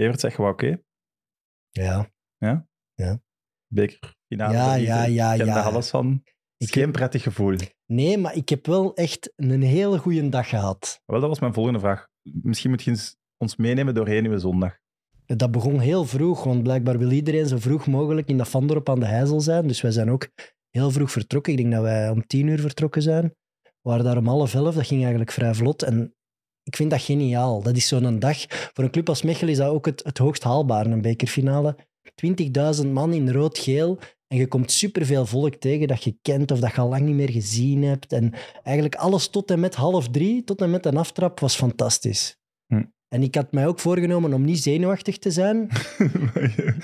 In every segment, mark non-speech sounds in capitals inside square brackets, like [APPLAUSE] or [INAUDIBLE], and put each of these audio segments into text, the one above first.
Evert zegt wel oké. Ja. Bekerfinale. Ja, verliezen. ja, ja, Ik ken ja. daar alles van. Het is Ik- geen prettig gevoel. Nee, maar ik heb wel echt een hele goede dag gehad. Wel, dat was mijn volgende vraag. Misschien moet je eens ons meenemen doorheen uw zondag. Dat begon heel vroeg, want blijkbaar wil iedereen zo vroeg mogelijk in dat Vandorp aan de Heizel zijn. Dus wij zijn ook heel vroeg vertrokken. Ik denk dat wij om tien uur vertrokken zijn. We waren daar om half elf, dat ging eigenlijk vrij vlot. En ik vind dat geniaal. Dat is zo'n dag. Voor een club als Mechelen is dat ook het, het hoogst haalbaar, een bekerfinale. 20.000 man in rood-geel. En je komt superveel volk tegen dat je kent of dat je al lang niet meer gezien hebt. En eigenlijk alles tot en met half drie, tot en met een aftrap, was fantastisch. Hm. En ik had mij ook voorgenomen om niet zenuwachtig te zijn. [LAUGHS]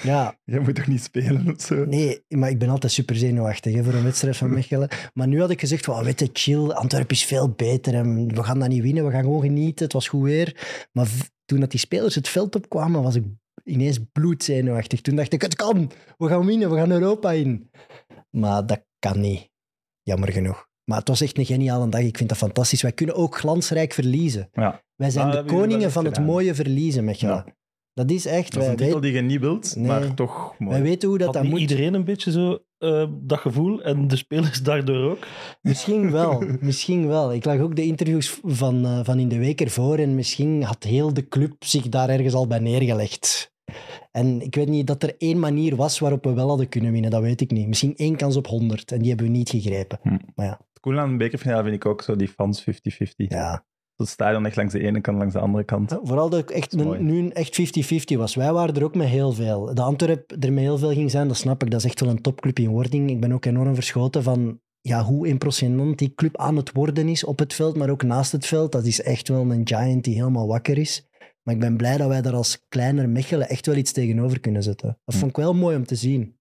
Ja, Jij moet toch niet spelen of zo? nee, maar ik ben altijd super zenuwachtig hè, voor een wedstrijd van Mechelen. Maar nu had ik gezegd, van, weet je, chill, Antwerpen is veel beter en we gaan dat niet winnen, we gaan gewoon genieten, het was goed weer. Maar toen dat die spelers het veld opkwamen, was ik ineens bloedzenuwachtig. Toen dacht ik, het kan, we gaan winnen, we gaan Europa in. Maar dat kan niet, jammer genoeg. Maar het was echt een geniale dag, ik vind dat fantastisch. Wij kunnen ook glansrijk verliezen. Ja. Wij zijn Ah, de koningen van het mooie verliezen, Mechelen. Ja. Dat is echt, Dat is een titel die je niet wilt, Nee. maar toch mooi. wij weten hoe dat, dat moet. iedereen een beetje zo eh, dat gevoel en de spelers daardoor ook? Misschien wel, [LAUGHS] misschien wel. Ik lag ook de interviews van, eh, van in de week ervoor en misschien had heel de club zich daar ergens al bij neergelegd. En ik weet niet dat er één manier was waarop we wel hadden kunnen winnen, dat weet ik niet. Misschien één kans op honderd en die hebben we niet gegrepen. Het coole aan een bekerfinale vind ik ook zo die fans 50-50. Ja. Het stadion echt langs de ene kant, langs de andere kant. Vooral dat het echt Dat nu echt 50-50 was. Wij waren er ook met heel veel. De Antwerp er met heel veel ging zijn, dat snap ik. Dat is echt wel een topclub in wording. Ik ben ook enorm verschoten van ja, hoe impressionant die club aan het worden is op het veld, maar ook naast het veld. Dat is echt wel een giant die helemaal wakker is. Maar ik ben blij dat wij daar als kleiner Mechelen echt wel iets tegenover kunnen zetten. Dat Hm. vond ik wel mooi om te zien.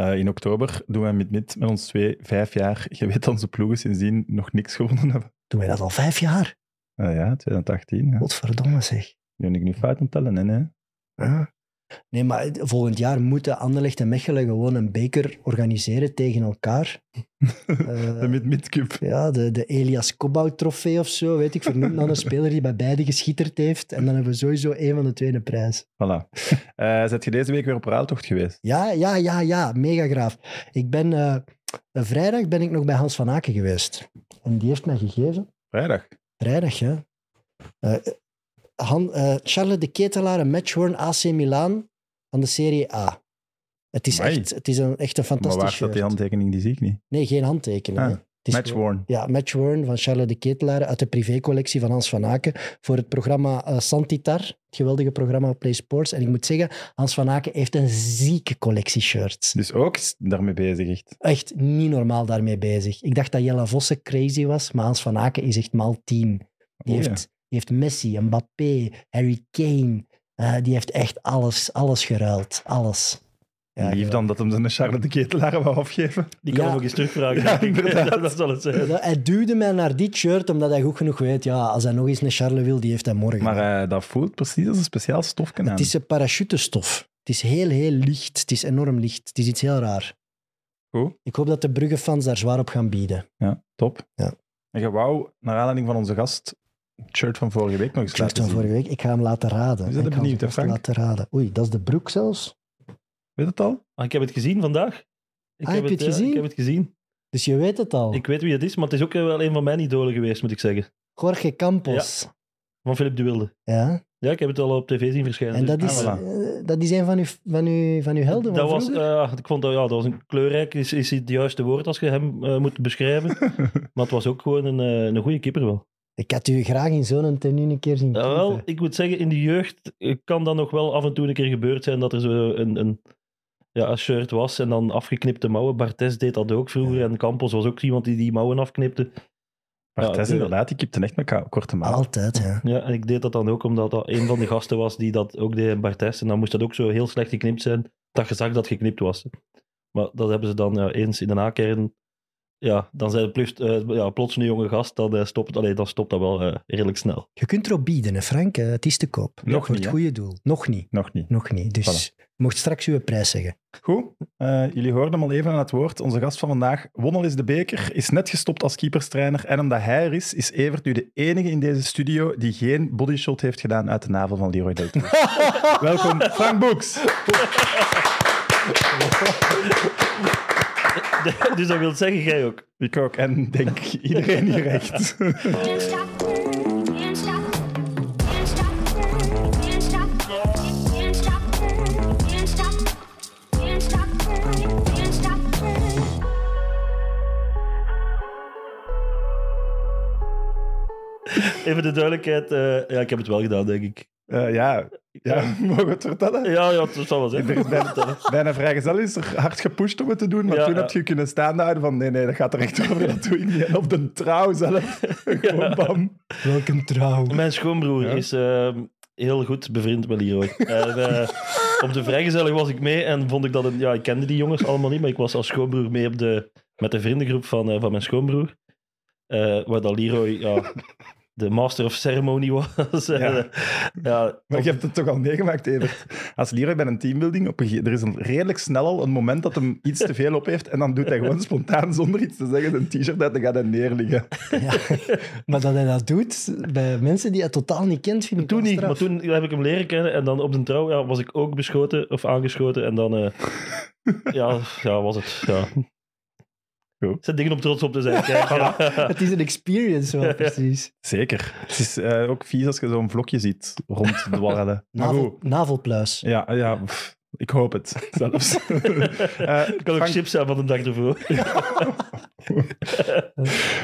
Eh, in oktober doen wij met, met, met ons twee vijf jaar. Je weet dat onze ploegen sindsdien nog niks gewonnen hebben. Doen wij dat al vijf jaar? Eh, ja, 2018. Ja. Godverdomme zeg. Nu ben ik nu fout aan tellen, hè. Ja. Nee, maar volgend jaar moeten Anderlecht en Mechelen gewoon een beker organiseren tegen elkaar. [LAUGHS] Eh, De mid-mid cup. Ja, de, de Elias Kobau trofee of zo, weet ik, vernoemd naar een [LAUGHS] speler die bij beide geschitterd heeft. En dan hebben we sowieso een van de tweede prijs. Voilà. [LAUGHS] Eh zet je deze week weer op ruiltocht geweest? Ja, ja, ja, ja, mega graaf. Ik ben, eh, een vrijdag ben ik nog bij Hans van Aken geweest. En die heeft mij gegeven, Vrijdag. vrijdag, ja. Eh, Han, eh, Charles de Ketelaar, een matchworn AC Milan van de Serie A. Het is, Amai. echt, het is een, echt een Maar fantastisch waar staat die handtekening? Die zie ik niet. Nee, geen handtekening. Ah, hè. Het is Match gewoon- worn. Ja, Matchworn van Charles de Ketelaar uit de privécollectie van Hans van Aken voor het programma eh, Santitar, het geweldige programma op Play Sports. En ik moet zeggen, Hans van Aken heeft een zieke collectie shirts. Dus ook daarmee bezig, echt. Echt niet normaal daarmee bezig. Ik dacht dat Jelle Vossen crazy was, maar Hans van Aken is echt maal 10. Die, Oh, heeft, ja. Die heeft Messi, Mbappé, Harry Kane. Eh, die heeft echt alles, alles geruild. Alles. Ja, Lief dan dat hem zijn Charlotte de Ketelaar wou afgeven. Die kan Ja. hem ook eens terugvragen. Ja, inderdaad. dat zal het zijn. Ja, Hij duwde mij naar dit shirt omdat hij goed genoeg weet, ja, als hij nog eens een Charles wil, die heeft hij morgen. Maar eh, dat voelt precies als een speciaal stofje aan. Het is een parachutestof. Het is heel, heel licht. Het is enorm licht. Het is iets heel raar. Goed. Ik hoop dat de Brugge-fans daar zwaar op gaan bieden. Ja, top. Ja. En je wou, naar aanleiding van onze gast, shirt van vorige week nog eens shirt laten van zien. vorige week. Ik ga hem laten raden. Is dat Ik ga benieuwd, hem laten raden. Oei, dat is de broek zelfs. Weet het al? Ah, ik heb het gezien vandaag. Ik Ah, heb je het gezien? Ik heb het gezien. Dus je weet het al. Ik weet wie het is, maar het is ook eh, wel een van mijn idolen geweest, moet ik zeggen. Jorge Campos. Van Philip de Wilde. Ja. Ja, ik heb het al op tv zien verschijnen. En dus- dat is, Ah, voilà. eh, dat is een van uw, van uw, van uw helden van dat was, eh, ik vond dat, ja, dat was een kleurrijk, is, is het juiste woord als je hem moet beschrijven. [LAUGHS] maar het was ook gewoon een, eh, een goede keeper wel. Ik had u graag in zo'n tenue een keer zien Ja, wel, ik moet zeggen, in de jeugd eh, kan dat nog wel af en toe een keer gebeurd zijn dat er zo een, een, ja, een shirt was en dan afgeknipte mouwen. Bartes deed dat ook vroeger Ja. en Campos was ook iemand die die mouwen afknipte. Ja, de- inderdaad, die kipte echt met korte mouwen. Altijd, ja. Ja, en ik deed dat dan ook omdat dat een van de gasten was die dat ook deed in Bartes. En dan moest dat ook zo heel slecht geknipt zijn, dat je zag dat geknipt was. Maar dat hebben ze dan ja, eens in de nakern ja, dan zijn plus, eh, ja, plots een jonge gast, dan, eh, stopt, allee, dan stopt dat wel eh, redelijk snel. Je kunt erop bieden, hè, Frank. Het is te koop. Nog Voor niet, het goede doel. Nog niet. Nog niet. Nog niet. Dus je mocht straks uw prijs zeggen. Goed, eh, jullie hoorden hem al even aan het woord. Onze gast van vandaag won al eens de beker, is net gestopt als keeperstrainer. En omdat hij er is, is Evert nu de enige in deze studio die geen bodyshot heeft gedaan uit de navel van Leroy Deltour. [LAUGHS] Welkom, Frank Boeks. [LAUGHS] [LAUGHS] dus dat wil zeggen, jij ook. Ik ook, en denk iedereen hier echt. Can't stop, can't stop, can't stop, can't stop, can't stop, can't stop, can't stop, can't stop. Even de duidelijkheid. eh, ja, ik heb het wel gedaan, denk ik. Eh, ja, ja, [LAUGHS] mogen we het vertellen? Ja, ja, het zal wel zijn. Er is bijna, bijna vrijgezel is er hard gepusht om het te doen, maar Ja, toen ja. heb je kunnen staande houden van nee, nee, dat gaat er echt over, dat doe ik niet. En op de trouw zelf, [LAUGHS] gewoon bam. Welke trouw. Mijn schoonbroer Ja. is eh, heel goed bevriend met Leroy. En, [LAUGHS] eh, op de vrijgezellig was ik mee en vond ik dat... Een, ja, ik kende die jongens allemaal niet, maar ik was als schoonbroer mee op de, met de vriendengroep van, eh, van mijn schoonbroer. Eh, waar dat Leroy ja, de master of ceremony was. Ja. ja, ja, Maar je hebt het toch al meegemaakt, Evert. Als Leroy bij een teambuilding, op een, er is een redelijk snel al een moment dat hem iets te veel op heeft en dan doet hij gewoon spontaan, zonder iets te zeggen, een t-shirt uit en gaat hij neerliggen. Ja. Maar dat hij dat doet bij mensen die hij totaal niet kent, vind ik Toen niet, maar toen heb ik hem leren kennen en dan op de trouw ja, was ik ook beschoten of aangeschoten en dan eh, [LAUGHS] ja, ja, was het. Ja. Goed. Zijn dingen om trots op te zijn. Kijk, [LAUGHS] ja. Het is een experience wel, [LAUGHS] precies. Zeker. Het is eh, ook vies als je zo'n vlokje ziet ronddwarrelen. [LAUGHS] Navel, navelpluis. Ja, ja pff, ik hoop het zelfs. Eh, Het kan ook Frank- chips zijn van de dag ervoor.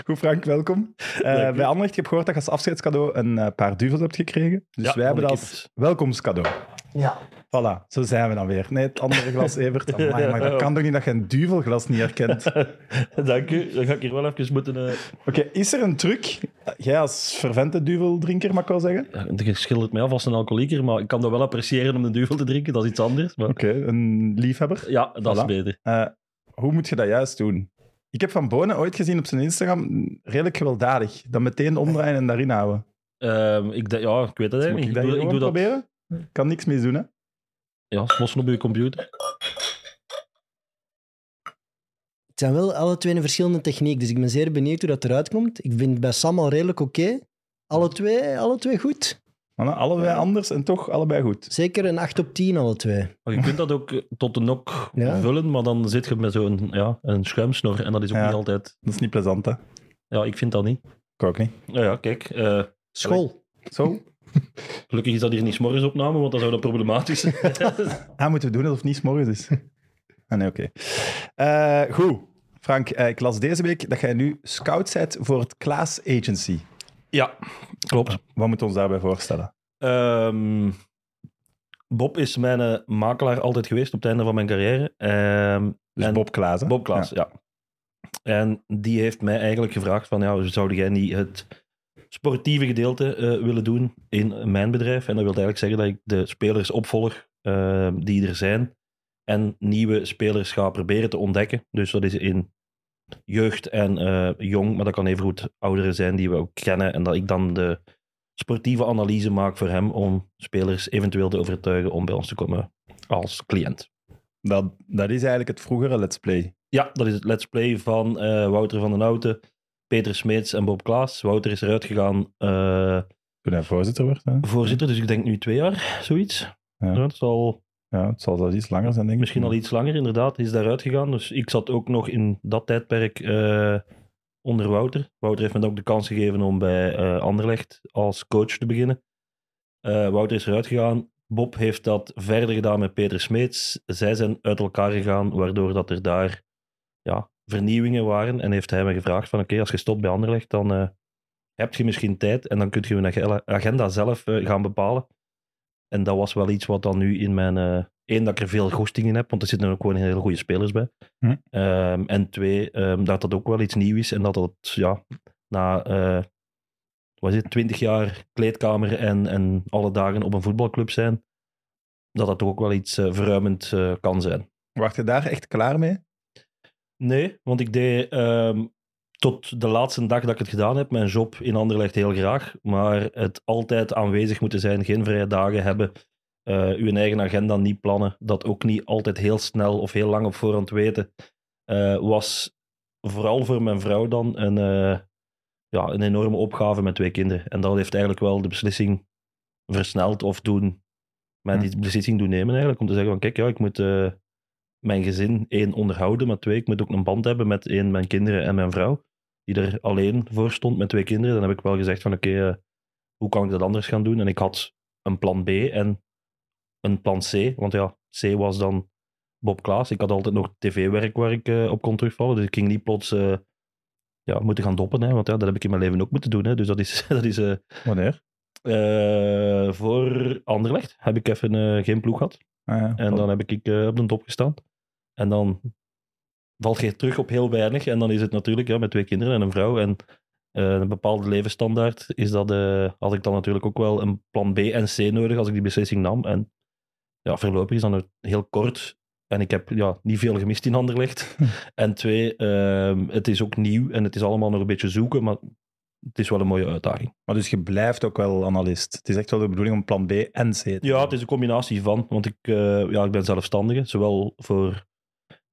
Goed, Frank, welkom. Eh, Dank u. bij Anderlecht, ik heb gehoord dat je als afscheidscadeau een eh, paar duvels hebt gekregen. Dus Ja, wij hebben dat als welkomstcadeau. Ja. Voilà, zo zijn we dan weer. Nee, het andere glas, [LAUGHS] Evert. Amai, maar dat kan toch niet dat je een duvelglas niet herkent? [LAUGHS] Dank u. Dan ga ik hier wel even moeten... eh Oké, is er een truc? Jij als fervente duveldrinker, mag ik wel zeggen? Oké, ja, je schildert mij af als een alcoholieker, maar ik kan dat wel appreciëren om een duvel te drinken. Dat is iets anders. Maar... een liefhebber. Ja, dat Voilà. is beter. Eh, hoe moet je dat juist doen? Ik heb Van Bonen ooit gezien op zijn Instagram, redelijk gewelddadig. Dan meteen omdraaien en daarin houden. Ehm, ik, ja, ik weet het Dus eigenlijk ik dat Ik doe, ik dat proberen? Kan niks mis doen, hè? Ja, smossen op je computer. Het zijn wel alle twee een verschillende techniek, dus ik ben zeer benieuwd hoe dat eruit komt. Ik vind het bij Sam al redelijk oké. Alle twee, alle twee goed. Maar allebei anders en toch allebei goed. Zeker een 8 op 10, alle twee. Maar je kunt dat ook tot de nok Ja. vullen, maar dan zit je met zo'n ja, een schuimsnor en dat is ook Ja. niet altijd... Dat is niet plezant, hè? Ja, ik vind dat niet. Ik ook niet. Nou ja, kijk. eh, School. Zo. [LAUGHS] gelukkig is dat hier niet s'morgens opname, want dan zou dat problematisch zijn. [LAUGHS] Ah, moeten we doen alsof het niet 's morgens is. Ah, nee, oké. Eh, goed. Frank, eh, ik las deze week dat jij nu scout bent voor het Klaas Agency. ja, klopt. Wat moet ons daarbij voorstellen? Ehm, Bob is mijn eh, makelaar altijd geweest op het einde van mijn carrière. Ehm, Dus en- Bob Klaas, hè? Bob Klaas, ja. En die heeft mij eigenlijk gevraagd van, ja, zou jij niet het sportieve gedeelte eh, willen doen in mijn bedrijf? En dat wil eigenlijk zeggen dat ik de spelers opvolg eh, die er zijn en nieuwe spelers ga proberen te ontdekken. Dus dat is in jeugd en eh, jong, maar dat kan even goed ouderen zijn die we ook kennen en dat ik dan de sportieve analyse maak voor hem om spelers eventueel te overtuigen om bij ons te komen als cliënt. Dat, dat is eigenlijk het vroegere Let's Play. Ja, dat is het Let's Play van Wouter van den Houten, Peter Smeets en Bob Klaas. Wouter is eruit gegaan, eh, Toen hij voorzitter werd. Hè? voorzitter, dus ik denk nu twee jaar, zoiets. Ja. Ja. het zal Ja, het zal wel iets langer zijn, denk ik. misschien al iets langer, inderdaad. Hij is daaruit gegaan, dus ik zat ook nog in dat tijdperk eh, onder Wouter. Wouter heeft me dan ook de kans gegeven om bij eh, Anderlecht als coach te beginnen. Eh, Wouter is eruit gegaan. Bob heeft dat verder gedaan met Peter Smeets. Zij zijn uit elkaar gegaan, waardoor dat er daar ja, vernieuwingen waren. En heeft hij me gevraagd van oké, als je stopt bij Anderlecht, dan eh, heb je misschien tijd en dan kun je je ag- agenda zelf eh, gaan bepalen. En dat was wel iets wat dan nu in mijn... eh Eén, dat ik er veel goesting in heb, want er zitten ook gewoon hele goede spelers bij. Hm. Ehm, en twee, ehm, dat dat ook wel iets nieuws is en dat dat ja, na is het, 20 jaar kleedkamer en, en alle dagen op een voetbalclub zijn, dat dat toch ook wel iets verruimend kan zijn. Wacht je daar echt klaar mee? Nee, want ik deed ehm, tot de laatste dag dat ik het gedaan heb, mijn job in Anderlecht heel graag. Maar het altijd aanwezig moeten zijn, geen vrije dagen hebben, eh uw eigen agenda niet plannen, dat ook niet altijd heel snel of heel lang op voorhand weten, eh, was vooral voor mijn vrouw dan een, eh, ja, een enorme opgave met twee kinderen. En dat heeft eigenlijk wel de beslissing versneld of doen, mij die beslissing doen nemen eigenlijk, om te zeggen van kijk, ja, ik moet... mijn gezin één onderhouden, maar twee, ik moet ook een band hebben met één, mijn kinderen en mijn vrouw, die er alleen voor stond met twee kinderen. Dan heb ik wel gezegd van oké, eh, hoe kan ik dat anders gaan doen? En ik had een plan B en een plan C, want ja, C was dan Bob Klaas. Ik had altijd nog tv-werk waar ik eh, op kon terugvallen, dus ik ging niet plots eh, ja, moeten gaan doppen, hè, want ja, dat heb ik in mijn leven ook moeten doen. Hè, dus dat is, [LAUGHS] dat is Wanneer? voor Anderlecht heb ik even geen ploeg gehad. Ah, ja. En dan heb ik op de top gestaan. En dan valt je terug op heel weinig. En dan is het natuurlijk ja, met twee kinderen en een vrouw en eh, een bepaalde levensstandaard. Is dat, eh, had ik dan natuurlijk ook wel een plan B en C nodig als ik die beslissing nam. En ja, voorlopig is dan heel kort. En ik heb ja, niet veel gemist in Anderlecht. [LAUGHS] en twee, ehm, het is ook nieuw en het is allemaal nog een beetje zoeken. Maar het is wel een mooie uitdaging. Maar dus je blijft ook wel analist. Het is echt wel de bedoeling om plan B en C te Ja, het is een combinatie van. Want ik, eh, ja, ik ben zelfstandige, zowel voor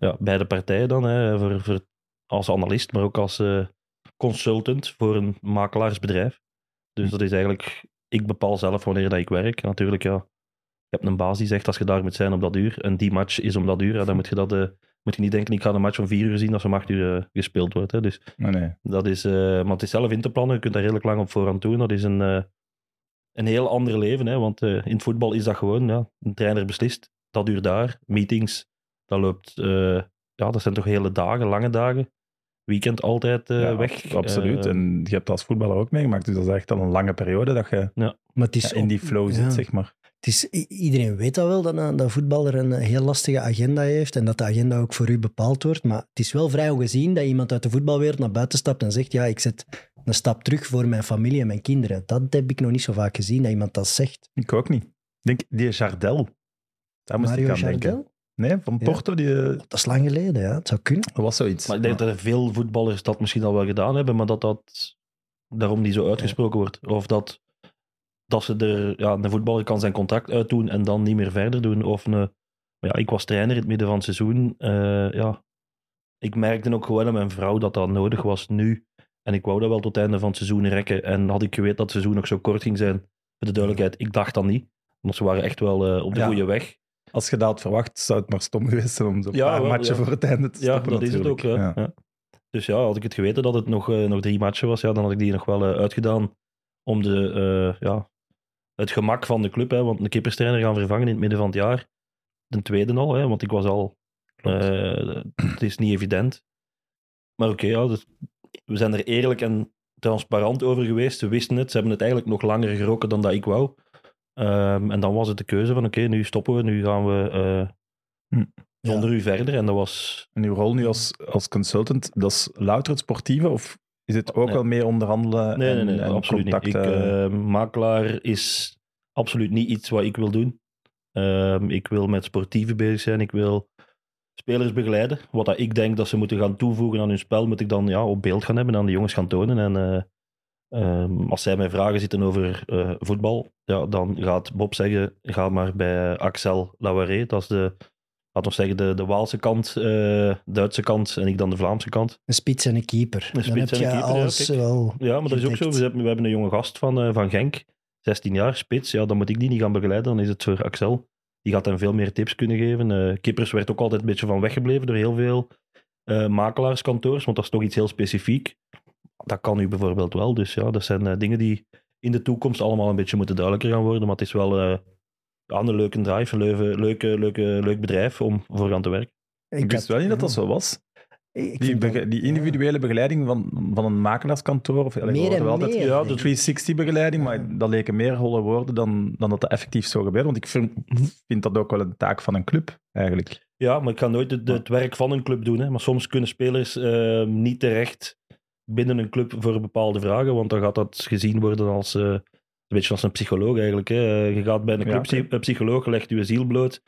ja, beide partijen dan, hè, voor, voor, als analist, maar ook als eh, consultant voor een makelaarsbedrijf. Dus dat is eigenlijk, ik bepaal zelf wanneer dat ik werk. Natuurlijk, ja, je hebt een baas die zegt als je daar moet zijn op dat uur, en die match is om dat uur, ja, dan moet je, dat, eh, moet je niet denken, ik ga een match om vier uur zien als om acht uur eh, gespeeld wordt. Hè. Dus Nee, nee. dat is, maar het is zelf in te plannen. Je kunt daar redelijk lang op voorhand doen. Dat is een, een heel ander leven. Hè? Want in het voetbal is dat gewoon, ja, een trainer beslist. Dat duurt daar. Meetings, dat loopt, eh, ja, dat zijn toch hele dagen, lange dagen. Weekend altijd eh, Ja, weg. Absoluut. Eh, en je hebt als voetballer ook meegemaakt. Dus dat is echt al een lange periode dat je Maar het is ja, in die flow ja. zit, zeg maar. Het is, iedereen weet dat wel, dat een, dat een voetballer een heel lastige agenda heeft en dat de agenda ook voor u bepaald wordt. Maar het is wel vrij ongezien dat iemand uit de voetbalwereld naar buiten stapt en zegt ja, ik zet een stap terug voor mijn familie en mijn kinderen. Dat heb ik nog niet zo vaak gezien, dat iemand dat zegt. Ik ook niet. Ik denk, die Jardel. Daar moest Mario ik aan denken. Nee, van. Porto, die, eh, Dat is lang geleden, ja. Het zou kunnen. dat was zoiets. Maar ik denk dat er veel voetballers dat misschien al wel gedaan hebben, maar dat dat daarom niet zo uitgesproken wordt. Of dat, dat ze er, ja, een voetballer kan zijn contract uitdoen en dan niet meer verder doen. Of een, maar ja, ik was trainer in het midden van het seizoen. eh, ja, ik merkte ook gewoon aan mijn vrouw dat dat nodig was nu. En ik wou dat wel tot het einde van het seizoen rekken. En had ik geweten dat het seizoen nog zo kort ging zijn, voor de duidelijkheid, ik dacht dat niet. Want ze waren echt wel eh, op de Ja. goede weg. Als je dat had verwacht, zou het maar stom geweest zijn om zo'n Ja, paar wel, matchen ja. voor het einde te Ja, stoppen. dat is het ook. Ja. Ja. Dus ja, had ik het geweten dat het nog, eh, nog drie matchen was, ja, dan had ik die nog wel eh, uitgedaan om de, eh, ja, het gemak van de club. Hè, want een kipperstrainer gaan vervangen in het midden van het jaar. De tweede al, hè, want ik was al... het is niet evident. Maar oké, ja, dus we zijn er eerlijk en transparant over geweest. Ze wisten het. Ze hebben het eigenlijk nog langer geroken dan dat ik wou. Ehm, en dan was het de keuze van oké, nu stoppen we. Nu gaan we eh, Hm. zonder u verder. En dat was... En uw rol nu als, als consultant, dat is louter het sportieve? Of is het ook Nee. wel meer onderhandelen Nee, en, nee, nee, en absoluut niet. Ik, contacten? eh, makelaar is absoluut niet iets wat ik wil doen. Ehm, ik wil met sportieve bezig zijn. Ik wil spelers begeleiden. Wat dat ik denk dat ze moeten gaan toevoegen aan hun spel, moet ik dan ja, op beeld gaan hebben en aan de jongens gaan tonen. En eh, ehm, als zij mij vragen zitten over eh, voetbal, ja, dan gaat Bob zeggen, ga maar bij Axel Lauweré. Dat is de, laat ons zeggen, de, de Waalse kant, eh, Duitse kant en ik dan de Vlaamse kant. Een spits en een keeper. Een Dan spits heb en een keeper, ja, alles kijk. wel... Ja, maar dat is ook zo. We hebben, we hebben een jonge gast van, eh, van Genk, 16 jaar, spits. Ja, dan moet ik die niet gaan begeleiden, dan is het voor Axel. Die gaat hem veel meer tips kunnen geven. Kippers werd ook altijd een beetje van weggebleven door heel veel makelaarskantoors, want dat is toch iets heel specifiek. Dat kan u bijvoorbeeld wel. Dus ja, dat zijn eh, dingen die in de toekomst allemaal een beetje moeten duidelijker gaan worden. Maar het is wel eh, ja, een leuke drive, een leuke, leuke, leuke, leuk bedrijf om voor aan te werken. ik wist had- wel niet dat dat zo was. Ik Die, dat- die individuele begeleiding van, van een makelaarskantoor. Of, Meer en altijd, ja, de ik. 360-begeleiding, maar dat leken meer holle woorden dan, dan dat dat effectief zo gebeurt. Want ik vind, vind dat ook wel een taak van een club, eigenlijk. Ja, maar ik ga nooit het, het werk van een club doen. Hè. Maar soms kunnen spelers eh, niet terecht binnen een club voor bepaalde vragen, want dan gaat dat gezien worden als, eh, een beetje als een psycholoog eigenlijk. Hè. Je gaat bij een Ja, club, een psycholoog legt je ziel bloot.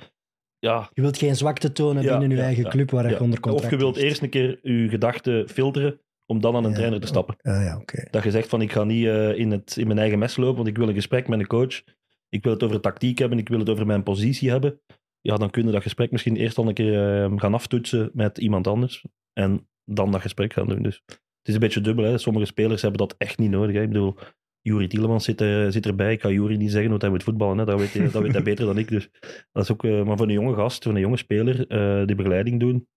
ja, Je wilt geen zwakte tonen Ja, binnen je ja, eigen ja, club waar je ja. onder contract Of je wilt eerst een keer je gedachten filteren om dan aan een Ja. trainer te stappen. Ah, ja, oké. Dat je zegt van ik ga niet eh, in, het, in mijn eigen mes lopen, want ik wil een gesprek met een coach. Ik wil het over tactiek hebben, ik wil het over mijn positie hebben. Ja, dan kun je dat gesprek misschien eerst al een keer eh, gaan aftoetsen met iemand anders. En dan dat gesprek gaan doen. Dus is een beetje dubbel. Hè. Sommige spelers hebben dat echt niet nodig. Hè. Ik bedoel, Juri Tielemans zit, er, zit erbij. Ik ga Juri niet zeggen hoe hij moet voetballen. Hè. Dat, weet hij, dat weet hij [LAUGHS] beter dan ik. Dus dat is ook, eh, maar voor een jonge gast, voor een jonge speler, eh, die begeleiding doen.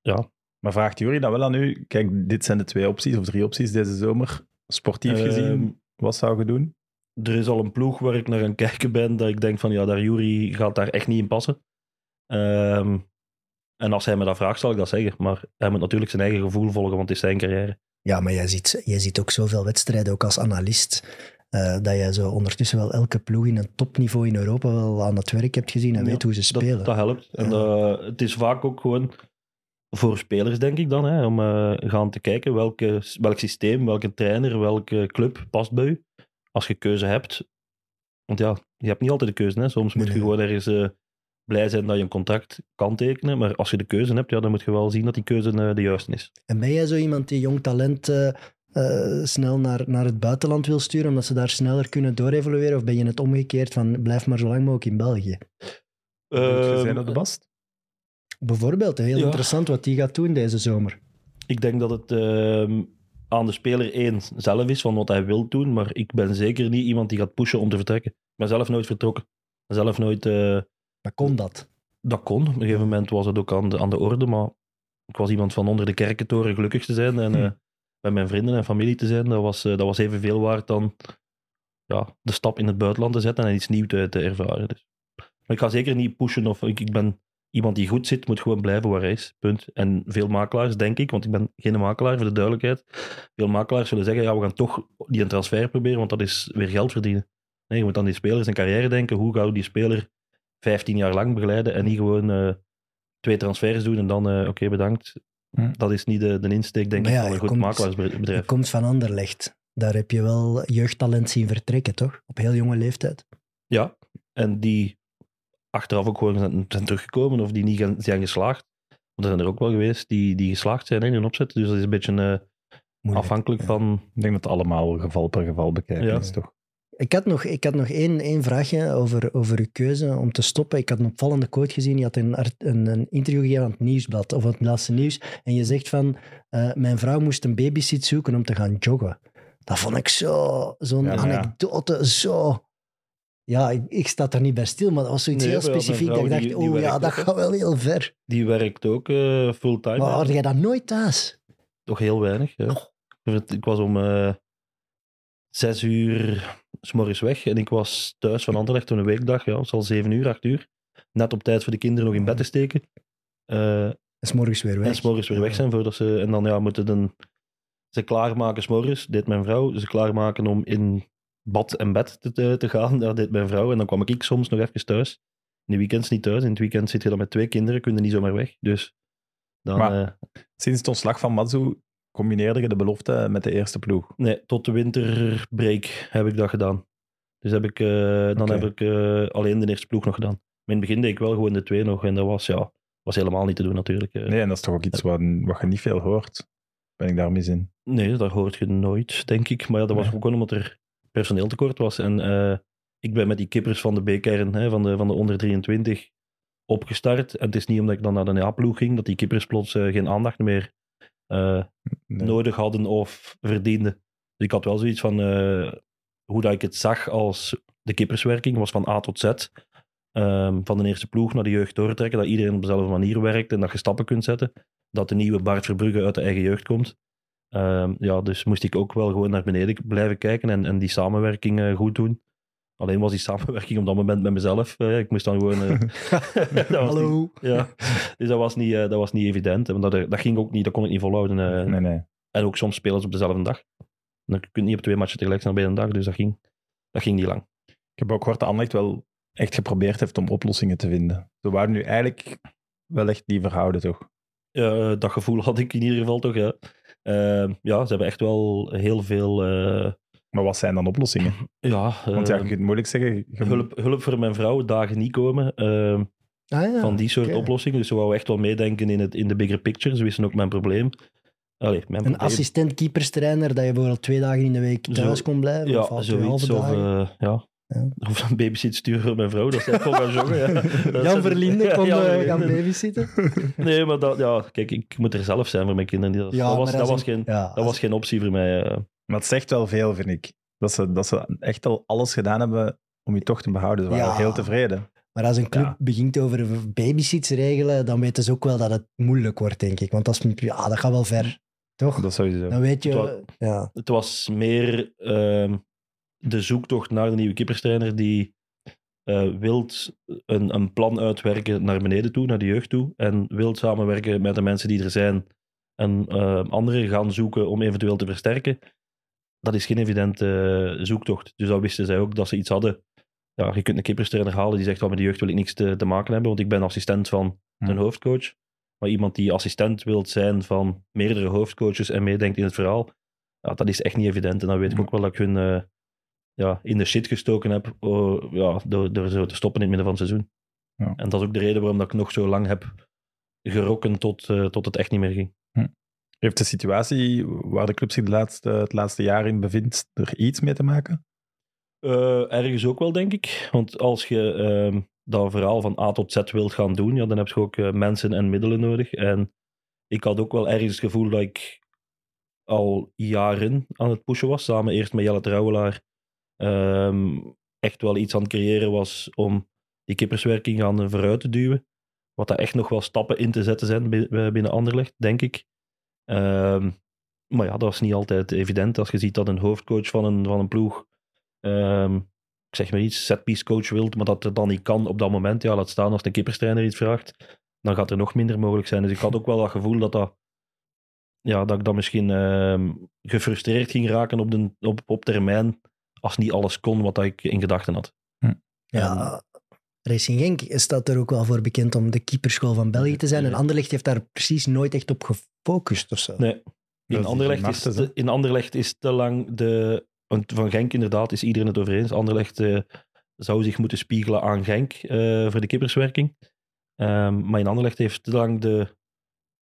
Ja, Maar vraagt Jury dan wel aan u, kijk, dit zijn de twee opties of drie opties deze zomer, sportief Ehm, gezien, wat zou je doen? er is al een ploeg waar ik naar aan het [LAUGHS] kijken ben, dat ik denk van ja, daar Jury gaat daar echt niet in passen. Ehm, en als hij me dat vraagt, zal ik dat zeggen. Maar hij moet natuurlijk zijn eigen gevoel volgen, want het is zijn carrière. Ja, maar jij ziet, jij ziet ook zoveel wedstrijden, ook als analist, eh, dat jij zo ondertussen wel elke ploeg in een topniveau in Europa wel aan het werk hebt gezien en Ja, weet hoe ze spelen. dat helpt. En eh, het is vaak ook gewoon voor spelers, denk ik dan, hè, om eh, gaan te kijken welke, welk systeem, welke trainer, welke club past bij u. Als je keuze hebt. Want ja, je hebt niet altijd de keuze. Hè. Soms Nee, moet je nee. gewoon ergens blij zijn dat je een contract kan tekenen. Maar als je de keuze hebt, ja, dan moet je wel zien dat die keuze eh, de juiste is. En ben jij zo iemand die jong talent eh, eh, snel naar, naar het buitenland wil sturen, omdat ze daar sneller kunnen doorevolueren? Of ben je het omgekeerd van blijf maar zo lang mogelijk in België? Ehm, zijn op de bast? Bijvoorbeeld, heel Ja. interessant wat die gaat doen deze zomer. Ik denk dat het ehm, aan de speler één zelf is van wat hij wil doen, maar ik ben zeker niet iemand die gaat pushen om te vertrekken. Ik ben zelf nooit vertrokken. Zelf nooit... eh, Maar kon dat? dat kon. Op een gegeven moment was het ook aan de, aan de orde, maar ik was iemand van onder de kerkentoren gelukkig te zijn en Hm. eh, bij mijn vrienden en familie te zijn. Dat was, eh, dat was evenveel waard dan ja, de stap in het buitenland te zetten en iets nieuws te, te ervaren. Dus. Maar ik ga zeker niet pushen of ik, ik ben iemand die goed zit, moet gewoon blijven waar hij is. Punt. En veel makelaars, denk ik, want ik ben geen makelaar voor de duidelijkheid. Veel makelaars zullen zeggen, ja, we gaan toch die een transfer proberen, want dat is weer geld verdienen. Nee, je moet aan die speler zijn carrière denken. Hoe gaan we die speler 15 jaar lang begeleiden en niet gewoon eh, twee transfers doen en dan, eh, oké, bedankt. Hm. Dat is niet de, de insteek, denk Maar ik, ja, van een je goed komt- Je makelaarsbedrijf. komt van Anderlecht. Daar heb je wel jeugdtalent zien vertrekken, toch? Op heel jonge leeftijd. Ja, en die achteraf ook gewoon zijn, zijn teruggekomen of die niet gaan- zijn geslaagd. Want er zijn er ook wel geweest die, die geslaagd zijn in hun opzet. Dus dat is een beetje eh, Moeilijk. afhankelijk ja. van... Ik denk dat het allemaal geval per geval bekijken Ja. is, toch? Ik had nog, ik had nog één, één vraagje over, over uw keuze om te stoppen. Ik had een opvallende quote gezien. Je had een, een, een interview gegeven aan het Nieuwsblad, of aan het laatste nieuws. En je zegt van, eh, mijn vrouw moest een babysit zoeken om te gaan joggen. Dat vond ik zo, zo'n Ja, maar ja. anekdote, zo... Ja, ik, ik sta er niet bij stil, maar dat was zoiets Nee, heel specifiek. Dat ik dacht, die- die oh ja, dat gaat wel heel ver. Die werkt ook eh, fulltime. Maar had jij dat nooit thuis? Toch heel weinig. Ja. Ik was om eh, zes uur s morgens weg en ik was thuis van Anderlecht toen een weekdag. Ja, het was al zeven uur, acht uur. Net op tijd voor de kinderen nog in bed te steken. Eh, Dat is morgens weer weg. en s'morgens weer weg zijn voordat ze... En dan ja, moeten dan, ze klaarmaken s'morgens, deed mijn vrouw. Ze klaarmaken om in bad en bed te, te, te gaan, [LAUGHS] dat deed mijn vrouw. En dan kwam ik soms nog even thuis. In de weekends niet thuis. In het weekend zit je dan met twee kinderen, kun je niet zomaar weg. Dus dan... Maar- eh, Sinds het ontslag van Matsu combineerde je de belofte met de eerste ploeg. Nee, tot de winterbreak heb ik dat gedaan. Dus heb ik, eh, dan heb ik eh, alleen de eerste ploeg nog gedaan. Maar in het begin deed ik wel gewoon de twee nog. En dat was, ja, was helemaal niet te doen natuurlijk. eh. Nee, en dat is toch ook iets wat, wat je niet veel hoort. Ben ik daar mis in? Nee, daar hoort je nooit, denk ik. Maar ja, dat was Nee. ook gewoon omdat er personeeltekort was. En ik ben met die kippers van de B-kern, van, de, van de onder 23, opgestart. En het is niet omdat ik dan naar de A-ploeg ging, dat die kippers plots geen aandacht meer eh, Nee. nodig hadden of verdienden. Dus ik had wel zoiets van eh, hoe dat ik het zag als de kipperswerking was van A tot Z. Ehm, van de eerste ploeg naar de jeugd doortrekken, dat iedereen op dezelfde manier werkt en dat je stappen kunt zetten. Dat de nieuwe Bart Verbrugge uit de eigen jeugd komt. Ehm, ja, dus moest ik ook wel gewoon naar beneden blijven kijken en, en die samenwerking eh, goed doen. Alleen was die samenwerking op dat moment met mezelf. eh, ik moest dan gewoon... eh, [LAUGHS] [LAUGHS] Hallo. niet- ja, dus dat was niet, eh, dat was niet evident. Want dat, dat ging ook niet, dat kon ik niet volhouden. Nee, nee. En ook soms spelen ze op dezelfde dag. Dan kun je niet op twee matchen tegelijk zijn op één dag, dus dat ging, dat ging niet lang. Ik heb ook gehoord dat Anderlecht wel echt geprobeerd heeft om oplossingen te vinden. Ze waren nu eigenlijk wel echt liever houden, toch? Ja, dat gevoel had ik in ieder geval toch, ja. Eh, ja, ze hebben echt wel heel veel... Maar wat zijn dan oplossingen? [LAUGHS] ja, Want ja, eh, je kunt moeilijk zeggen... je- hulp, hulp voor mijn vrouw, dagen niet komen. Eh, Ah, ja, van die soort oplossingen. Dus ze wouden echt wel meedenken in, het, in de bigger picture. Ze wisten ook mijn probleem. Allee, mijn Een probleem. assistent keeperstrainer dat je bijvoorbeeld twee dagen in de week Zo- thuis kon blijven? Ja, of al twee halve zoiets. Of, dagen? eh, ja. Ja. [LAUGHS] of een babysit sturen voor mijn vrouw. Dat is echt wel gaan joggen. Ja. [LAUGHS] Dat Jan Verlinde Ja, kon Jan eh, Verlinde. gaan babysitten? Nee, maar dat, ja, kijk, ik moet er zelf zijn voor mijn kinderen. Dat, Ja, dat, was, dat, was, een- geen, Ja, dat was geen optie voor mij. Maar het zegt wel veel, vind ik. Dat ze, dat ze echt al alles gedaan hebben om je toch te behouden. Ze waren Ja. ook heel tevreden. Maar als een club Ja. begint over babysits regelen, dan weten ze ook wel dat het moeilijk wordt, denk ik. Want dat, is, ja, dat gaat wel ver, toch? Dat sowieso. Dan weet Het wa- je... Ja, Het was meer ehm, de zoektocht naar de nieuwe kipperstrainer die eh wilt een, een plan uitwerken naar beneden toe, naar de jeugd toe. En wilt samenwerken met de mensen die er zijn en eh, anderen gaan zoeken om eventueel te versterken. Dat is geen evidente eh, zoektocht. Dus dat wisten zij ook dat ze iets hadden. Ja, je kunt een kipperstrainer halen die zegt, "Oh, met de jeugd wil ik niks te, te maken hebben, want ik ben assistent van Hm. een hoofdcoach. Maar iemand die assistent wilt zijn van meerdere hoofdcoaches en meedenkt in het verhaal, ja, dat is echt niet evident. En dan weet ik Hm. ook wel dat ik hun eh, ja, in de shit gestoken heb oh, ja, door, door zo te stoppen in het midden van het seizoen. Ja. En dat is ook de reden waarom dat ik nog zo lang heb gerokken tot, tot het echt niet meer ging. Heeft de situatie waar de club zich de laatste, het laatste jaar in bevindt er iets mee te maken? Eh, ergens ook wel, denk ik. Want als je ehm, dat verhaal van A tot Z wilt gaan doen, ja, dan heb je ook eh, mensen en middelen nodig. En ik had ook wel ergens het gevoel dat ik al jaren aan het pushen was, samen eerst met Jelle Trouwelaar, ehm, echt wel iets aan het creëren was om die kipperswerking gaan vooruit te duwen. Wat daar echt nog wel stappen in te zetten zijn eh, binnen Anderlecht, denk ik. Ehm, maar ja, dat was niet altijd evident. Als je ziet dat een hoofdcoach van een, van een ploeg ehm, ik zeg maar iets, setpiece coach wilt, maar dat er dan niet kan op dat moment, ja, laat staan als de kipperstrainer iets vraagt, dan gaat er nog minder mogelijk zijn. Dus ik had ook wel dat gevoel dat dat, ja, dat ik dan misschien ehm, gefrustreerd ging raken op, de, op, op termijn, als niet alles kon wat ik in gedachten had. ja Racing Genk staat er ook wel voor bekend om de keeperschool van België te zijn. En. Anderlecht heeft daar precies nooit echt op gefocust of zo. Nee, Dat in is Anderlecht, is te, in Anderlecht is te lang de... want Van Genk inderdaad is iedereen het over eens. Anderlecht eh, zou zich moeten spiegelen aan Genk eh, voor de kipperswerking. Ehm, maar in Anderlecht heeft te lang de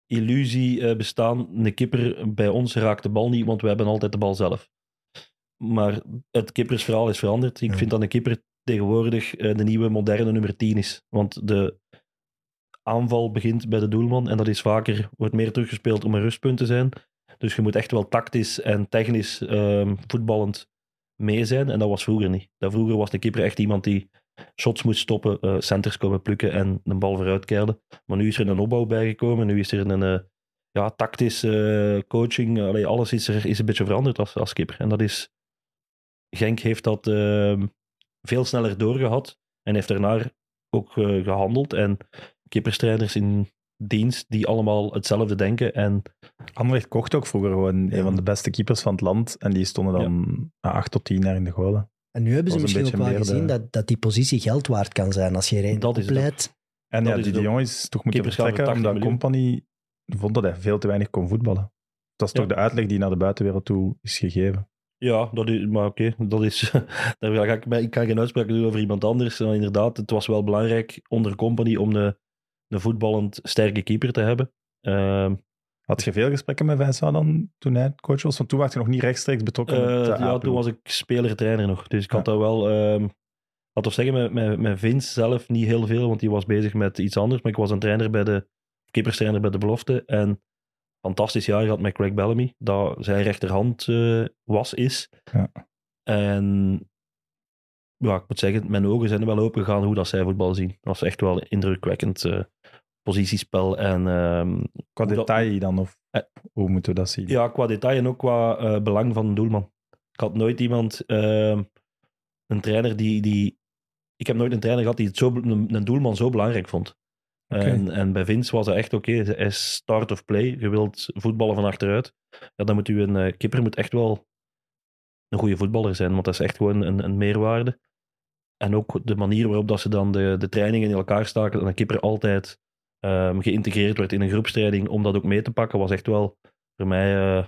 illusie eh, bestaan. Een kipper bij ons raakt de bal niet, want we hebben altijd de bal zelf. Maar het kippersverhaal is veranderd. Ik Ja. vind dat een kipper tegenwoordig eh, de nieuwe moderne nummer 10 is. Want de aanval begint bij de doelman en dat is vaker, wordt meer teruggespeeld om een rustpunt te zijn. Dus je moet echt wel tactisch en technisch ehm, voetballend mee zijn. En dat was vroeger niet. Dat vroeger was de keeper echt iemand die shots moest stoppen, eh, centers komen plukken en de bal vooruit keilde. Maar nu is er een opbouw bijgekomen. Nu is er een eh, ja, tactische coaching. Allee, alles is, er, is een beetje veranderd als, als keeper. En dat is... Genk heeft dat ehm, veel sneller doorgehad en heeft daarna ook eh, gehandeld. En kipperstrijders in dienst die allemaal hetzelfde denken. En Anderlecht kocht ook vroeger gewoon Ja. een van de beste keepers van het land. En die stonden dan na acht tot tien jaar in de golen. En nu hebben ze misschien ook wel gezien de- dat, dat die positie geld waard kan zijn als je er een Dat is het opleidt. En Dat ja, die, ook. jongen is toch moeten vertrekken, 80 omdat Company vond dat hij veel te weinig kon voetballen. Dat is Ja. toch de uitleg die naar de buitenwereld toe is gegeven. Ja, dat is, maar oké, dat is. [LAUGHS] Daar ga ik, ik kan geen uitspraken doen over iemand anders. Maar inderdaad, het was wel belangrijk onder Company om de, de voetballend sterke keeper te hebben. Ehm, Had je veel gesprekken met Vincent dan toen hij coach was? Want toen was je nog niet rechtstreeks betrokken de ja, toen was ik speler-trainer nog. Dus ik Ja. had dat wel. ehm had of zeggen, met, met, met Vince zelf niet heel veel, want die was bezig met iets anders. Maar ik was een trainer bij de. keeperstrainer bij de belofte. En fantastisch jaar gehad met Craig Bellamy, dat zijn rechterhand eh, was, is. Ja. En ja, ik moet zeggen, mijn ogen zijn wel open gegaan hoe dat zij voetbal zien. Dat was echt wel indrukwekkend eh, positiespel. En ehm, Qua dat- detail dan, of Eh. hoe moeten we dat zien? ja, qua detail en ook qua belang van de doelman. Ik had nooit iemand, ehm, een trainer die, die... Ik heb nooit een trainer gehad die het zo, een, een doelman zo belangrijk vond. En, en bij Vince was dat echt oké. Hij is start of play. Je wilt voetballen van achteruit. Ja, dan moet u een eh, kipper moet echt wel een goede voetballer zijn, want dat is echt gewoon een, een meerwaarde. En ook de manier waarop dat ze dan de, de trainingen in elkaar staken, en een kipper altijd ehm, geïntegreerd werd in een groepstraining, om dat ook mee te pakken, was echt wel voor mij eh,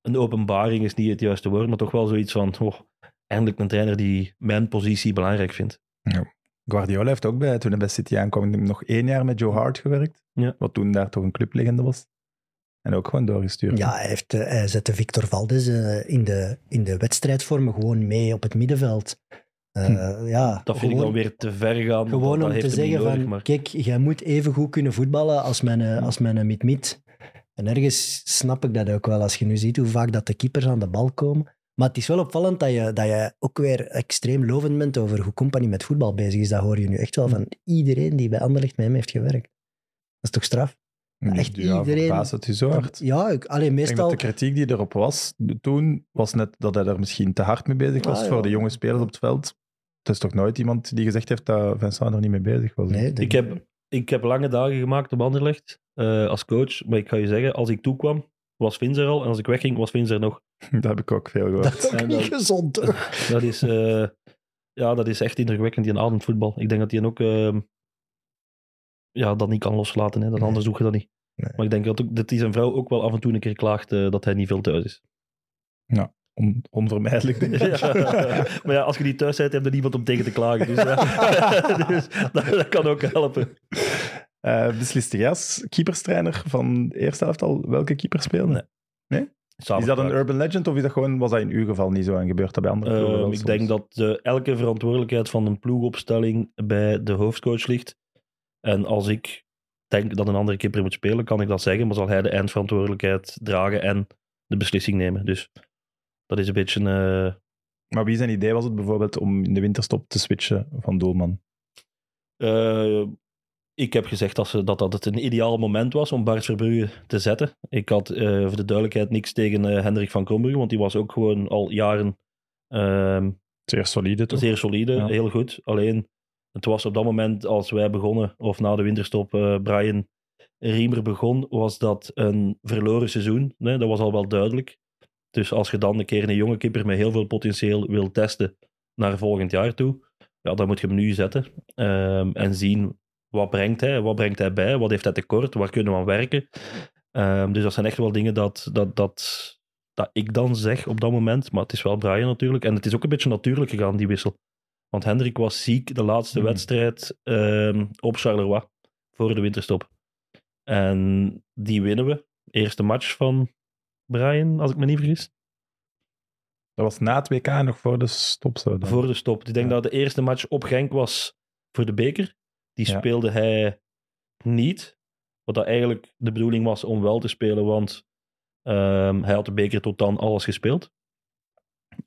een openbaring, is niet het juiste woord, maar toch wel zoiets van, oh, eindelijk een trainer die mijn positie belangrijk vindt. Ik Guardiola heeft ook bij, toen hij bij City aankwam, nog één jaar met Joe Hart gewerkt. Ja. Wat toen daar toch een clublegende was. En ook gewoon doorgestuurd. Ja, hij, heeft, eh, hij zette Victor Valdes eh, in, de, in de wedstrijdvormen gewoon mee op het middenveld. Eh, ja, Dat vind ik dan weer te ver gaan. Gewoon om te zeggen nodig, van, maar- kijk, jij moet even goed kunnen voetballen als mijn, eh, als mijn mid-mid. En ergens snap ik dat ook wel, als je nu ziet hoe vaak dat de keepers aan de bal komen. Maar het is wel opvallend dat je, dat je ook weer extreem lovend bent over hoe Company met voetbal bezig is. Dat hoor je nu echt wel van iedereen die bij Anderlecht met hem heeft gewerkt. Dat is toch straf? echt ja, iedereen- het u zo hard. Ja, ik, allee, Ik denk meestal... dat de kritiek die erop was toen, was net dat hij er misschien te hard mee bezig was Ah, ja. voor de jonge spelers op het veld. Het is toch nooit iemand die gezegd heeft dat Vincent er niet mee bezig was. Nee, Ik heb, ik heb lange dagen gemaakt op Anderlecht eh, als coach. Maar ik ga je zeggen, als ik toekwam, was Vins er al. En als ik wegging, was Vins er nog. [LAUGHS] Dat heb ik ook veel gehoord. dat is niet gezond, [LAUGHS] toch? Dat is, eh, ja, dat is echt indrukwekkend, die ademt voetbal. Ik denk dat hij ook ehm, ja, dat niet kan loslaten. Hè. Dat Nee. Anders doe je dat niet. Nee. Maar ik denk dat, ook, dat die zijn vrouw ook wel af en toe een keer klaagt eh, dat hij niet veel thuis is. On- onvermijdelijk, denk ik. [LAUGHS] Ja. maar ja, als je niet thuis bent, heb je niemand om tegen te klagen. Dus, ja. dus dat, dat kan ook helpen. Eh besliste jij als keeperstrainer van de eerste helft al welke keeper speelde? Nee. Is dat een urban legend of is dat gewoon, was dat in uw geval niet zo en gebeurt dat bij andere ploegen Ehm, ik denk dat eh, elke verantwoordelijkheid van een ploegopstelling bij de hoofdcoach ligt. En als ik denk dat een andere keeper moet spelen, kan ik dat zeggen, maar zal hij de eindverantwoordelijkheid dragen en de beslissing nemen. Dus dat is een beetje... eh, Maar wie zijn idee was het bijvoorbeeld om in de winterstop te switchen van doelman? eh, ik heb gezegd dat, ze, dat dat het een ideaal moment was om Bart Verbrugge te zetten. Ik had eh, voor de duidelijkheid niks tegen eh, Hendrik van Krombrugge, want die was ook gewoon al jaren ehm, Zeer solide, toch? Zeer solide, Ja. heel goed. Alleen, het was op dat moment, als wij begonnen, of na de winterstop, eh, Brian Riemer begon, was dat een verloren seizoen. Nee, dat was al wel duidelijk. Dus als je dan een keer een jonge keeper met heel veel potentieel wil testen naar volgend jaar toe, ja, dan moet je hem nu zetten ehm, en zien wat brengt hij, wat brengt hij bij, wat heeft hij tekort, waar kunnen we aan werken. Ehm, dus dat zijn echt wel dingen dat, dat, dat, dat ik dan zeg op dat moment. Maar het is wel Brian natuurlijk. En het is ook een beetje natuurlijk gegaan, die wissel. Want Hendrik was ziek de laatste Hmm. wedstrijd ehm, op Charleroi voor de winterstop. En die winnen we. Eerste match van Brian, als ik me niet vergis. Dat was na het WK nog voor de stop. Zo dan. Voor de stop. Ik denk Ja. dat de eerste match op Genk was voor de beker. Die Ja. speelde hij niet. Wat dat eigenlijk de bedoeling was om wel te spelen, want ehm, hij had de beker tot dan alles gespeeld.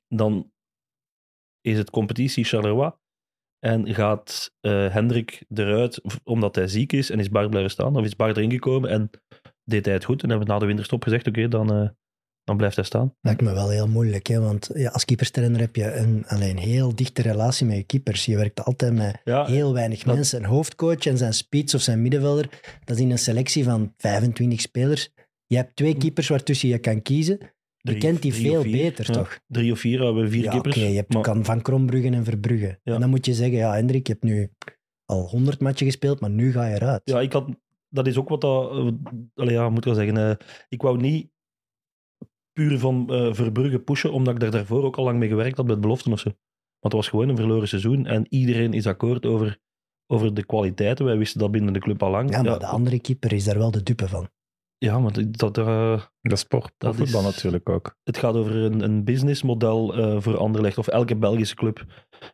Dan is het competitie Charleroi. En gaat eh, Hendrik eruit omdat hij ziek is en is Bart blijven staan. Of is Bart erin gekomen en deed hij het goed. En hebben we na de winterstop gezegd, oké, dan, eh, dan blijft hij staan. Lijkt me wel heel moeilijk, hè? want ja, als keeperstrainer heb je een alleen heel dichte relatie met je keepers. Je werkt altijd met Ja, heel weinig dat- mensen. Een hoofdcoach en zijn spits of zijn middenvelder, dat is in een selectie van 25 spelers. Je hebt twee keepers waartussen je kan kiezen. Je Drie- kent die veel vier, beter, ja. toch? drie of vier, hebben we vier ja, keepers. oké, je hebt, maar- kan Van Krombruggen en Verbrugge. Ja. En dan moet je zeggen, ja, Hendrik, je hebt nu al 100 matchen gespeeld, maar nu ga je eruit. Ja, ik had, dat is ook wat dat. allee, ja, moet ik wel zeggen. eh, ik wou niet puur van eh Verbrugge pushen, omdat ik daar daarvoor ook al lang mee gewerkt had met beloften of zo. Want het was gewoon een verloren seizoen en iedereen is akkoord over, over de kwaliteiten. Wij wisten dat binnen de club al lang. Ja, maar de andere keeper is daar wel de dupe van. ja, maar dat, dat, eh, Dat is sport, Dat is- voetbal natuurlijk ook. het gaat over een, een businessmodel eh voor Anderlecht of elke Belgische club.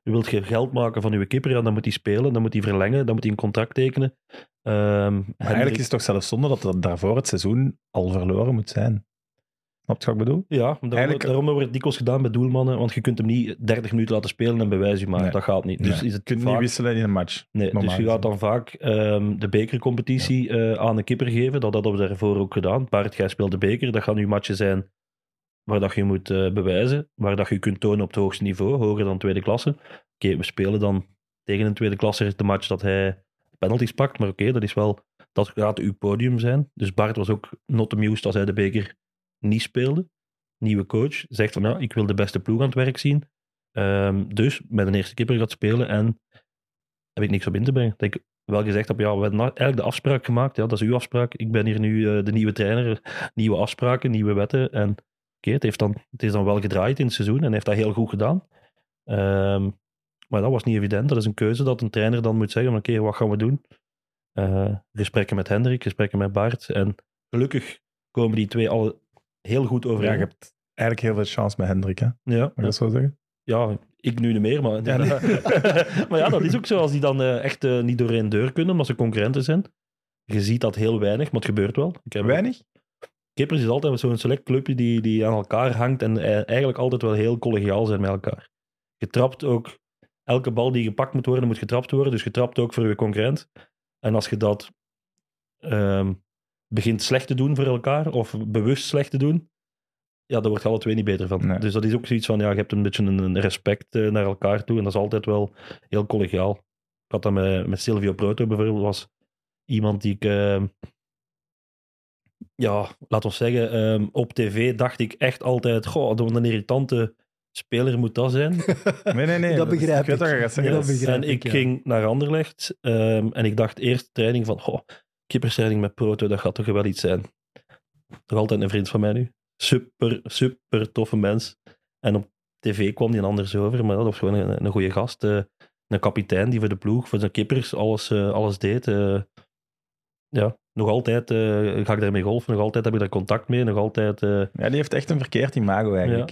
Je wilt je geld maken van je keeper, ja, dan moet hij spelen, dan moet hij verlengen, dan moet hij een contract tekenen. Ehm, Maar eigenlijk is het toch zelfs zonde dat dat daarvoor het seizoen al verloren moet zijn. Snap je wat ik bedoel? Ja, daarom, Eigenlijk- daarom wordt het dikwijls gedaan bij doelmannen, want je kunt hem niet 30 minuten laten spelen en bewijs je maar. Nee. Dat gaat niet. Dus Nee. is het Je kunt vaak- niet wisselen in een match. Nee, dus je gaat dan vaak ehm, de bekercompetitie eh, aan de kipper geven. Dat hadden we daarvoor ook gedaan. Bart, jij speelt de beker. Dat gaan nu matchen zijn waar dat je moet eh, bewijzen. Waar dat je kunt tonen op het hoogste niveau, hoger dan tweede klasse. Oké, we spelen dan tegen een tweede klasse de match dat hij penalties pakt. Maar oké, dat is wel, dat gaat uw podium zijn. Dus Bart was ook not amused als hij de beker niet speelde. Nieuwe coach zegt van ja, ik wil de beste ploeg aan het werk zien. Ehm, dus met een eerste keeper gaat spelen en heb ik niks op in te brengen. Dat ik wel gezegd heb, ja, we hebben eigenlijk de afspraak gemaakt. Ja, dat is uw afspraak. Ik ben hier nu eh, de nieuwe trainer. [LAUGHS] Nieuwe afspraken, nieuwe wetten. En oké, het, heeft dan, het is dan wel gedraaid in het seizoen en heeft dat heel goed gedaan. Ehm, Maar dat was niet evident. Dat is een keuze dat een trainer dan moet zeggen: oké, wat gaan we doen? Eh, gesprekken met Hendrik, gesprekken met Bart. En gelukkig komen die twee alle heel goed Ja, je hebt eigenlijk heel veel chance met Hendrik, hè? Mag Ja, je dat zo zeggen? ja, ik nu niet meer, maar... Ja, nee. [LAUGHS] maar ja, dat is ook zo. Als die dan eh, echt eh, niet door één deur kunnen, omdat ze concurrenten zijn. Je ziet dat heel weinig, maar het gebeurt wel. Ik heb Weinig? Kippers is altijd zo'n select clubje die, die aan elkaar hangt en eh, eigenlijk altijd wel heel collegiaal zijn met elkaar. Je trapt ook, elke bal die gepakt moet worden, moet getrapt worden. Dus je trapt ook voor je concurrent. En als je dat ehm, begint slecht te doen voor elkaar, of bewust slecht te doen, ja, daar word je alle twee niet beter van. Nee. Dus dat is ook zoiets van, ja, je hebt een beetje een, respect eh, naar elkaar toe en dat is altijd wel heel collegiaal. Ik had dat met, met Silvio Proto bijvoorbeeld, was iemand die ik... ehm, ja, laat ons zeggen, ehm, op tv dacht ik echt altijd, goh, wat een irritante speler moet dat zijn. [LAUGHS] Nee, nee, nee. Dat begrijp ik. weet ik. dat Dat begrijp en ik, ik ja. ging naar Anderlecht ehm, en ik dacht eerst training van, goh, kipperstraining met Proto, dat gaat toch wel iets zijn. Nog altijd een vriend van mij nu. Super, super toffe mens. En op tv kwam die anders over, maar dat was gewoon een, een goede gast. eh, een kapitein die voor de ploeg, voor zijn kippers, alles, eh, alles deed. eh. ja, nog altijd eh, ga ik daarmee golfen, nog altijd heb ik daar contact mee, nog altijd... eh, Ja, die heeft echt een verkeerd imago eigenlijk.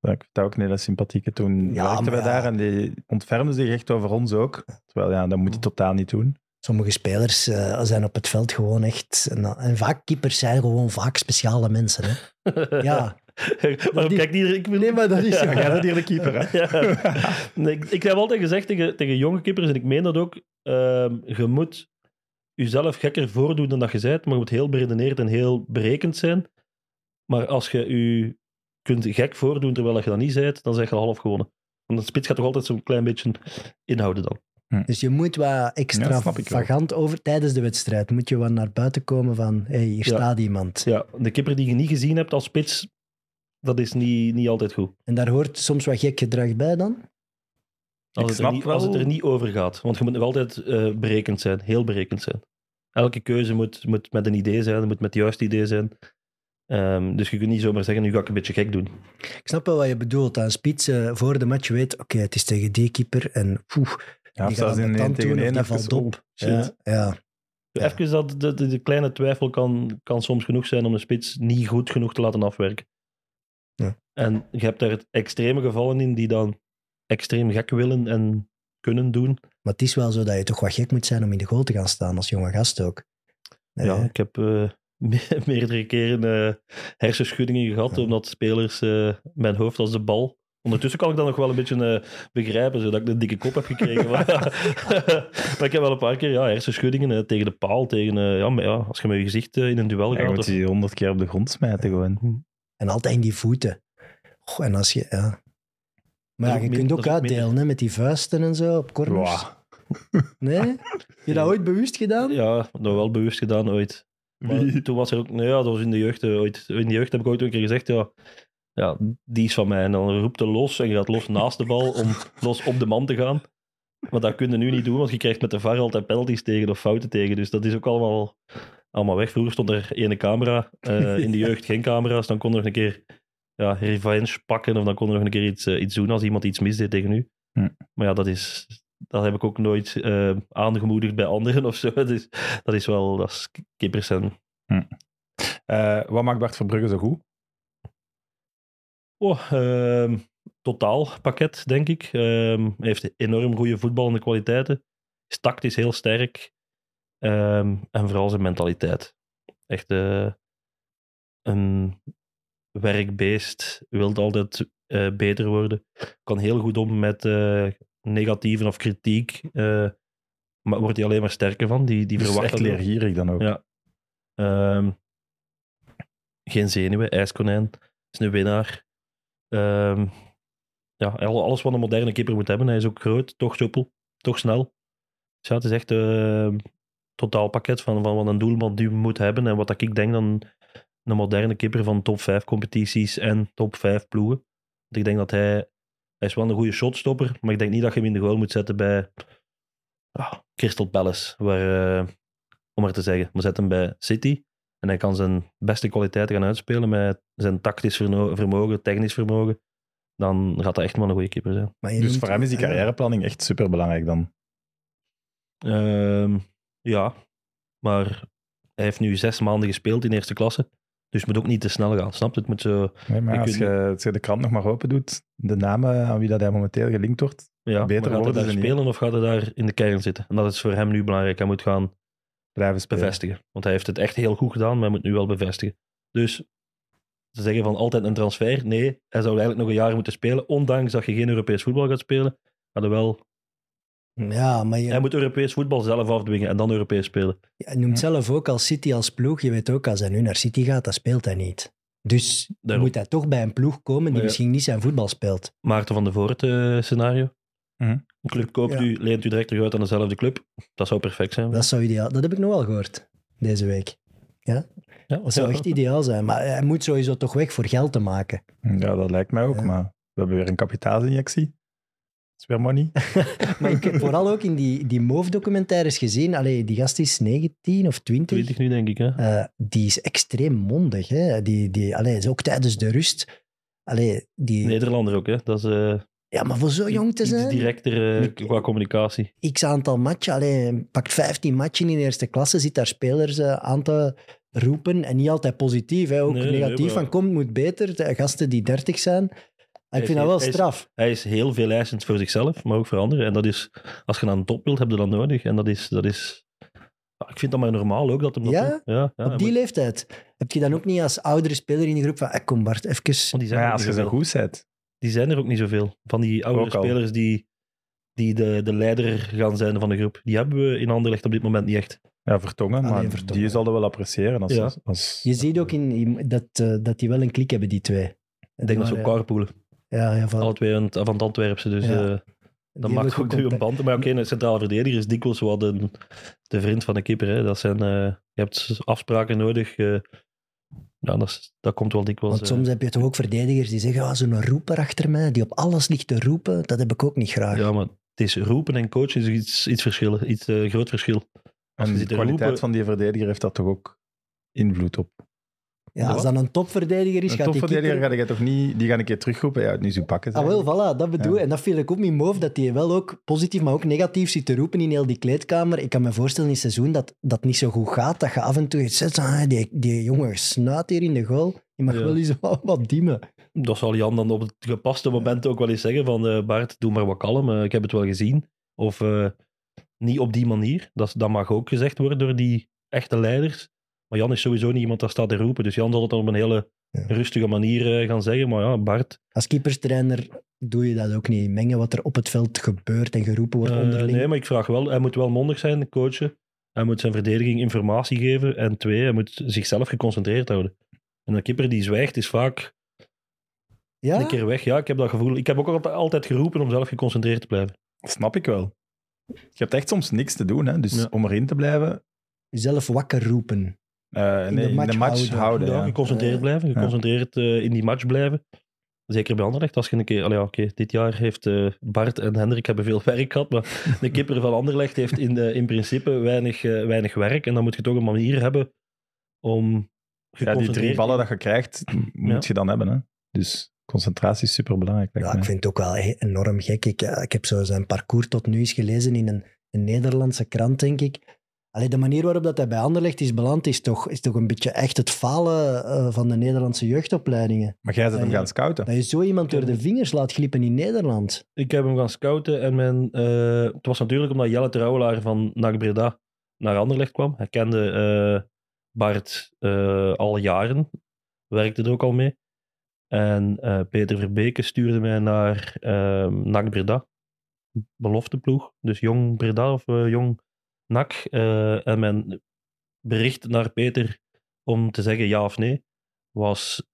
Ja. Ik vind dat ook een hele sympathieke. Toen Ja, werkten we ja. daar en die ontfermde zich echt over ons ook. Terwijl, ja, dat moet je totaal niet doen. Sommige spelers eh, zijn op het veld gewoon echt... En, en vaak keepers zijn gewoon vaak speciale mensen. Hè? [LAUGHS] Ja. Waarom kijkt iedereen? Ik wil Nee, maar dat is... Ja, hier de keeper, hè? [LAUGHS] Ja. Nee, ik, ik heb altijd gezegd tegen, tegen jonge kippers, en ik meen dat ook, ehm, je moet jezelf gekker voordoen dan dat je bent, maar je moet heel beredeneerd en heel berekend zijn. Maar als je je kunt gek voordoen terwijl je dat niet bent, dan zeg je al half gewonnen. Want een spits gaat toch altijd zo'n klein beetje inhouden dan. Dus je moet wat Ja, wel. extravagant over tijdens de wedstrijd. Moet je wat naar buiten komen van, hé, hey, hier Ja. staat iemand. Ja, de kipper die je niet gezien hebt als spits, dat is niet, niet altijd goed. En daar hoort soms wat gek gedrag bij dan. Als, het er, niet, wel- als het er niet over gaat. Want je moet nog altijd eh, berekend zijn, heel berekend zijn. Elke keuze moet, moet met een idee zijn, moet met het juiste idee zijn. Ehm, dus je kunt niet zomaar zeggen, nu ga ik een beetje gek doen. Ik snap wel wat je bedoelt. Aan spits eh, voor de match weet, oké, het is tegen die keeper. En poeh, Ja, die gaat zelfs in de één tegen één even op. Ja, ja. Ja. Even dat, de, de, de kleine twijfel kan, kan soms genoeg zijn om de spits niet goed genoeg te laten afwerken. Ja. En je hebt daar extreme gevallen in die dan extreem gek willen en kunnen doen. Maar het is wel zo dat je toch wat gek moet zijn om in de goal te gaan staan als jonge gast ook. Nee, Ja, ik heb eh, [LAUGHS] me- meerdere keren eh, hersenschuddingen gehad, Ja. omdat spelers eh, mijn hoofd als de bal. Ondertussen kan ik dat nog wel een beetje eh, begrijpen, zodat ik een dikke kop heb gekregen. [LAUGHS] maar, maar ik heb wel een paar keer ja, hersenschuddingen eh, tegen de paal, tegen, eh, ja, maar ja, als je met je gezicht in een duel Ja, je gaat. moet of- die honderd keer op de grond smijten gewoon. En altijd in die voeten. Goh, en als je, ja. Maar ja, je kunt ook uitdelen hè, met die vuisten en zo op corners. Wow. [LAUGHS] Nee? Heb je dat ooit bewust gedaan? Ja, dat wel bewust gedaan ooit. Maar Wie? toen was er ook, nou ja, dat was in de jeugd ooit. In de jeugd heb ik ooit een keer gezegd, ja, ja, die is van mij. En dan roept hij los en gaat los naast de bal om los op de man te gaan. Maar dat kun je nu niet doen, want je krijgt met de VAR altijd penalties tegen of fouten tegen. Dus dat is ook allemaal, allemaal weg. Vroeger stond er ene camera, eh, in de jeugd geen camera's. Dan kon er nog een keer ja, revenge pakken of dan kon er nog een keer iets, eh, iets doen als iemand iets misdeed tegen u. Hm. Maar ja, dat is... Dat heb ik ook nooit eh, aangemoedigd bij anderen of zo. [LAUGHS] Dus dat is wel, dat is kippers en Eh, wat maakt Bart Verbrugge zo goed? Oh, ehm, totaal pakket, denk ik. Ehm, hij heeft enorm goede voetballende kwaliteiten. Is tactisch heel sterk. Ehm, en vooral zijn mentaliteit. Echt eh, een werkbeest. Wil altijd eh, beter worden. Kan heel goed om met eh negatieven of kritiek. maar wordt hij alleen maar sterker van. Die, die is verwacht echt leergierig dan ook. Ja. Geen zenuwen, ijskonijn. Is een winnaar. Ehm, ja, al- alles wat een moderne keeper moet hebben. Hij is ook groot, toch soepel, toch snel. Dus het is echt een totaalpakket van, van wat een doelman die moet hebben. En wat ik denk dan een moderne keeper van top 5 competities en top 5 ploegen. Ik denk dat hij... Hij is wel een goede shotstopper, maar ik denk niet dat je hem in de goal moet zetten bij ah, Crystal Palace. Waar, eh, om maar te zeggen. Maar zet hem bij City en hij kan zijn beste kwaliteiten gaan uitspelen met zijn tactisch vermogen, technisch vermogen. dan gaat dat echt wel een goede keeper zijn. Dus voor hem is die carrièreplanning echt superbelangrijk dan. Ehm, ja, maar hij heeft nu zes maanden gespeeld in eerste klasse. Dus het moet ook niet te snel gaan, snap je? Het moet zo... Nee, maar Ik als weet je, als je de krant nog maar open doet, de namen aan wie dat hij momenteel gelinkt wordt, Ja, Beter maar gaat hij worden daar ze niet, spelen of gaat hij daar in de kern zitten? En dat is voor hem nu belangrijk. Hij moet gaan blijven spelen. bevestigen. Want hij heeft het echt heel goed gedaan, maar hij moet nu wel bevestigen. Dus ze zeggen van altijd een transfer. Nee, hij zou eigenlijk nog een jaar moeten spelen. Ondanks dat je geen Europees voetbal gaat spelen. Gaat hij, wel, Ja, maar je, hij moet Europees voetbal zelf afdwingen en dan Europees spelen. je noemt zelf ook als City als ploeg. Je weet ook, als hij nu naar City gaat, dan speelt hij niet. Dus Daarom. moet hij toch bij een ploeg komen die Maar ja. misschien niet zijn voetbal speelt. Maarten van der Voort eh, scenario. Een club koopt Ja. u, leent u direct terug uit aan dezelfde club. Dat zou perfect zijn. Dat zou ideaal. Dat heb ik nog wel gehoord deze week. ja, Dat zou echt ideaal zijn. Maar hij moet sowieso toch weg voor geld te maken. Ja, dat lijkt mij ook, Ja. maar we hebben weer een kapitaalsinjectie. Dat is weer money. [LAUGHS] Maar ik heb vooral ook in die, die Move-documentaires gezien. Allee, die gast is 19 of 20. 20 nu, denk ik. Hè? Eh, die is extreem mondig. Hè? Die, die, allee, is ook tijdens de rust. Allee, die, Nederlander ook, hè? Dat is eh, ja, maar voor zo jong te iets zijn. directer eh, qua communicatie. X aantal matchen. Allee, pakt 15 matchen in de eerste klasse. Zit daar spelers eh, aan te roepen. En niet altijd positief. Hè? Ook Nee, nee, negatief. maar- van komt, moet beter. De gasten die 30 zijn. Ik is vind dat wel hij is- straf. Hij is heel veel eisend voor zichzelf, maar ook voor anderen. En dat is, als je naar een top wilt, heb je dat nodig. En dat is, dat is ja, ik vind dat maar normaal ook dat hem dat Ja? doet. Ja, ja, Op die maar- leeftijd. Heb je dan ook niet als oudere speler in de groep van eh, kom Bart, even... want die, zijn ja, als je zo goed bent. Die zijn er ook niet zoveel. Van die al. spelers die, die de, de leider gaan zijn van de groep. Die hebben we in Anderlecht op dit moment niet echt. Ja, Vertongen, Alleen maar Vertongen. die zal dat wel appreciëren. Als, Ja. als, Je ziet ook in, dat, eh, dat die wel een klik hebben, die twee. Ik denk dat ze ook carpoolen. Ja, ja, van, Alle twee van het Antwerpse. Dus Ja. eh, die dat maakt ook nu een band. Maar oké, een centrale verdediger is dikwijls wel de, de vriend van de keeper. Hè. Dat zijn, eh, je hebt afspraken nodig. eh, ja, dat, is- dat komt wel dikwijls. Want eh, soms heb je toch ook verdedigers die zeggen, ah, zo'n roeper achter mij, die op alles ligt te roepen, dat heb ik ook niet graag. Ja, maar het is roepen en coachen is iets, iets verschillen. Iets eh, groot verschil. En de kwaliteit roepen- van die verdediger heeft dat toch ook invloed op. Ja, als dat een topverdediger is, Een gaat die topverdediger keeper... ga je toch niet... Die gaan een keer terugroepen. Ja, nu zo pakken. Ah, wel, voilà, dat bedoel Ja. En dat viel ik ook met Move, dat hij wel ook positief, maar ook negatief zit te roepen in heel die kleedkamer. Ik kan me voorstellen in het seizoen dat dat niet zo goed gaat, dat je af en toe iets zegt, ah, die, die jongen snuit hier in de goal. Je mag Ja. wel eens [LAUGHS] wat, wat dimmen. Dat zal Jan dan op het gepaste moment ook wel eens zeggen van eh, Bart, doe maar wat kalm, eh, ik heb het wel gezien. Of eh, niet op die manier. Dat, dat mag ook gezegd worden door die echte leiders. Maar Jan is sowieso niet iemand dat staat te roepen. Dus Jan zal het dan op een hele Ja. rustige manier eh, gaan zeggen. Maar ja, Bart, Als keeperstrainer doe je dat ook niet. Mengen wat er op het veld gebeurt en geroepen wordt eh, onderling. nee, maar ik vraag wel, hij moet wel mondig zijn, coachen. Hij moet zijn verdediging informatie geven. En twee, hij moet zichzelf geconcentreerd houden. En een keeper die zwijgt is vaak ja? een keer weg. Ja, ik heb dat gevoel. Ik heb ook altijd- altijd geroepen om zelf geconcentreerd te blijven. Dat snap ik wel. Je hebt echt soms niks te doen. Hè? Dus Ja. om erin te blijven... Jezelf wakker roepen. Eh, In nee, de in match de match houden. houden. Ja, ja. geconcentreerd blijven, geconcentreerd eh, in die match blijven. Zeker bij Anderlecht, als je een keer... allee, ja, oké, dit jaar heeft eh, Bart en Hendrik hebben veel werk gehad, maar [LAUGHS] de kipper van Anderlecht heeft in, de, in principe weinig, eh, weinig werk. En dan moet je toch een manier hebben om Ja, die drie ballen dat je krijgt, [CLEARS THROAT] moet Ja. je dan hebben. Hè? Dus concentratie is superbelangrijk. Ja, ik vind het ook wel e- enorm gek. Ik, ik heb zo zijn parcours tot nu eens gelezen in een, een Nederlandse krant, denk ik. Allee, de manier waarop dat hij bij Anderlecht is beland, is toch, is toch een beetje echt het falen eh, van de Nederlandse jeugdopleidingen. Maar jij zit hem gaan scouten. Dat je zo iemand door de vingers laat glippen in Nederland. Ik heb hem gaan scouten en mijn, eh, het was natuurlijk omdat Jelle Trouwelaar van NAC Breda naar Anderlecht kwam. Hij kende eh, Bart eh, al jaren, werkte er ook al mee. En eh, Peter Verbeke stuurde mij naar NAC Breda, belofteploeg. Dus jong Breda of jong NAC. Eh, en mijn bericht naar Peter om te zeggen ja of nee, was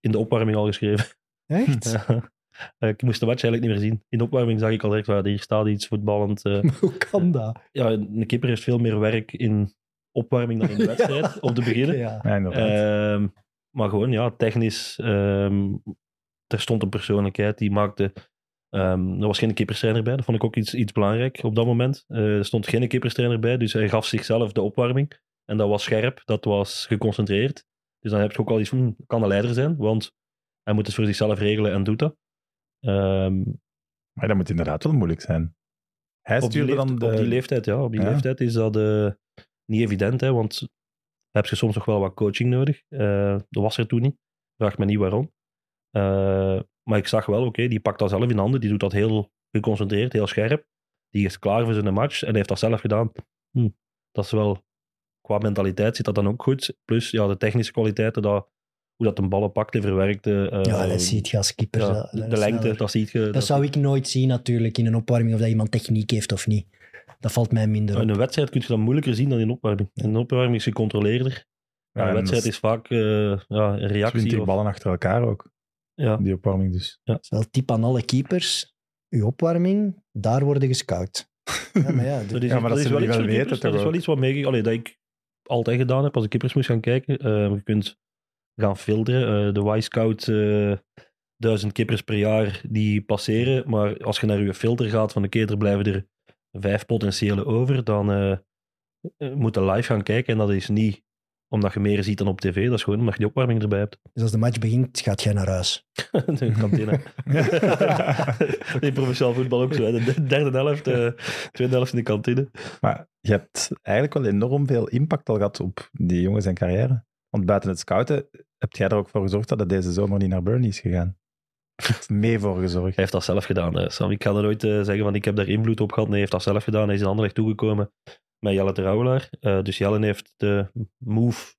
in de opwarming al geschreven. Echt? [LAUGHS] Eh, Ik moest de match eigenlijk niet meer zien. In de opwarming zag ik al direct, waar hier staat iets voetballend. eh. [LAUGHS] Hoe kan dat? ja, een keeper heeft veel meer werk in opwarming dan in de [LAUGHS] wedstrijd, om te beginnen. Ja. Ehm, maar gewoon, ja, technisch. ehm, er stond een persoonlijkheid die maakte. Ehm, er was geen keeperstrainer bij, dat vond ik ook iets, iets belangrijk op dat moment. Eh, er stond geen keeperstrainer bij, dus hij gaf zichzelf de opwarming. En dat was scherp, dat was geconcentreerd. Dus dan heb je ook al iets van, kan een leider zijn, want hij moet het voor zichzelf regelen en doet dat. Ehm, Maar dat moet inderdaad wel moeilijk zijn. Hij op, die stuurde leeftijd, dan de... op die leeftijd, ja. Op die Ja. leeftijd is dat eh, niet evident, hè, want heb je soms nog wel wat coaching nodig. Eh, dat was er toen niet. Vraag me niet waarom. Maar ik zag wel, oké, die pakt dat zelf in handen. Die doet dat heel geconcentreerd, heel scherp. Die is klaar voor zijn match en heeft dat zelf gedaan. Hm, dat is wel... Qua mentaliteit zit dat dan ook goed. Plus ja, de technische kwaliteiten, dat, hoe dat een ballen pakte, verwerkte. eh, ja, dat ziet je als keeper. ja, de, lengte, sneller. dat ziet je. Dat zou ik nooit zien natuurlijk in een opwarming of dat iemand techniek heeft of niet. Dat valt mij minder In op. een wedstrijd kun je dat moeilijker zien dan in een opwarming. In een opwarming is gecontroleerder. Ja, Ja, een en wedstrijd is vaak eh, ja, een reactie. 20 of- ballen achter elkaar ook, ja. die opwarming dus. Dat is wel tip aan alle keepers. Uw opwarming, daar worden gescout. Ja, maar ja, [LAUGHS] Dat is, Ja, maar dat is zullen wel die iets wel weten keepers. Dat is wel iets wat meege... Allee, dat ik altijd gedaan heb als ik keepers moest gaan kijken. Eh, je kunt gaan filteren. Eh, de Y-Scout, eh duizend keepers per jaar die passeren. Maar als je naar je filter gaat van de keer, er blijven er vijf potentiële over, dan eh eh, moet je live gaan kijken. En dat is niet omdat je meer ziet dan op tv. Dat is gewoon omdat je die opwarming erbij hebt. dus als de match begint, gaat jij naar huis. de kantine. in professioneel voetbal ook zo. hè. De derde helft, eh tweede helft in de kantine. Maar je hebt eigenlijk wel enorm veel impact al gehad op die jongens en carrière. Want buiten het scouten heb jij er ook voor gezorgd dat het deze zomer niet naar Burnley is gegaan. Mee voor gezorgd. Hij heeft dat zelf gedaan, eh, Sam. Ik ga er nooit eh, zeggen van ik heb daar invloed op gehad. Nee, hij heeft dat zelf gedaan. Hij is in Anderlecht toegekomen met Jelle Terouwelaar. Eh dus Jelle heeft de move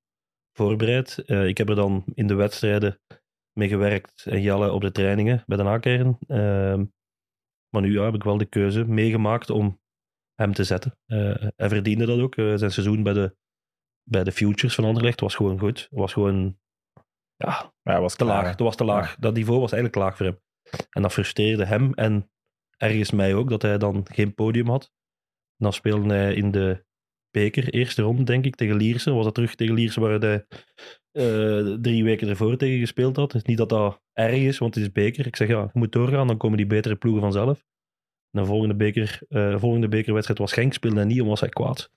voorbereid. Eh, ik heb er dan in de wedstrijden mee gewerkt en Jelle op de trainingen bij de nakern. Ehm maar nu ja, heb ik wel de keuze meegemaakt om hem te zetten. Eh, hij verdiende dat ook. Zijn seizoen bij de, bij de Futures van Anderlecht was gewoon goed. Was gewoon ja, was te klaar, laag. hè. Dat was te laag. Ja. Dat niveau was eigenlijk laag voor hem. En dat frustreerde hem en ergens mij ook, dat hij dan geen podium had. Dan speelde hij in de beker, eerste ronde denk ik, tegen Lierse. Was dat terug tegen Lierse waar hij eh, drie weken ervoor tegen gespeeld had. Dus niet dat dat erg is, want het is beker. Ik zeg ja, je moet doorgaan, dan komen die betere ploegen vanzelf. En de volgende, beker, eh, de volgende bekerwedstrijd was Genk, speelde hij niet, om was hij kwaad.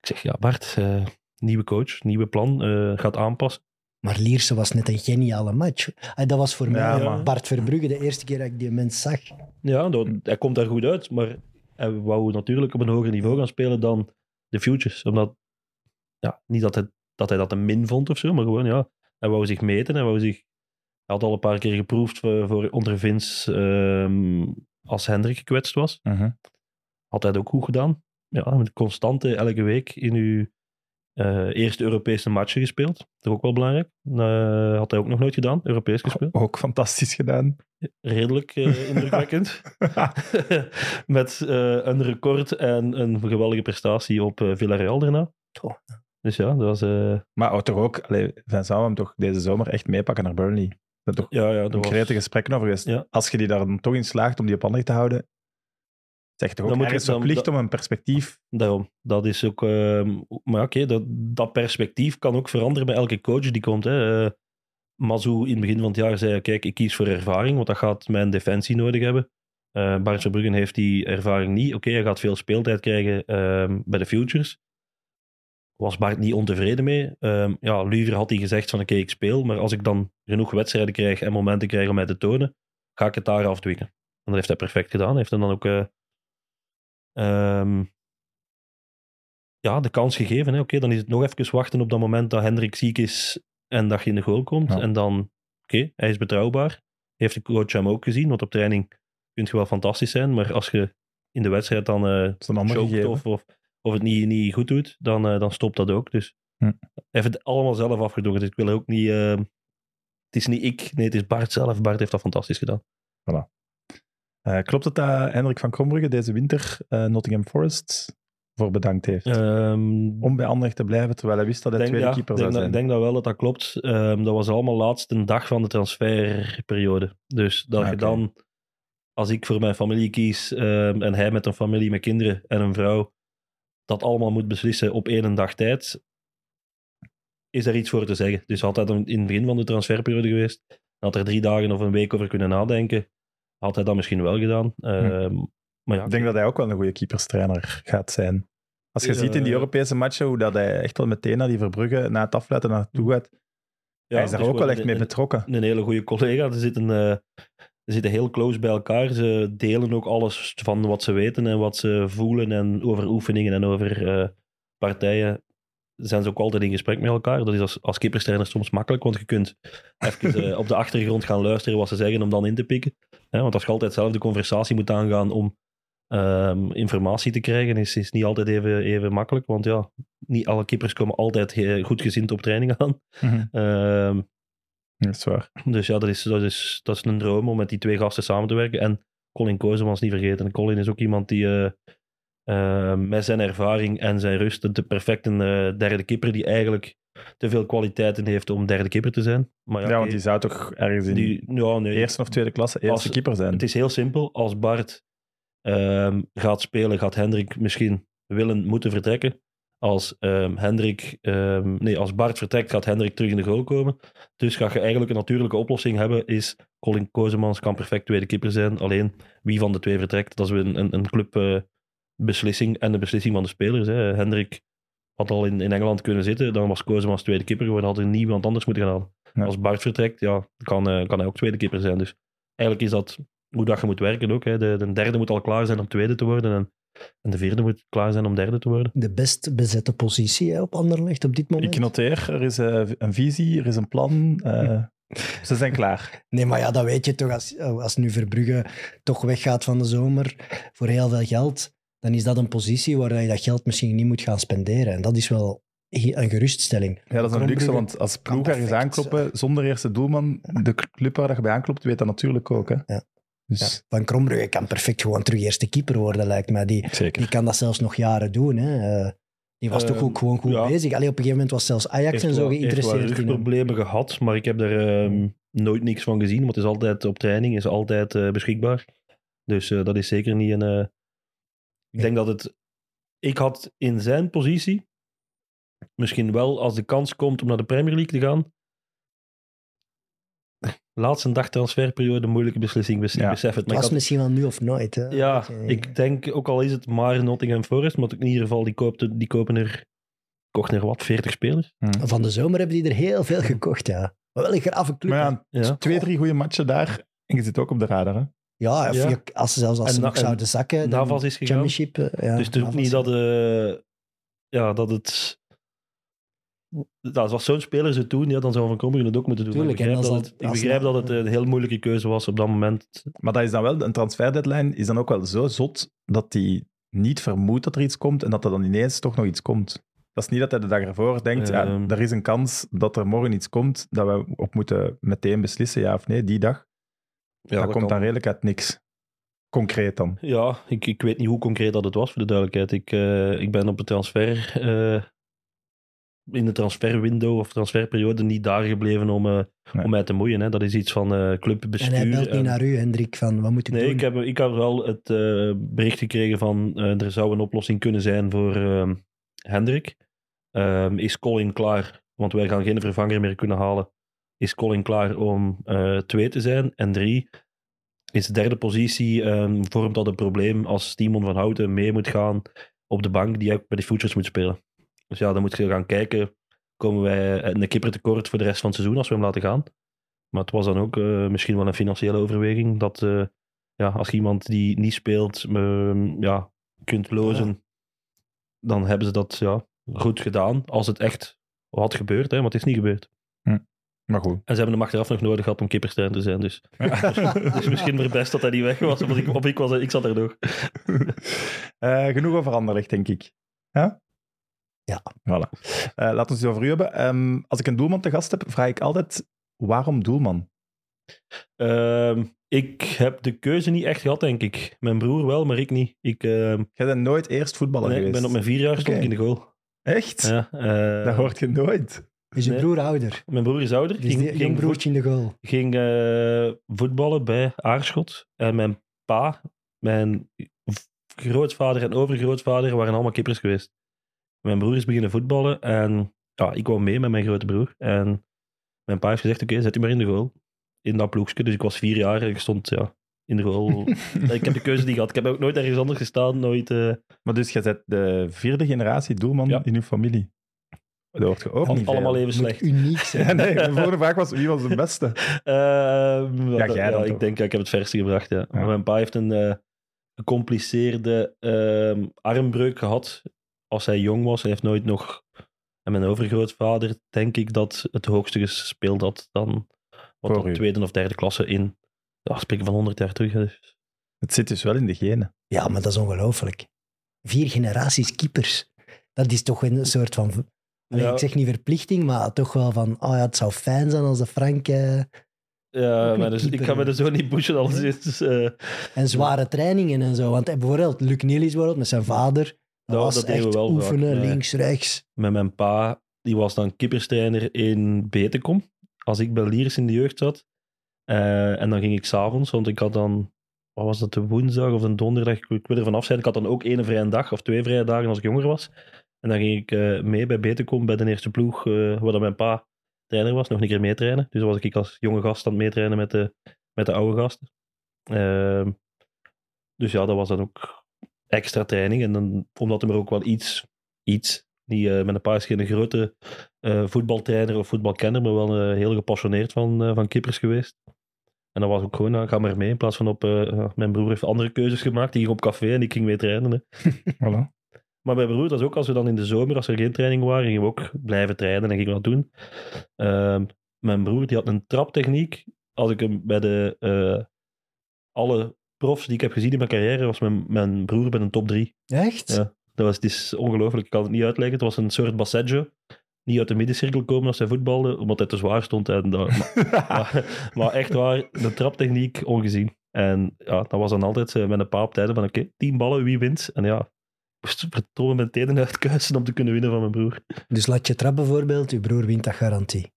Ik zeg ja, Bart, eh, nieuwe coach, nieuwe plan, gaat aanpassen. Maar Lierse was net een geniale match. Dat was voor Ja, mij maar- Bart Verbrugge de eerste keer dat ik die mens zag. Ja, dat, hij komt daar goed uit, maar hij wou natuurlijk op een hoger niveau gaan spelen dan de Futures. Omdat, ja, niet dat hij, dat hij dat een min vond of zo, maar gewoon, ja, hij wou zich meten. Hij, wou zich, hij had al een paar keer geproefd voor, voor onder Vince ehm, als Hendrik gekwetst was. Mhm. Had hij het ook goed gedaan. Ja, met constante elke week in uw eh, eerste Europese matchen gespeeld. Toch ook wel belangrijk. Eh, had hij ook nog nooit gedaan, Europees gespeeld. Ook fantastisch gedaan. Redelijk eh, [LAUGHS] indrukwekkend. [LAUGHS] Met een record en een geweldige prestatie op Villarreal daarna. Oh. Dus ja, dat was... maar toch ook, allee, hem toch deze zomer echt meepakken naar Burnley. Zijn toch ja, ja, dat was, concrete gesprekken over geweest. Ja. Als je die daar dan toch in slaagt om die op handen te houden, zeg toch ook Dan moet ergens verplicht om een perspectief... Daarom. Dat is ook... ehm, maar oké, dat, dat perspectief kan ook veranderen bij elke coach die komt. Hè. Eh, Mazou in het begin van het jaar zei, kijk, ik kies voor ervaring, want dat gaat mijn defensie nodig hebben. Eh Bart Verbruggen heeft die ervaring niet. Oké, hij gaat veel speeltijd krijgen ehm, bij de Futures. Was Bart niet ontevreden mee. Ehm, ja, liever had hij gezegd van, oké, ik speel, maar als ik dan genoeg wedstrijden krijg en momenten krijg om mij te tonen, ga ik het daar afdwingen. En dat heeft hij perfect gedaan. Hij heeft hem dan ook... eh, ehm, ja, de kans gegeven. Oké, dan is het nog even wachten op dat moment dat Hendrik ziek is en dat je in de goal komt. Ja. En dan, oké, hij is betrouwbaar. Heeft de coach hem ook gezien, want op training kun je wel fantastisch zijn, maar als je in de wedstrijd dan gegeven. of, of, of het niet, niet goed doet, dan, eh, dan stopt dat ook. Dus Hm. hij heeft het allemaal zelf afgedwongen. Dus ik wil ook niet... eh, het is niet ik, nee, het is Bart zelf. Bart heeft dat fantastisch gedaan. Eh, klopt het dat Hendrik van Krombrugge deze winter eh, Nottingham Forest voor bedankt heeft? Ehm, om bij Anderlecht te blijven, terwijl hij wist dat hij tweede ja, keeper zou zijn. Ik denk dat wel dat dat klopt. Ehm, dat was allemaal laatste dag van de transferperiode. Dus dat je Oké. dan, als ik voor mijn familie kies ehm, en hij met een familie met kinderen en een vrouw, dat allemaal moet beslissen op één dag tijd, is er iets voor te zeggen. Dus dan in het begin van de transferperiode geweest, had er drie dagen of een week over kunnen nadenken, had hij dat misschien wel gedaan. Ehm, Maar ja, Ik denk dat hij ook wel een goede keeperstrainer gaat zijn. Als je ziet in die Europese matchen hoe dat hij echt wel meteen naar die Verbrugge na het afluiten naartoe gaat, ja, hij is daar het ook wel echt mee een- betrokken. een hele goede collega. Er zit een, eh, ze zitten heel close bij elkaar. Ze delen ook alles van wat ze weten en wat ze voelen en over oefeningen en over eh, partijen. Zijn ze ook altijd in gesprek met elkaar. Dat is als, als keeperstrainer soms makkelijk, want je kunt even eh, op de achtergrond gaan luisteren wat ze zeggen om dan in te pikken. Hè, want als je altijd zelf de conversatie moet aangaan om ehm, informatie te krijgen, is, is niet altijd even, even makkelijk. Want ja, niet alle keepers komen altijd he- goed gezind op training aan. Mhm. Ehm, Dat is waar. dus ja, dat is, dat, is, dat is een droom om met die twee gasten samen te werken. En Colin Kozemans niet vergeten. En Colin is ook iemand die eh, eh, met zijn ervaring en zijn rust de perfecte eh, derde keeper die eigenlijk te veel kwaliteiten heeft om derde keeper te zijn. Maar Ja, ja, want die zou toch ergens in die, ja, nee, eerste of tweede klasse eerste Als- keeper zijn. het is heel simpel. Als Bart ehm, gaat spelen, gaat Hendrik misschien willen moeten vertrekken. Als, ehm, Hendrik, ehm, nee, als Bart vertrekt, gaat Hendrik terug in de goal komen. Dus ga je eigenlijk een natuurlijke oplossing hebben. Is Colin Kozemans kan perfect tweede keeper zijn. Alleen wie van de twee vertrekt, dat is weer een, een, een clubbeslissing en de beslissing van de spelers. Hè. Hendrik had al in, in Engeland kunnen zitten. Dan was Kozemans tweede keeper geworden. Had er niemand anders moeten gaan halen. Ja. Als Bart vertrekt, ja, kan, eh, kan hij ook tweede keeper zijn. Dus eigenlijk is dat hoe dat je moet werken ook. Hè. De, de derde moet al klaar zijn om tweede te worden. En, en de vierde moet klaar zijn om derde te worden. De best bezette positie hè, op Anderlecht op dit moment. Ik noteer, er is eh, een visie, er is een plan. eh, [LAUGHS] ze zijn klaar. Nee, maar ja, dat weet je toch. Als, als nu Verbrugge toch weggaat van de zomer voor heel veel geld, dan is dat een positie waar je dat geld misschien niet moet gaan spenderen. En dat is wel een geruststelling. Ja, dat is een luxe, want als ploeg ergens aankloppen zonder eerste doelman, de club waar je bij aanklopt, weet dat natuurlijk ook. Hè? Ja. Dus, Ja, Van Krombrugge kan perfect gewoon terug eerste keeper worden, lijkt mij. Die, Zeker. die kan dat zelfs nog jaren doen. Hè. Eh, die was toch Ehm, ook gewoon goed ja. bezig. Allee, op een gegeven moment was zelfs Ajax en zo wel- geïnteresseerd in hem. rugproblemen gehad, maar ik heb er ehm, nooit niks van gezien. Want het is altijd op training, is altijd eh, beschikbaar. Dus eh, dat is zeker niet een... Ik denk dat het... Ik had in zijn positie misschien wel, als de kans komt om naar de Premier League te gaan, laatste dag transferperiode moeilijke beslissing. bes- Ik Ja. besef het. Maar was had- misschien wel nu of nooit. Hè. ja, ik denk, ook al is het maar Nottingham Forest, maar in ieder geval, die, koopte, die kopen er... Kochten er wat, 40 spelers? Van de zomer hebben die er heel veel gekocht, ja. Maar wel een grave club. Maar hè. ja, Ja. twee, drie goede matchen daar en je zit ook op de radar. Hè? Ja, of Ja. je- als ze zelfs als En ze nog zouden zakken. dan Navas is gegaan. Championship, eh, ja, dus het is ook Navas. niet dat, eh, ja, dat het... Ja, als zo'n speler ze doen, ja, dan zou Van Krombrugge het ook moeten doen. Tuurlijk, ik begrijp, dat als het, dat- ik als begrijp dat- dat het een heel moeilijke keuze was op dat moment. Maar dat is dan wel, een transferdeadline is dan ook wel zo zot dat hij niet vermoedt dat er iets komt en dat er dan ineens toch nog iets komt. Dat is niet dat hij de dag ervoor denkt, ja, Ehm. er is een kans dat er morgen iets komt, dat we op moeten meteen beslissen, ja of nee, die dag. Ja, dat, komt dan redelijk uit niks. Concreet dan. Ja, ik, ik weet niet hoe concreet dat het was, voor de duidelijkheid. Ik, eh, ik ben op het transfer... eh, in de transferwindow of transferperiode niet daar gebleven om, eh, Nee. om mij te moeien. Hè. Dat is iets van eh En clubbestuur. hij belt en- niet naar u, Hendrik, van wat moet ik Nee, doen? ik heb, ik heb wel het eh, bericht gekregen van eh, er zou een oplossing kunnen zijn voor ehm, Hendrik. Ehm, is Colin klaar? Want wij gaan geen vervanger meer kunnen halen. Is Colin klaar om eh, twee te zijn? En drie, is de derde positie, ehm, vormt dat een probleem als Timon van Houten mee moet gaan op de bank die ook bij de Futures moet spelen. Dus ja, dan moet je gaan kijken, komen wij een keeper tekort voor de rest van het seizoen als we hem laten gaan? Maar het was dan ook eh, misschien wel een financiële overweging dat... eh, ja, als iemand die niet speelt ehm, ja, kunt lozen, dan hebben ze dat ja, goed gedaan. Als het echt had gebeurd, hè, maar het is niet gebeurd. Maar goed. En ze hebben hem achteraf nog nodig gehad om keeperstein te zijn. Dus, [LAUGHS] dus misschien maar best dat hij niet weg was, want ik, of ik, was, ik zat er nog. [LAUGHS] Eh, genoeg over Anderlecht, denk ik. Ja? Ja. Voilà. Eh, laten we het over u hebben. Ehm, als ik een doelman te gast heb, vraag ik altijd, waarom doelman? Ehm, ik heb de keuze niet echt gehad, denk ik. Mijn broer wel, maar ik niet. Ik, ehm, Jij bent nooit eerst voetballer nee, ik geweest. ben op mijn vier jaar stond ik in de goal. Echt? Ja, eh, Dat hoort je nooit. Is Nee. broer ouder? Mijn broer is ouder. Dus ging, die ging jong broertje in de goal. ging eh, voetballen bij Aarschot. En mijn pa, mijn v- grootvader en overgrootvader waren allemaal keepers geweest. Mijn broer is beginnen voetballen en ja, ik kwam mee met mijn grote broer. En mijn pa heeft gezegd, oké, zet u maar in de goal. In dat ploegje. Dus ik was vier jaar en ik stond ja, in de goal. [LAUGHS] ik heb de keuze niet gehad. Ik heb ook nooit ergens anders gestaan. Nooit, eh, Maar dus jij bent de vierde generatie doelman Ja. in uw familie. Dat wordt je ook niet allemaal even slecht. Uniek zijn. [LAUGHS] nee, mijn volgende vraag was, wie was de beste? [LAUGHS] Ehm, Ja, dat- jij dan ik denk, ja, ik heb het verste gebracht, ja. Ja. Mijn pa heeft een eh, gecompliceerde ehm, armbreuk gehad als hij jong was. Hij heeft nooit nog... En mijn overgrootvader, denk ik, dat het hoogste gespeeld had dan wat Voor dat u. tweede of derde klasse in... Ja, spreken van 100 jaar terug. Dus, Het zit dus wel in de genen. Ja, maar dat is ongelooflijk. Vier generaties keepers. Dat is toch een soort van... Allee, Ja. Ik zeg niet verplichting, maar toch wel van... Oh ja, het zou fijn zijn als de Frank... eh, ja, maar dus, ik ga me hè. er zo niet pushen als is. eh, en zware trainingen en zo. Want eh, bijvoorbeeld Luc Niels bijvoorbeeld, met zijn vader... Dat Ja, was dat echt wel oefenen, ja. links, rechts. met mijn pa, die was dan kipperstrainer in Betekom, als ik bij Liers in de jeugd zat. Eh, en dan ging ik s'avonds, want ik had dan, wat was dat, de woensdag of een donderdag, ik, ik wil er vanaf zijn, ik had dan ook één vrije dag of twee vrije dagen als ik jonger was. En dan ging ik eh, mee bij Betekom, bij de eerste ploeg, eh, waar dan mijn pa trainer was, nog een keer meetrainen. Dus dan was ik als jonge gast aan het meetrainen met de, met de oude gasten. Ehm, dus ja, dat was dan ook extra training. En dan, omdat er ook wel iets, iets die eh, met een paar is geen grote eh, voetbaltrainer of voetbalkenner, maar wel eh, heel gepassioneerd van, eh, van kippers geweest. En dat was ook gewoon, nou, ga maar mee, in plaats van op... eh, mijn broer heeft andere keuzes gemaakt, die ging op café en ik ging mee trainen. Hè. [LAUGHS] [LAUGHS] Voilà. Maar mijn broer, dat is ook als we dan in de zomer, als er geen training waren, gingen we ook blijven trainen en gingen we dat doen. Ehm, mijn broer, die had een traptechniek. Als ik hem bij de... eh, alle profs die ik heb gezien in mijn carrière, was mijn, mijn broer bij een top 3. Echt? Ja. Dat was, het is ongelooflijk, ik kan het niet uitleggen. Het was een soort Basseggio. Niet uit de middencirkel komen als hij voetbalde, omdat hij te zwaar stond. En dat, [LAUGHS] maar, maar, maar echt waar, de traptechniek ongezien. En ja, dat was dan altijd eh, met een paar op tijden van oké, tien ballen, wie wint? En ja, verdomme mijn tenen uitkuisen om te kunnen winnen van mijn broer. Dus laat je trap bijvoorbeeld, je broer wint dat garantie.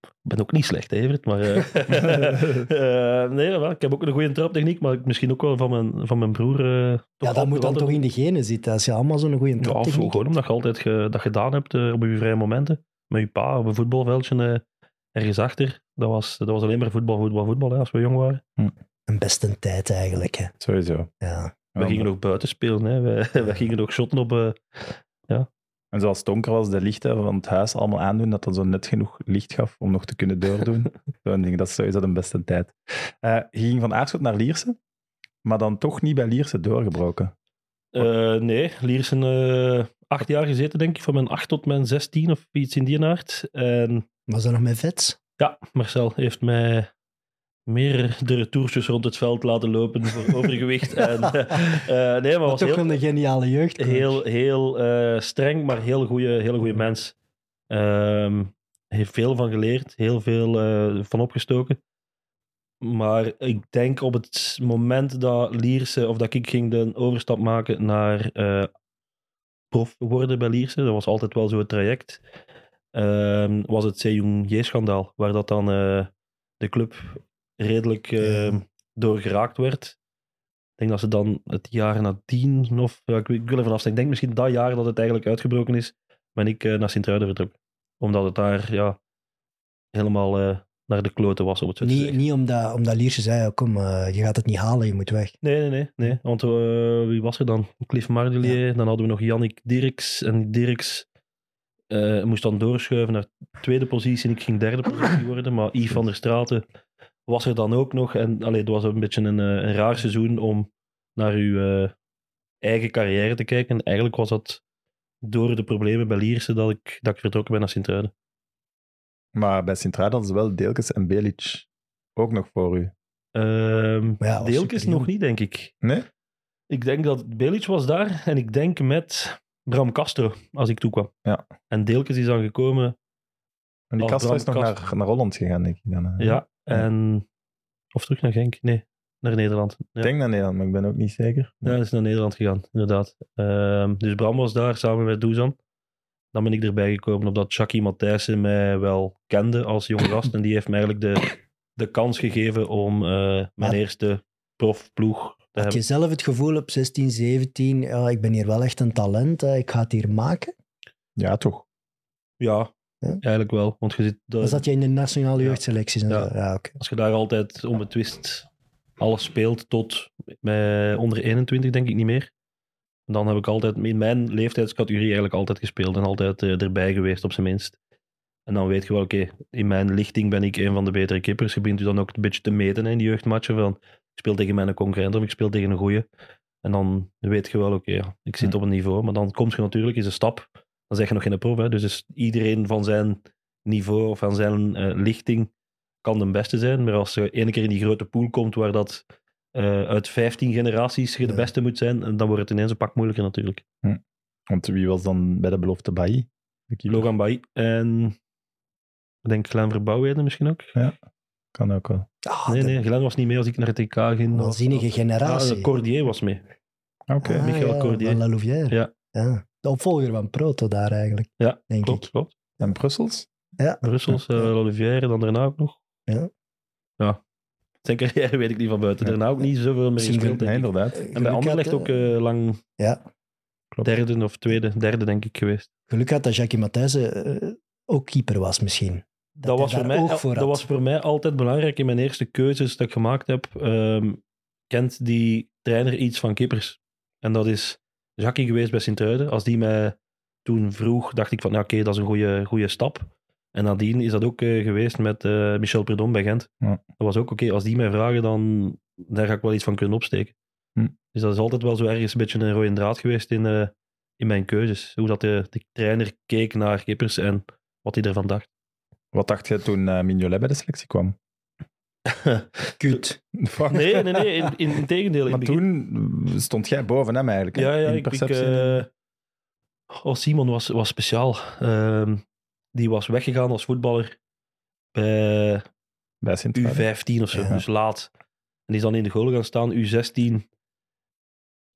Ik ben ook niet slecht, hè, Evert, maar... eh, [LAUGHS] eh, nee, wel, ik heb ook een goede traptechniek, maar misschien ook wel van mijn, van mijn broer. eh, Ja, dat moet dan altijd- toch in de genen zitten. Als je allemaal zo'n goede Ja, of traptechniek gewoon omdat je altijd ge- dat gedaan hebt eh, op je vrije momenten. Met je pa op een voetbalveldje eh, ergens achter. Dat was, dat was alleen maar voetbal, voetbal, voetbal hè, als we jong waren. Een beste tijd eigenlijk. Hè. Sowieso. Ja. We Ja, gingen nog buiten spelen. Hè. We, [LAUGHS] we gingen nog shotten op... eh, En zoals het donker was, de lichten van het huis allemaal aandoen, dat dat zo net genoeg licht gaf om nog te kunnen doordoen. [LAUGHS] Zo'n ding, dat is sowieso de beste tijd. Eh, je ging van Aarschot naar Lierse, maar dan toch niet bij Lierse doorgebroken. eh, nee, Liersen eh acht jaar gezeten, denk ik. Van mijn acht tot mijn zestien of iets in die aard. En Was dat nog met vets? ja, Marcel heeft mij meer [LAUGHS] de retourtjes rond het veld laten lopen voor [LAUGHS] overgewicht. en, eh, nee, maar Maar was toch heel, een geniale jeugd. heel, heel eh, streng, maar heel goede, hele goede mens. Ehm, heeft veel van geleerd, heel veel van opgestoken. Maar ik denk op het moment dat Lierse, of dat ik ging de overstap maken naar prof worden bij Lierse, dat was altijd wel zo'n traject, ehm, was het Sejong J-schandaal, waar dat dan de club redelijk eh, Ja. door geraakt werd. Ik denk dat ze dan het jaar nadien, of ja, ik, ik wil ervan afstaan, ik denk misschien dat jaar dat het eigenlijk uitgebroken is, ben ik eh, naar Sint-Truiden vertrokken. Omdat het daar ja, helemaal eh, naar de kloten was, om het zo Niet, niet omdat, omdat Lierse zei, kom, eh, je gaat het niet halen, je moet weg. Nee, nee, nee. nee. Want eh, wie was er dan? Cliff Mardelier. Dan hadden we nog Yannick Dirks. En Dirks eh, moest dan doorschuiven naar tweede positie. En ik ging derde positie worden. Maar Yves van der Straten was er dan ook nog. En allee, het was een beetje een, eh, een raar seizoen om naar uw eh, eigen carrière te kijken. En eigenlijk was dat door de problemen bij Lierse dat ik, dat ik vertrokken ben naar Sint-Truiden. Maar bij Sint-Truiden hadden ze wel Deelkes en Belic ook nog voor u. Ehm Maar ja, Deelkes nog niet, denk ik. Nee? Ik denk dat Belic was daar en ik denk met Bram Castro als ik toekwam. Ja. En Deelkes is dan gekomen, En die Castro is nog Castro- naar, naar Holland gegaan, denk ik dan. hè? ja, en... Of terug naar Genk? Nee, naar Nederland. Ja, Ik denk naar Nederland, maar ik ben ook niet zeker. ja hij is naar Nederland gegaan, inderdaad. Ehm, dus Bram was daar samen met Doezan. Dan ben ik erbij gekomen omdat Chucky Matthijssen mij wel kende als jonge gast. en die heeft mij eigenlijk de, de kans gegeven om eh, mijn Maar- eerste profploeg te Had je zelf het gevoel op 16, 17, ja, ik ben hier wel echt een talent, ik ga het hier maken? Ja, toch. Ja, Ja? eigenlijk wel. Want je zit, Dan zat je in de nationale jeugdselecties en Ja. zo. Ja, oké. als je daar altijd onbetwist alles speelt tot bij onder 21, denk ik niet meer. Dan heb ik altijd in mijn leeftijdscategorie eigenlijk altijd gespeeld en altijd eh, erbij geweest op zijn minst. En dan weet je wel, oké, in mijn lichting ben ik een van de betere kippers. Je begint je dan ook een beetje te meten hè, in die jeugdmatchen van ik speel tegen mijn concurrent of ik speel tegen een goeie. En dan weet je wel, oké, ik zit op een niveau. Maar dan komt je natuurlijk, is een stap. Dan zeg je nog geen prof. Hè, dus is iedereen van zijn niveau of van zijn eh, lichting kan de beste zijn. Maar als je ene keer in die grote pool komt waar dat eh, uit 15 generaties je de Ja. beste moet zijn, dan wordt het ineens een pak moeilijker natuurlijk. Want wie was dan bij de belofte Bailly? Logan Bay en ik denk Glenn Verbouwheden misschien ook. Kan ook wel. Ah, nee, de nee, Glenn was niet mee als ik naar het TK ging. waanzinnige generatie. Ah, Cordier was mee. Oké. Ah, Michael ja, Cordier. Van La Louvière. Ja. ja. De opvolger van Proto daar eigenlijk, Ja, denk klopt, ik. klopt. En Brussels? Brussels, Ja. uh, Olivier, dan daarna ook nog. Ja. Ja. Zijn carrière weet ik niet van buiten. Ja. Daarna ook niet zoveel meer gespeeld, Nee, inderdaad. En bij Anderlecht ook eh, eh, lang Ja, Klopt. derde of tweede, derde denk ik geweest. geluk had dat Jackie Matthijssen eh, ook keeper was misschien. Dat, was voor mij, voor dat was voor mij altijd belangrijk in mijn eerste keuzes dat ik gemaakt heb. ehm, kent die trainer iets van kippers? En dat is Jackie geweest bij Sint-Truiden. Als die mij toen vroeg, dacht ik van, nou, oké, dat is een goede, goede stap. En nadien is dat ook eh, geweest met eh, Michel Perdon bij Gent. Ja. Dat was ook, oké, als die mij vragen, dan daar ga ik wel iets van kunnen opsteken. Hm. Dus dat is altijd wel zo ergens een beetje een rode draad geweest in, eh, in mijn keuzes. Hoe dat de, de trainer keek naar kippers en wat hij ervan dacht. Wat dacht je toen eh Mignolet bij de selectie kwam? [LAUGHS] Kut. Fuck. Nee, nee, nee. In, in, in tegendeel. in Maar begin- toen stond jij boven hem eigenlijk. hè? Ja, ja. In Ik, ik, eh, oh, Simon was, was speciaal. Ehm, die was weggegaan als voetballer bij bij sint U15 of zo. Ja. Dus laat. En die is dan in de goal gaan staan, U16.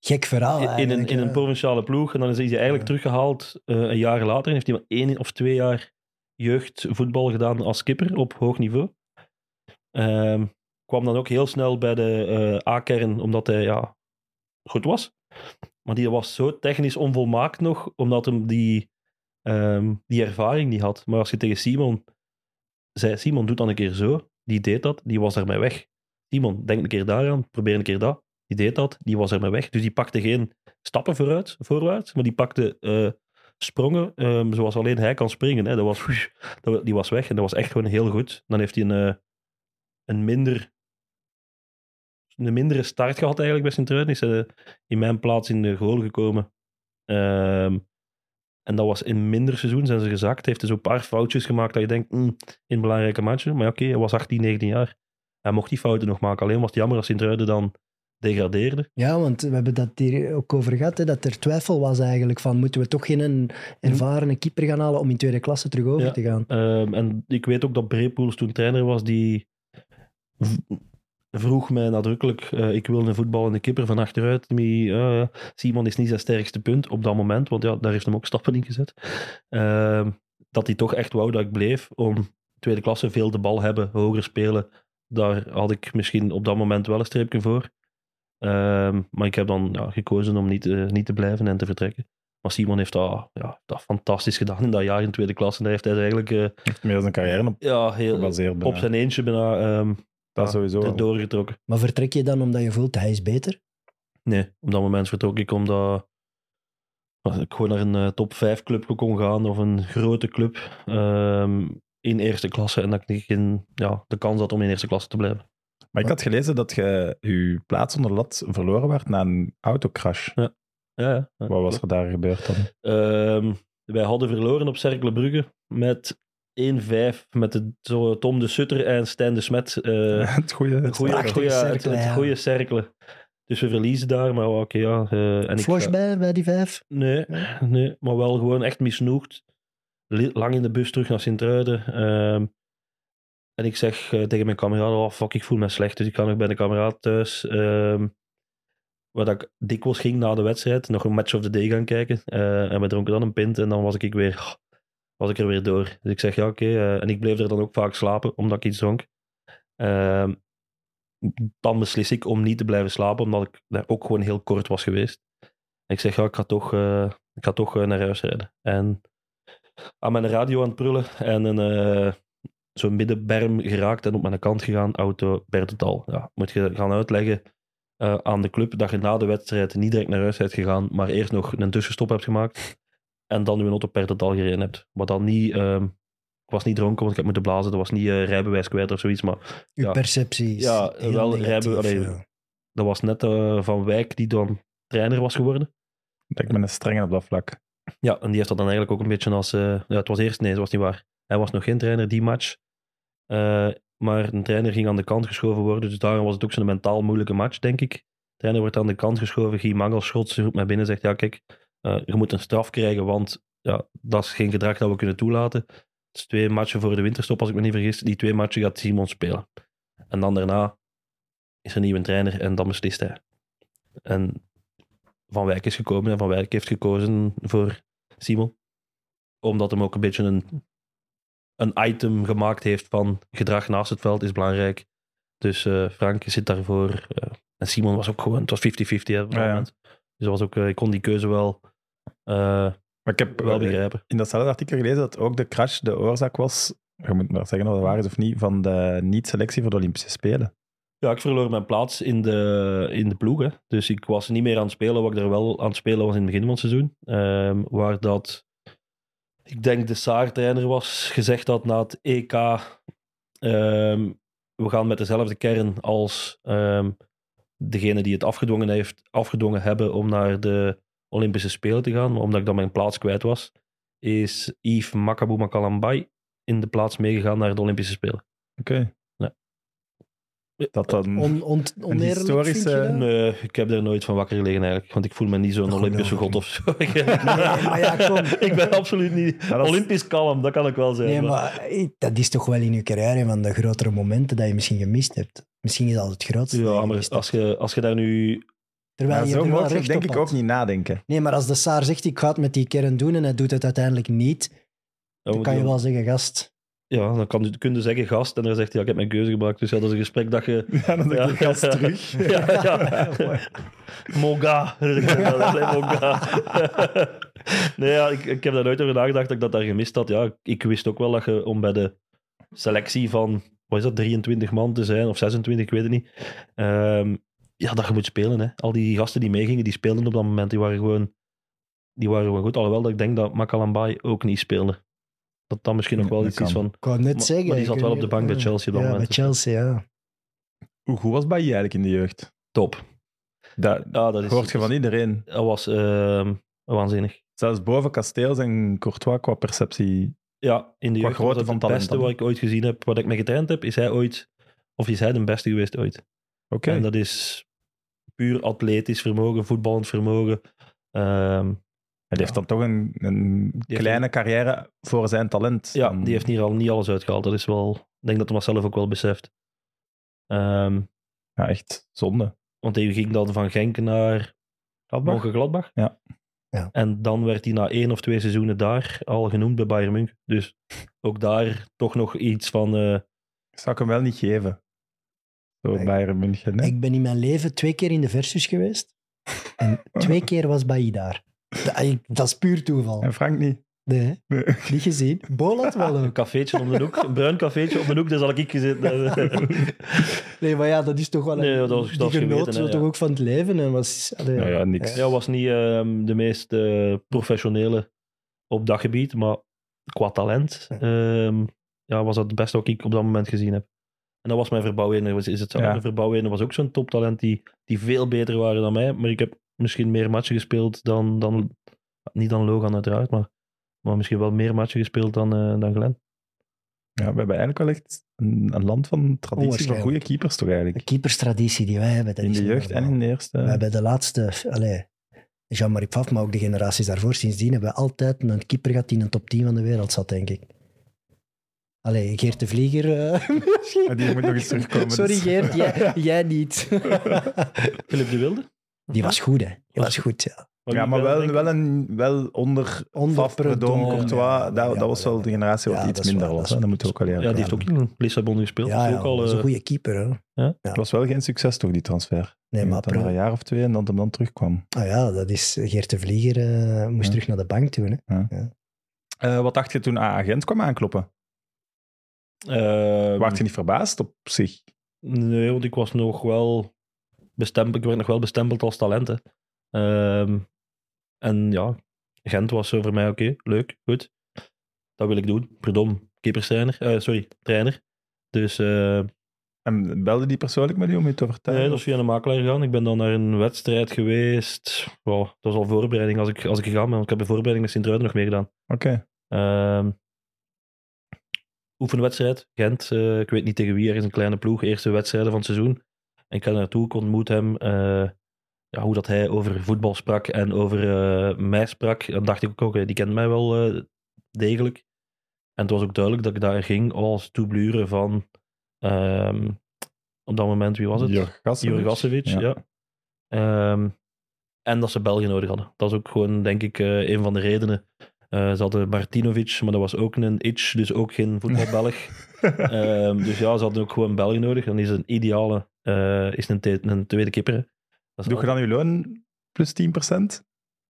Gek verhaal in, in, een, in een provinciale ploeg. En dan is hij eigenlijk Ja. teruggehaald eh, een jaar later. En heeft hij maar één of twee jaar jeugdvoetbal gedaan als skipper op hoog niveau. Ehm, kwam dan ook heel snel bij de eh, A-kern, omdat hij ja, goed was. Maar die was zo technisch onvolmaakt nog, omdat hem die, ehm, die ervaring niet had. Maar als je tegen Simon zei, Simon, doe dan een keer zo. Die deed dat, die was ermee weg. Simon, denk een keer daaraan, probeer een keer dat. Die deed dat, die was ermee weg. Dus die pakte geen stappen vooruit, voorwaarts, maar die pakte eh, sprongen ehm, zoals alleen hij kan springen. Hè. Dat was, [LAUGHS] die was weg en dat was echt gewoon heel goed. Dan heeft hij een, eh, een, minder, een mindere start gehad eigenlijk bij Sint-Truiden. Is eh, in mijn plaats in de goal gekomen. Ehm, en dat was in minder seizoen zijn ze gezakt. Heeft dus een paar foutjes gemaakt dat je denkt, mm, in belangrijke matchen. Maar oké, hij was 18, 19 jaar. Hij mocht die fouten nog maken. Alleen was het jammer als Sint-Truiden dan degradeerde. Ja, want we hebben dat hier ook over gehad, hè, dat er twijfel was eigenlijk van moeten we toch geen ervarene keeper gaan halen om in tweede klasse terug over Ja. te gaan. Ehm, en ik weet ook dat Brepoels toen trainer was, die vroeg mij nadrukkelijk, eh, ik wil een voetballende kipper van achteruit. Die, eh, Simon is niet zijn sterkste punt op dat moment, want ja, daar heeft hem ook stappen in gezet. Ehm, dat hij toch echt wou dat ik bleef om tweede klasse veel de bal hebben, hoger spelen. Daar had ik misschien op dat moment wel een streepje voor. Maar ik heb dan ja, gekozen om niet, eh, niet te blijven en te vertrekken. Maar Simon heeft dat, ja, dat fantastisch gedaan in dat jaar in tweede klasse. En daar heeft hij eigenlijk eh, Heeft meer zijn carrière op ja, heel, op zijn eentje bijna ehm, Dat ja, sowieso. doorgetrokken. Maar vertrek je dan omdat je voelt hij is beter? Nee, op dat moment vertrok ik omdat als ik gewoon naar een eh, top 5 club kon gaan of een grote club ehm, in eerste klasse en dat ik geen, ja, de kans had om in eerste klasse te blijven. Maar ik had gelezen dat je je plaats onder de lat verloren werd na een autocrash. Ja, ja, ja. Wat was er daar gebeurd dan? Ehm, wij hadden verloren op Cercle Brugge met 1-5 met de, zo Tom de Sutter en Stijn de Smet. eh, [LAUGHS] het goede. Cirkelen, cirkelen. Dus we verliezen daar, maar oké, ja. en ik, Flash bij, bij die vijf? Nee, nee, maar wel gewoon echt misnoegd. Lang in de bus terug naar Sint-Truiden. ehm, en ik zeg tegen mijn kameraad, oh fuck, ik voel me slecht. Dus ik ga nog bij de kameraad thuis. ehm waar dat ik dikwijls ging na de wedstrijd, nog een match of the day gaan kijken. en we dronken dan een pint en dan was ik weer, was ik er weer door. Dus ik zeg, ja oké. eh, en ik bleef er dan ook vaak slapen, omdat ik iets dronk. Ehm, dan beslis ik om niet te blijven slapen, omdat ik daar ook gewoon heel kort was geweest. En ik zeg, ja, ik ga toch, eh, ik ga toch eh, naar huis rijden. En aan mijn radio aan het prullen en een, zo'n middenberm geraakt en op mijn kant gegaan, auto Bertetal. Ja, moet je gaan uitleggen. aan de club dat je na de wedstrijd niet direct naar huis bent gegaan, maar eerst nog een tussenstop hebt gemaakt en dan je auto per totaal gereden hebt. Wat dan niet... ehm, ik was niet dronken, want ik heb moeten blazen. Dat was niet eh, rijbewijs kwijt of zoiets, maar Uw Ja. perceptie is Ja, heel wel negatief, rijbe- allee, ja. dat was net eh, Van Wijk die dan trainer was geworden. Ik ben een strenge op dat vlak. Ja, en die heeft dat dan eigenlijk ook een beetje als... eh, ja, het was eerst... Nee, dat was niet waar. Hij was nog geen trainer die match. Eh, maar een trainer ging aan de kant geschoven worden. Dus daarom was het ook zo'n mentaal moeilijke match, denk ik. De trainer wordt aan de kant geschoven. Guy Mangel schots roept mij binnen zegt... Ja, kijk, eh, je moet een straf krijgen, want ja, dat is geen gedrag dat we kunnen toelaten. Het is twee matchen voor de winterstop, als ik me niet vergis. Die twee matchen gaat Simon spelen. En dan daarna is er een nieuwe trainer en dan beslist hij. En Van Wijk is gekomen en Van Wijk heeft gekozen voor Simon. Omdat hem ook een beetje een, een item gemaakt heeft van gedrag naast het veld is belangrijk. Dus eh, Frank zit daarvoor. eh, en Simon was ook gewoon, het was 50-50 hè, op dat Ja, ja. Dus dat was ook, eh, ik kon die keuze wel, eh, Maar ik heb wel eh, begrijpen. in datzelfde artikel gelezen dat ook de crash de oorzaak was, je moet maar zeggen of dat waar is of niet, van de niet-selectie voor de Olympische Spelen. Ja, ik verloor mijn plaats in de, in de ploeg. Hè. Dus ik was niet meer aan het spelen wat ik er wel aan het spelen was in het begin van het seizoen. Ehm, waar dat, ik denk de Saar-trainer was, gezegd had na het EK, ehm, we gaan met dezelfde kern als ehm, degene die het afgedwongen, heeft, afgedwongen hebben om naar de Olympische Spelen te gaan, omdat ik dan mijn plaats kwijt was, is Yves Makabu Makalambai in de plaats meegegaan naar de Olympische Spelen. Oké. Dat dan... On, historische- vind je dat? Nee, ik heb er nooit van wakker gelegen eigenlijk. Want ik voel me niet zo'n Olympische god of zo. [LAUGHS] Nee, maar ja, kom. [LAUGHS] ik ben absoluut niet is- Olympisch kalm, dat kan ik wel zijn. Nee, maar- maar dat is toch wel in je carrière een van de grotere momenten dat je misschien gemist hebt. Misschien is dat het grootste. Ja, maar als je, als je daar nu... Terwijl je zo er recht denk op ik had. ook niet nadenken. Nee, maar als de Saar zegt, ik ga het met die kern doen en hij doet het uiteindelijk niet, dan kan je wel zeggen, gast. Ja, dan kan je, kun je zeggen gast en dan zegt hij, ja, ik heb mijn keuze gemaakt. Dus ja, dat is een gesprek dat je... [LAUGHS] Ja, dan denk Ja. ik gast terug. ja, ja. [LAUGHS] Moga. [LAUGHS] Moga. nee, ja, ik, ik heb daar nooit over nagedacht dat ik dat daar gemist had. Ja, ik wist ook wel dat je om bij de selectie van, wat is dat, 23 man te zijn, of 26, ik weet het niet. Ehm, ja, dat je moet spelen. Hè. Al die gasten die meegingen, die speelden op dat moment, die waren gewoon, die waren gewoon goed. Alhoewel dat ik denk dat Makalambai ook niet speelde. Dat dat misschien nog wel iets is van... Ik wou net Maar- zeggen. maar die zat wel op de bank bij Chelsea op dat ja, moment. bij Chelsea, ja. Hoe goed was Bailly eigenlijk in de jeugd? Top. Dat Ja, dat is, hoort je van iedereen. Dat was ehm, waanzinnig. Zelfs boven Kasteels en Courtois qua perceptie. Ja, in de Qua jeugd grootte was dat van het talent beste dan. wat ik ooit gezien heb. Wat ik mee getraind heb, is hij ooit... Of is hij de beste geweest ooit. Oké. En dat is puur atletisch vermogen, voetballend vermogen. Ehm, Hij heeft dan toch een, een heeft kleine carrière voor zijn talent. ja, Dan- die heeft hier al niet alles uitgehaald. Dat is wel... Ik denk dat hij dat zelf ook wel beseft. Ehm, Ja, echt zonde. want hij ging dan van Genk naar Gladbach? Mönchengladbach. Ja. Ja. En dan werd hij na één of twee seizoenen daar al genoemd bij Bayern München. Dus ook daar toch nog iets van... eh, Zou ik hem wel niet geven. Zo Nee. Bayern München. hè? Ik ben in mijn leven twee keer in de versus geweest. En twee keer was Bailly daar. Dat, is puur toeval. En Frank niet. Nee? Nee. niet gezien. Bolat wel [LAUGHS] Een cafeetje om de hoek, een bruin cafeetje om de hoek, daar zal ik gezeten. [LAUGHS] Nee, maar ja, dat is toch wel... Nee, een- dat was- die dat was genoot geweten, hè, zo ja. toch ook van het leven. En was, allee, Ja, ja, niks. Ja, was niet ehm, de meest eh, professionele op dat gebied, maar qua talent ehm, ja, was dat het beste wat ik op dat moment gezien heb. En dat was mijn verbouwing. Was, is hetzelfde. Ja. Verbouwing was ook zo'n toptalent die, die veel beter waren dan mij. Maar ik heb misschien meer matchen gespeeld dan, dan niet dan Logan uiteraard, maar, maar misschien wel meer matchen gespeeld dan, eh, dan Glenn. Ja, we hebben eigenlijk wel echt een, een land van traditie van goede keepers toch De eigenlijk. keeperstraditie die wij hebben. Dat In de jeugd en in de eerste. We hebben de laatste, allee, Jean-Marie Pfaff, maar ook de generaties daarvoor, sindsdien hebben we altijd een keeper gehad die in de top 10 van de wereld zat, denk ik. Allee, Geert de Vlieger. eh, [LAUGHS] misschien. Die moet nog eens terugkomen. Sorry dus- Geert, jij, [LAUGHS] jij niet. Philip de Wilde? Die was goed, hè. Die was goed, ja. Ja, maar wel, wel, een, wel onder, Onder Predom, Courtois. ja, dat, dat was wel de generatie wat Ja, iets minder was. dat Dat moet je ook wel eerlijk Ja, die heeft ook in Lissabon gespeeld. Ja, dat is ja, ook al, dat is een eh, goede keeper, hè. Ja. Het was wel geen succes toch, die transfer. Nee, maar dan een jaar of twee en dat hem dan terugkwam. Ah ja, dat is Geert de Vlieger eh, moest Ja. terug naar de bank toen. Hè. Eh, wat dacht je toen A-agent kwam aankloppen? eh, Waart je niet verbaasd op zich? Nee, want ik was nog wel bestempeld, ik werd nog wel bestempeld als talent. hè. Ehm, en ja, Gent was zo voor mij oké, leuk, goed. Dat wil ik doen. Pardon, keeperstrainer, eh, sorry, trainer. Dus eh, En belde die persoonlijk met u om je te vertellen? nee, dat is via een makelaar gegaan. Ik ben dan naar een wedstrijd geweest. Wow, dat was al voorbereiding als ik, als ik gegaan ben, want ik heb de voorbereiding met Sint-Truiden nog meegedaan. Oké. Ehm oefenwedstrijd, Gent. eh, ik weet niet tegen wie, er is een kleine ploeg. Eerste wedstrijden van het seizoen. En ik ga naartoe, ik ontmoet hem. eh, ja, hoe dat hij over voetbal sprak en over eh, mij sprak. Dan dacht ik ook, oké, die kent mij wel eh, degelijk. En het was ook duidelijk dat ik daar ging als doublure van... ehm, op dat moment, wie was het? Jurgassevic. Jurgassevic, ja. Ja. Ehm, en dat ze Belgen nodig hadden. Dat is ook gewoon, denk ik, een van de redenen. Ze hadden Martinovic, maar dat was ook een itch, dus ook geen voetbalbelg. [LAUGHS] Ehm, dus ja, ze hadden ook gewoon Belgen nodig. Dan is een ideale, eh, is een, te- een tweede kipper. Dat Doe je dan je loon plus 10%?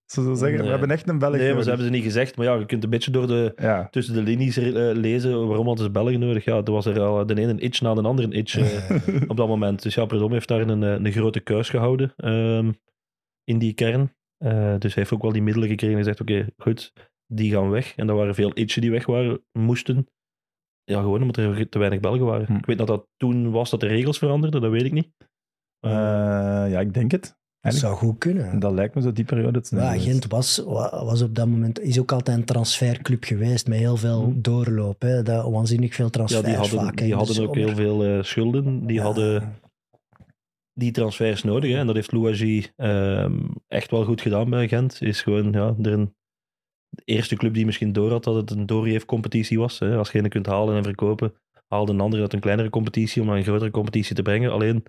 Zo zo zeggen, we hebben echt een Belg Nee, maar ze hebben ze niet gezegd. Maar ja, je kunt een beetje door de, Ja. tussen de linies eh, lezen waarom hadden ze Belgen nodig. Ja, er was er al de ene een itch na de andere een itch eh, [LAUGHS] op dat moment. Dus ja, Predom heeft daar een, een grote keus gehouden ehm, in die kern. Dus hij heeft ook wel die middelen gekregen en gezegd, oké, goed, die gaan weg. En er waren veel itchen die weg waren, moesten. Ja, gewoon omdat er te weinig Belgen waren. Hm. Ik weet dat dat toen was dat de regels veranderden, dat weet ik niet. Eh, ja, ik denk het. Dat zou goed kunnen. Dat lijkt me zo die periode. Ja. Gent was, wa- was op dat moment is ook altijd een transferclub geweest met heel veel Hmm. doorloop. Hè. Dat, waanzinnig veel ja, transfers die hadden, vaak. hè, die de hadden ook zomer. heel veel eh, schulden. Die Ja. hadden die transfers nodig. Hè? En dat heeft Louagie ehm, echt wel goed gedaan bij Gent. Is gewoon ja, er een, de eerste club die misschien door had dat het een doorgeef-competitie was. Hè? Als je een kunt halen en verkopen, haalde een ander uit een kleinere competitie om naar een grotere competitie te brengen. Alleen,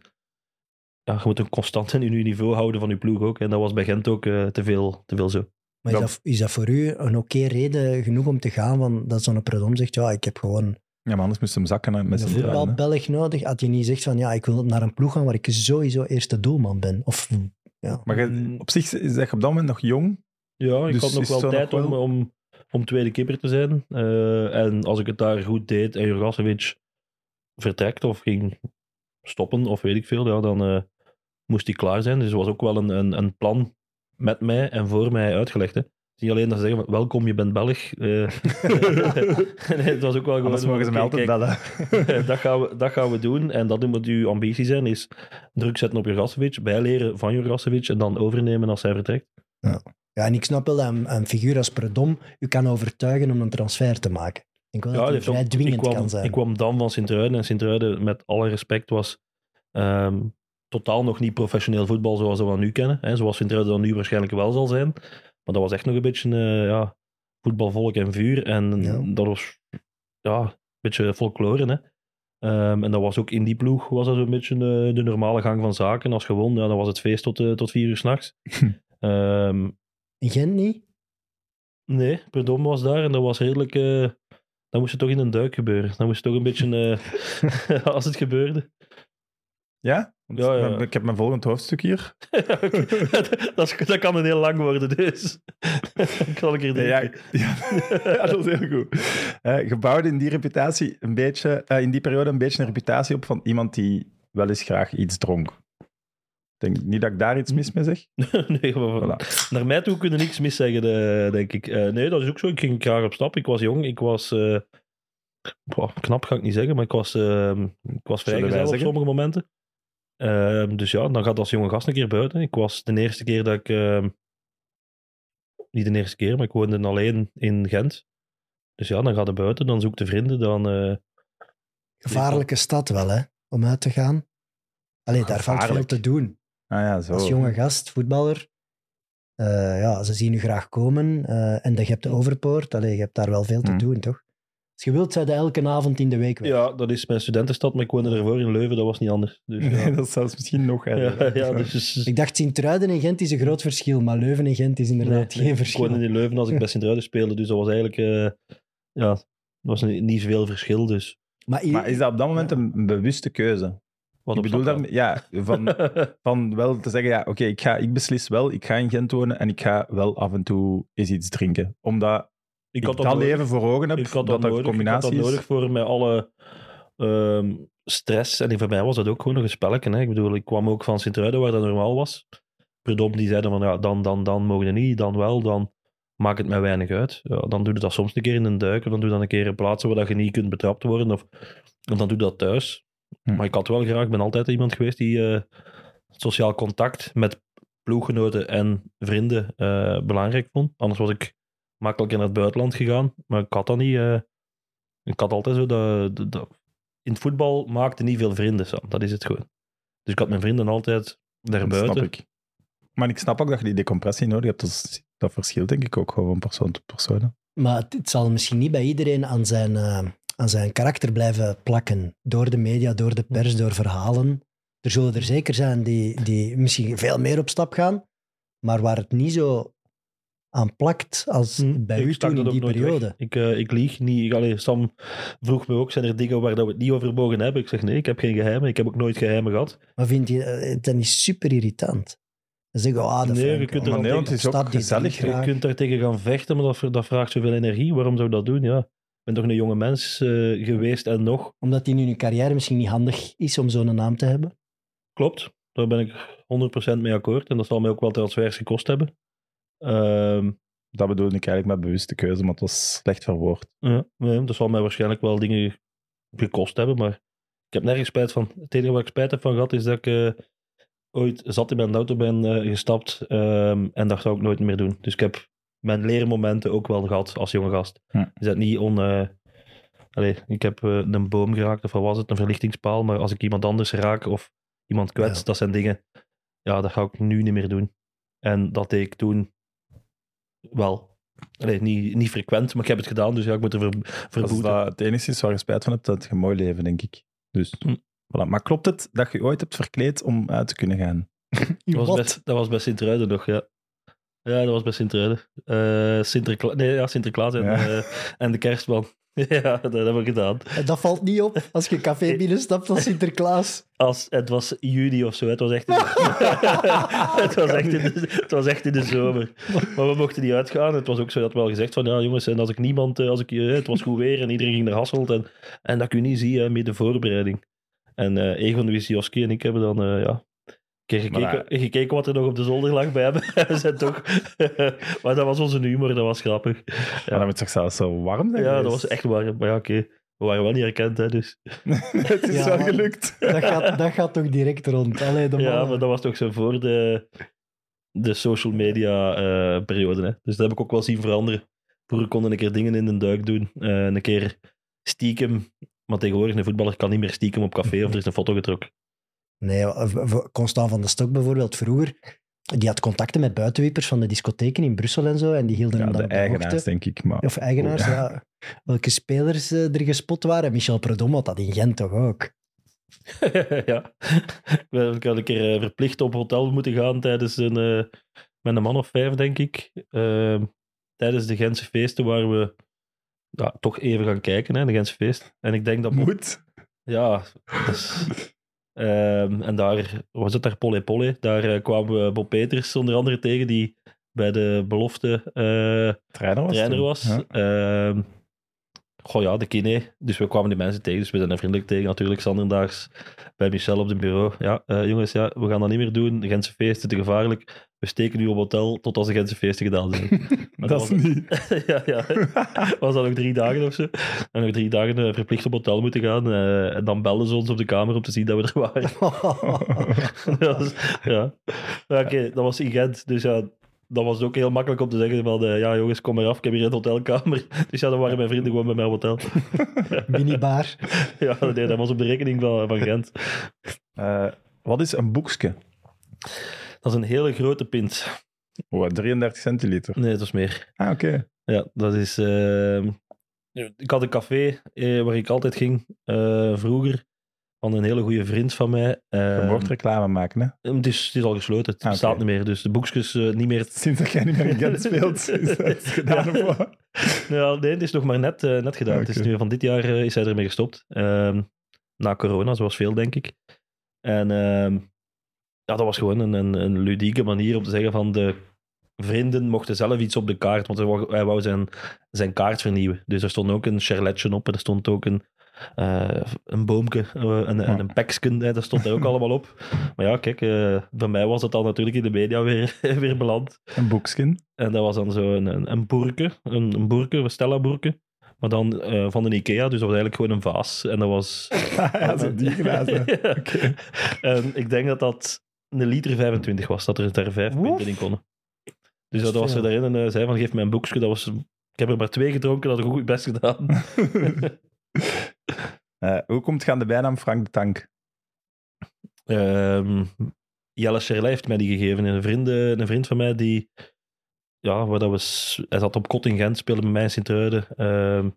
ja, je moet een constant in je niveau houden van je ploeg ook. En dat was bij Gent ook eh, te, veel, te veel zo. Maar is Ja. dat, is dat voor u een oké reden genoeg om te gaan? Van, dat zo'n predom zegt, ja, ik heb gewoon Ja, maar anders moest hem zakken hè, met zijn truien, hè. voetbalbelg nodig. Had je niet gezegd van, ja, ik wil naar een ploeg gaan waar ik sowieso eerste doelman ben. Of, ja. Maar je- op zich is hij op dat moment nog jong. Ja, ik Dus had nog wel tijd nog om, wel- om, om tweede keeper te zijn. Eh, en als ik het daar goed deed en Jurgasevic vertrekt of ging stoppen of weet ik veel, ja, dan eh, moest hij klaar zijn. Dus er was ook wel een, een, een plan met mij en voor mij uitgelegd. Hè. Het is niet alleen dat ze zeggen, welkom, je bent Belg. Eh, [LAUGHS] nee, het was ook wel gewoon... Anders mogen ze mij altijd bellen. [LAUGHS] dat, gaan we, dat gaan we doen. En dat moet uw ambitie zijn, is druk zetten op Jurgasevic, bijleren van Jurgasevic en dan overnemen als hij vertrekt. ja, en ik snap wel dat een, een figuur als predom u kan overtuigen om een transfer te maken. Ik denk wel Ja, dat het vrij ook- dwingend ik kwam, kan zijn. Ik kwam dan van Sint-Truiden en Sint-Truiden, met alle respect, was ehm, totaal nog niet professioneel voetbal zoals we dat nu kennen. Hè, zoals Sint-Truiden dan nu waarschijnlijk wel zal zijn. Maar dat was echt nog een beetje eh, ja, voetbalvolk en vuur. En Ja. dat was ja, een beetje folklore. Hè. Ehm, en dat was ook in die ploeg was dat zo'n beetje eh, de normale gang van zaken. Als gewoon, ja, dan was het feest tot, eh, tot vier uur s'nachts. [LAUGHS] Ehm In Gent niet? Nee, Perdom was daar en dat was redelijk. eh dan moest het toch in een duik gebeuren. Dan moest het toch een beetje. eh, [LAUGHS] als het gebeurde. Ja? Ja, ja. Ik heb mijn volgend hoofdstuk hier. [LAUGHS] [LAUGHS] dat, is- dat kan een heel lang worden, dus. ik zal een keer denken. ja, ja, dat is heel goed. Je bouwde in die reputatie een beetje, in die periode een beetje een reputatie op van iemand die wel eens graag iets dronk. Ik denk niet dat ik daar iets mis mee zeg. [LAUGHS] nee, maar Voilà. naar mij toe kunnen niks mis zeggen, denk ik. Eh, nee, dat is ook zo. Ik ging graag op stap. Ik was jong. Ik was. eh, boah, knap ga ik niet zeggen, maar ik was, eh, ik was vrijgezel op zeggen? sommige momenten. Ehm, dus ja, dan gaat als jonge gast een keer buiten. Ik was de eerste keer dat ik. ehm, niet de eerste keer, maar ik woonde alleen in Gent. Dus ja, dan gaat het buiten, dan zoek de vrienden, dan... eh, Gevaarlijke stad wel, hè? Om uit te gaan. Allee, daar valt veel te doen. Ah ja, zo. Als jonge gast, voetballer. eh, ja, ze zien u graag komen. eh, en je hebt de overpoort. Allee, je hebt daar wel veel te Hmm. doen, toch? Als je wilt, zijn je elke avond in de week weg. ja, dat is mijn studentenstad, maar ik woonde ervoor in Leuven, dat was niet anders. Dus, ja. Nee, [LAUGHS] dat is zelfs misschien nog ja, erger. ja, [LAUGHS] dus... Ik dacht, Sint-Truiden en Gent is een groot verschil, maar Leuven en Gent is inderdaad Nee, nee, geen Ik verschil. woonde in Leuven als ik [LAUGHS] bij Sint-Truiden speelde, dus dat was eigenlijk... eh, ja, dat was niet, niet zoveel verschil, dus... Maar, is dat op dat moment een bewuste keuze? Wat ik bedoel daarmee, ja, van, wel. [LAUGHS] van wel te zeggen, ja, oké, ik ik, ik beslis wel, ik ga in Gent wonen en ik ga wel af en toe eens iets drinken. Omdat ik ik had dat, leven voor ogen heb, Ik had dat dat nodig. Ik had dat nodig voor met alle ehm, stress. En voor mij was dat ook gewoon nog een spelletje. Hè. Ik bedoel, ik kwam ook van Sint-Truiden, waar dat normaal was. Predom die zeiden van, ja, dan, dan, dan mogen we niet, dan wel, dan maakt het mij weinig uit. Ja, dan doe je dat soms een keer in een duik, of dan doe je dat een keer in plaatsen waar dat je niet kunt betrapt worden, of, of dan doe je dat thuis. Hm. Maar ik had wel graag, ik ben altijd iemand geweest die eh, sociaal contact met ploeggenoten en vrienden eh, belangrijk vond. Anders was ik makkelijker naar het buitenland gegaan, maar ik had dat niet. eh, ik had altijd zo dat, dat- dat- In het voetbal maakte niet veel vrienden, Sam. Dat is het gewoon. Dus ik had mijn vrienden altijd Dat snap daarbuiten. ik. Maar ik snap ook dat je die decompressie nodig hebt. Dat, is- dat verschilt denk ik ook gewoon van persoon tot persoon. Maar het, het zal misschien niet bij iedereen aan zijn, eh, aan zijn karakter blijven plakken. Door de media, door de pers, door verhalen. Er zullen er zeker zijn die, die misschien veel meer op stap gaan, maar waar het niet zo aan plakt als Hm, bij ik u toen in dat die periode. weg. Ik, eh, ik lieg niet. Allee, Sam vroeg me ook, zijn er dingen waar dat we het niet over mogen hebben? Ik zeg nee, ik heb geen geheimen. Ik heb ook nooit geheimen gehad. Maar vind je eh, het dan niet super irritant? Dan zeg je, ah, dat Nee, je kunt er nee, want tegen- het is ook Stap die gezellig. drie Je kunt daar tegen gaan vechten, maar dat, dat vraagt zoveel energie. Waarom zou ik dat doen? Ja. Ik ben toch een jonge mens eh, geweest en nog. Omdat die in hun carrière misschien niet handig is om zo'n naam te hebben. Klopt, daar ben ik 100% mee akkoord. En dat zal mij ook wel transfers gekost hebben. Ehm, Dat bedoelde ik eigenlijk met bewuste keuze, maar het was slecht verwoord. ja, nee, dat zal mij waarschijnlijk wel dingen gekost hebben, maar ik heb nergens spijt van. Het enige waar ik spijt heb van gehad is dat ik eh, ooit zat in mijn auto ben eh, gestapt ehm, en dat zou ik nooit meer doen. Dus ik heb mijn leermomenten ook wel gehad als jonge gast. Hm. Is dat niet on... eh, allee, ik heb eh, een boom geraakt, of wat was het, een verlichtingspaal, maar als ik iemand anders raak of iemand kwets, Ja. dat zijn dingen... Ja, dat ga ik nu niet meer doen. En dat deed ik toen wel. Allee, niet, niet frequent, maar ik heb het gedaan, dus ja, ik moet er ver, Als verboeten. dat het enige is waar je spijt van hebt, dat je een mooi leven, denk ik. Dus, Hm. voilà. Maar klopt het dat je ooit hebt verkleed om uit te kunnen gaan? Dat was, [LAUGHS] bij, dat was Sint-Truiden nog, ja. Ja, dat was bij Sint-Truiden. Eh, Sinterkla nee, ja, Sinterklaas en, Ja. eh, en de kerstman. [LAUGHS] ja, dat hebben we gedaan. En dat valt niet op als je een café [LAUGHS] binnenstapt als Sinterklaas. Als, het was juni of zo, het was echt in de, [LAUGHS] het, was echt in de, het was echt in de zomer. Maar we mochten niet uitgaan. Het was ook zo dat wel gezegd van, ja jongens, en als ik niemand, eh, als ik, het was goed weer en iedereen ging naar Hasselt. En, en dat kun je niet zien met de voorbereiding. En eh Egon Wissioski en ik hebben dan, ja, keer gekeken, Maar, gekeken wat er nog op de zolder lag bij hebben. we zijn toch... [LAUGHS] maar dat was onze humor, dat was grappig. Maar dan moet het toch zelfs zo warm zijn Ja, dat was echt warm. Maar ja, oké. We waren wel niet herkend, hè, dus... [LAUGHS] het is Ja, wel gelukt. Dat gaat, dat gaat toch direct rond. Allee, de Ja, maar dat was toch zo voor de, de social media eh, periode. Hè? Dus dat heb ik ook wel zien veranderen. Vroeger konden een keer dingen in de duik doen. eh, een keer stiekem. Maar tegenwoordig, een voetballer kan niet meer stiekem op café of er is een foto getrokken. Nee, v- Constant van de Stok bijvoorbeeld, vroeger, die had contacten met buitenwiepers van de discotheken in Brussel en zo, en die hielden Ja, hem dan de op de eigenaars, hoogte. denk ik. Maar... Of eigenaars, Ja. ja. Welke spelers eh, er gespot waren. Michel Predom had dat in Gent toch ook. [LAUGHS] ja. We hadden een keer eh, verplicht op hotel moeten gaan tijdens een... eh, met een man of vijf, denk ik. Ehm, tijdens de Gentse feesten waar we ja, toch even gaan kijken, hè, de Gentse feest. En ik denk dat... Moet. Ja, dus, ehm, en daar was het daar Polle Polle. Daar eh, kwamen we Bob Peters onder andere tegen, die bij de belofte eh, Trainer was trainer was. Ja. Ehm, goh ja, de kine. Dus we kwamen die mensen tegen, dus we zijn er vriendelijk tegen. Natuurlijk, zanderdaags bij Michel op het bureau. Ja, eh, jongens, ja, we gaan dat niet meer doen. De Gentse feesten, te gevaarlijk. We steken nu op hotel tot als de Gentse feesten gedaan zijn. [LAUGHS] Maar dat is was- niet. [LAUGHS] ja, ja. was dat nog drie dagen of zo. En nog drie dagen eh, verplicht op hotel moeten gaan. eh, en dan belden ze ons op de kamer om te zien dat we er waren. [LAUGHS] dat was, ja. Oké, dat was in Gent. Dus ja, dat was ook heel makkelijk om te zeggen van... eh, ja, jongens, kom maar af. Ik heb hier een hotelkamer. Dus ja, dan waren mijn vrienden gewoon bij mij op hotel. Minibar. ja, nee, dat was op de rekening van, van Gent. Eh, wat is een boekje? Dat is een hele grote pint. Oh, 33 centiliter. Nee, het was meer. Ah, oké. Ja, dat is... ehm, ik had een café eh, waar ik altijd ging eh, vroeger. Van een hele goede vriend van mij. Je Ehm, mocht reclame maken, hè? het, is, het is al gesloten. Het Ah, bestaat niet meer. Dus de boekjes eh, niet meer... [LAUGHS] Sinds dat jij niet meer in Gent [LAUGHS] speelt, is dat gedaan Ja. of wat? [LAUGHS] Ja, nee, het is nog maar net, net gedaan. Het is nu van dit jaar is hij ermee gestopt. Ehm, na corona, zoals veel, denk ik. En ehm, ja, dat was gewoon een, een, een ludieke manier om te zeggen van de vrienden mochten zelf iets op de kaart, want hij wou, hij wou zijn, zijn kaart vernieuwen. Dus er stond ook een charletje op en er stond ook een, eh, een boomke eh, en, en een peksken, hè, dat stond er ook [LAUGHS] allemaal op. Maar ja, kijk, eh, bij mij was het dan natuurlijk in de media weer, [LAUGHS] weer beland. Een boekskin. En dat was dan zo een, een, een boerke, een, een boerke, een Stella-boerke. Maar dan eh, van de Ikea, dus dat was eigenlijk gewoon een vaas. En dat was... [LAUGHS] ja, zo die glazen. Ja. Oké. En ik denk dat dat een liter 25 was, dat er daar vijf Woef. pinten in konden. Dus dat was er daarin en eh, zei van, geef mij een boekje. Dat was, ik heb er maar twee gedronken, dat had ik goed best gedaan. [LAUGHS] Eh, hoe komt het aan de bijnaam Frank de Tank? Ehm Jelle Scherlij heeft mij die gegeven. Een vriend, eh, een vriend van mij die... Ja, waar dat we, s- hij zat op kot in Gent, speelde bij mij in Sint-Truiden. Ehm,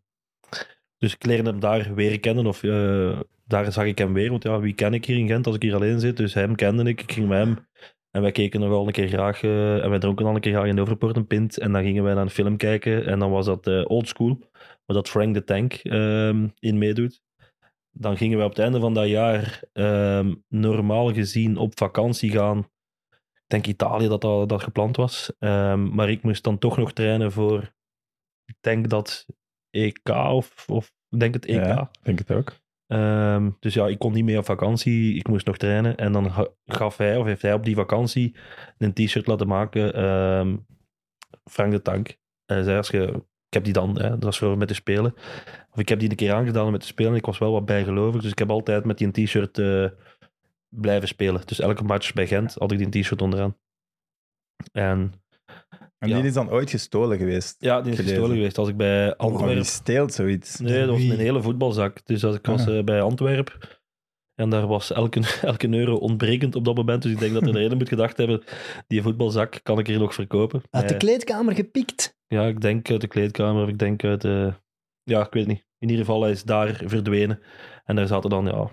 dus ik leerde hem daar weer kennen. Of eh, daar zag ik hem weer. Want ja, wie ken ik hier in Gent als ik hier alleen zit? Dus hem kende ik. Ik ging met hem. En wij keken nogal een keer graag... eh, en wij dronken al een keer graag in Overpoort een pint. En dan gingen wij naar een film kijken. En dan was dat eh Old School. Waar dat Frank de Tank ehm, in meedoet dan gingen we op het einde van dat jaar ehm, normaal gezien op vakantie gaan. Ik denk Italië dat dat, dat gepland was. Ehm, maar ik moest dan toch nog trainen voor, ik denk dat EK of, of denk het EK. Denk het ook. Ehm, dus ja, ik kon niet meer op vakantie. Ik moest nog trainen. En dan ga- gaf hij, of heeft hij op die vakantie, een t-shirt laten maken. ehm, Frank de Tank. En hij zei, als je... Ik heb die dan, hè, dat was voor met te spelen. Of ik heb die een keer aangedaan met te spelen. Ik was wel wat bijgelovig. Dus ik heb altijd met die t-shirt eh, blijven spelen. Dus elke match bij Gent had ik die t-shirt onderaan. En En Ja. die is dan ooit gestolen geweest. ja, die is Gelezen. gestolen geweest. Als ik bij Oh, Antwerpen... steelt zoiets? Nee, dat was Wie? een hele voetbalzak. Dus als ik was Ah. eh, bij Antwerpen en daar was elke, [LAUGHS] elke euro ontbrekend op dat moment. Dus ik denk dat er [LAUGHS] de ene moet gedacht hebben, die voetbalzak kan ik hier nog verkopen. Uit de Eh, kleedkamer gepikt. ja, ik denk uit de kleedkamer of ik denk uit de... Ja, ik weet niet. In ieder geval, hij is daar verdwenen. En daar zaten dan ja,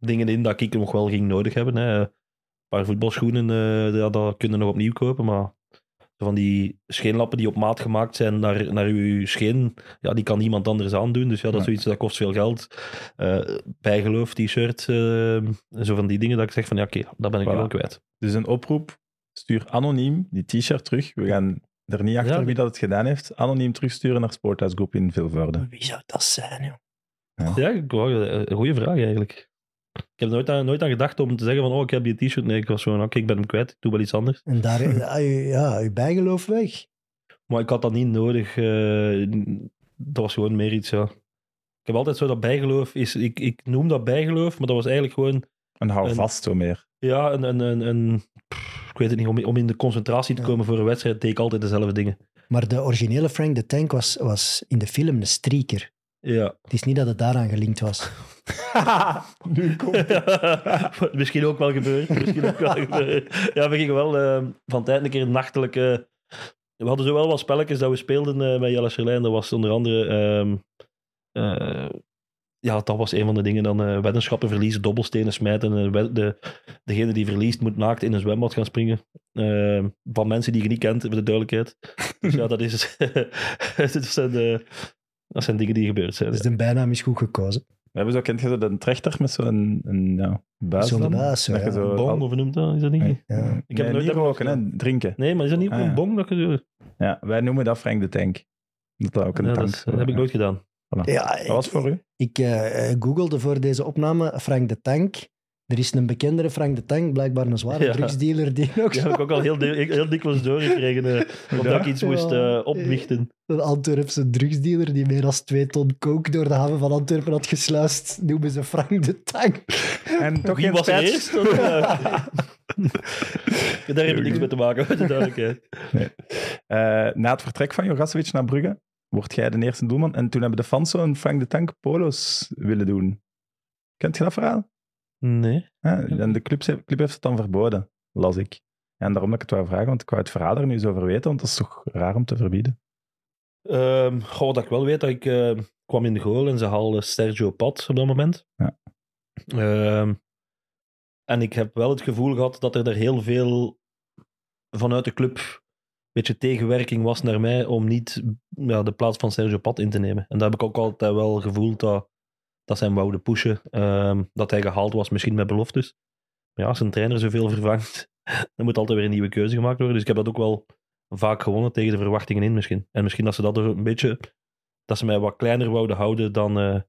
dingen in dat ik nog wel ging nodig hebben. Hè. Een paar voetbalschoenen, eh, ja, dat kunnen we nog opnieuw kopen, maar van die scheenlappen die op maat gemaakt zijn naar, naar uw scheen, ja, die kan niemand anders aandoen. Dus ja, dat is Ja. zoiets, dat kost veel geld. Eh bijgeloof, t-shirt, eh, zo van die dingen dat ik zeg van ja, oké, dat ben ik Voilà. wel kwijt. Dus een oproep, stuur anoniem die t-shirt terug. We gaan er niet achter Ja, wie dat het gedaan heeft. Anoniem terugsturen naar Sporthuisgroep in Vilvoorde. Wie zou dat zijn, joh? Ja, wou- eh, een goede vraag eigenlijk. Ik heb er nooit aan, nooit aan gedacht om te zeggen van, oh, ik heb die t-shirt. Nee, ik was gewoon, oké, ik ben hem kwijt. Ik doe wel iets anders. En daar, ja, je- ja, je bijgeloof weg. Maar ik had dat niet nodig. eh, dat was gewoon meer iets, ja. Ik heb altijd zo dat bijgeloof is... Ik, ik noem dat bijgeloof, maar dat was eigenlijk gewoon... Een hou Een- vast zo meer. Ja, een... een, een, een pff, ik weet het niet, om, om in de concentratie te Ja. komen voor een wedstrijd, deed ik altijd dezelfde dingen. Maar de originele Frank de Tank was, was in de film een streaker. Ja. Het is niet dat het daaraan gelinkt was. [LAUGHS] nu komt [LAUGHS] misschien ook wel gebeurd. Misschien ook wel gebeurd. Ja, we gingen wel eh, van tijd een keer nachtelijk... eh, we hadden zo wel wat spelletjes dat we speelden eh, met Jelle Scherlijn. Dat was onder andere... ehm, eh, ja, dat was een van de dingen. Dan eh, weddenschappen verliezen, dobbelstenen smijten. de, degene die verliest moet naakt in een zwembad gaan springen. Eh, van mensen die je niet kent, voor de duidelijkheid. Dus ja, dat is... [LAUGHS] dat, zijn, eh, dat zijn dingen die gebeurd zijn. Dus de bijnaam is goed gekozen. We hebben zo, kent je zo een trechter met zo'n een, ja, buis Zo'n buis, ja. zo Bong, of hoe noemt dat? Is dat niet? Nee. Ja. Ik heb Nee, nooit roken, hè, drinken. Nee, maar is dat niet Ah, een ja. bong dat je doet? Ja, wij noemen dat Frank de Tank. Dat dat ook een Ja, dat, tank is- dat heb ik nooit gedaan. Ja, Dat was voor u? Ik eh, eh, googelde voor deze opname Frank de Tank. Er is een bekendere Frank de Tank, blijkbaar een zware Ja. drugsdealer, die ook Die heb ik ook al heel, heel dikwijls doorgekregen. eh omdat Ja? ik iets moest eh, opwichten. een Antwerpse drugsdealer die meer dan twee ton coke door de haven van Antwerpen had gesluist, noemen ze Frank de Tank. En toch Wie was er spijt. eerst? Eh, [LAUGHS] [LAUGHS] Daar heb ik niks mee te maken, met de duidelijkheid. Eh, na het vertrek van Jorasovic naar Brugge, word jij de eerste doelman. En toen hebben de fans zo'n Frank de Tank polo's willen doen. Kent je dat verhaal? Nee. Ja, en de club, club heeft het dan verboden, las ik. En daarom dat ik het wou vragen, want ik wou het verhaal er nu eens over weten, want dat is toch raar om te verbieden. Ehm goh, dat ik wel weet dat ik eh, kwam in de goal en ze haalden Sergio Pat op dat moment. Ja. Ehm, en ik heb wel het gevoel gehad dat er daar heel veel vanuit de club een beetje tegenwerking was naar mij om niet ja, de plaats van Sergio Pat in te nemen. En daar heb ik ook altijd wel gevoeld dat, dat ze hem wouden pushen. ehm, dat hij gehaald was, misschien met beloftes. Maar ja, als een trainer zoveel [LAUGHS] vervangt, dan moet altijd weer een nieuwe keuze gemaakt worden. Dus ik heb dat ook wel vaak gewonnen tegen de verwachtingen in misschien. En misschien dat ze dat er een beetje, dat ze mij wat kleiner wouden houden dan, eh,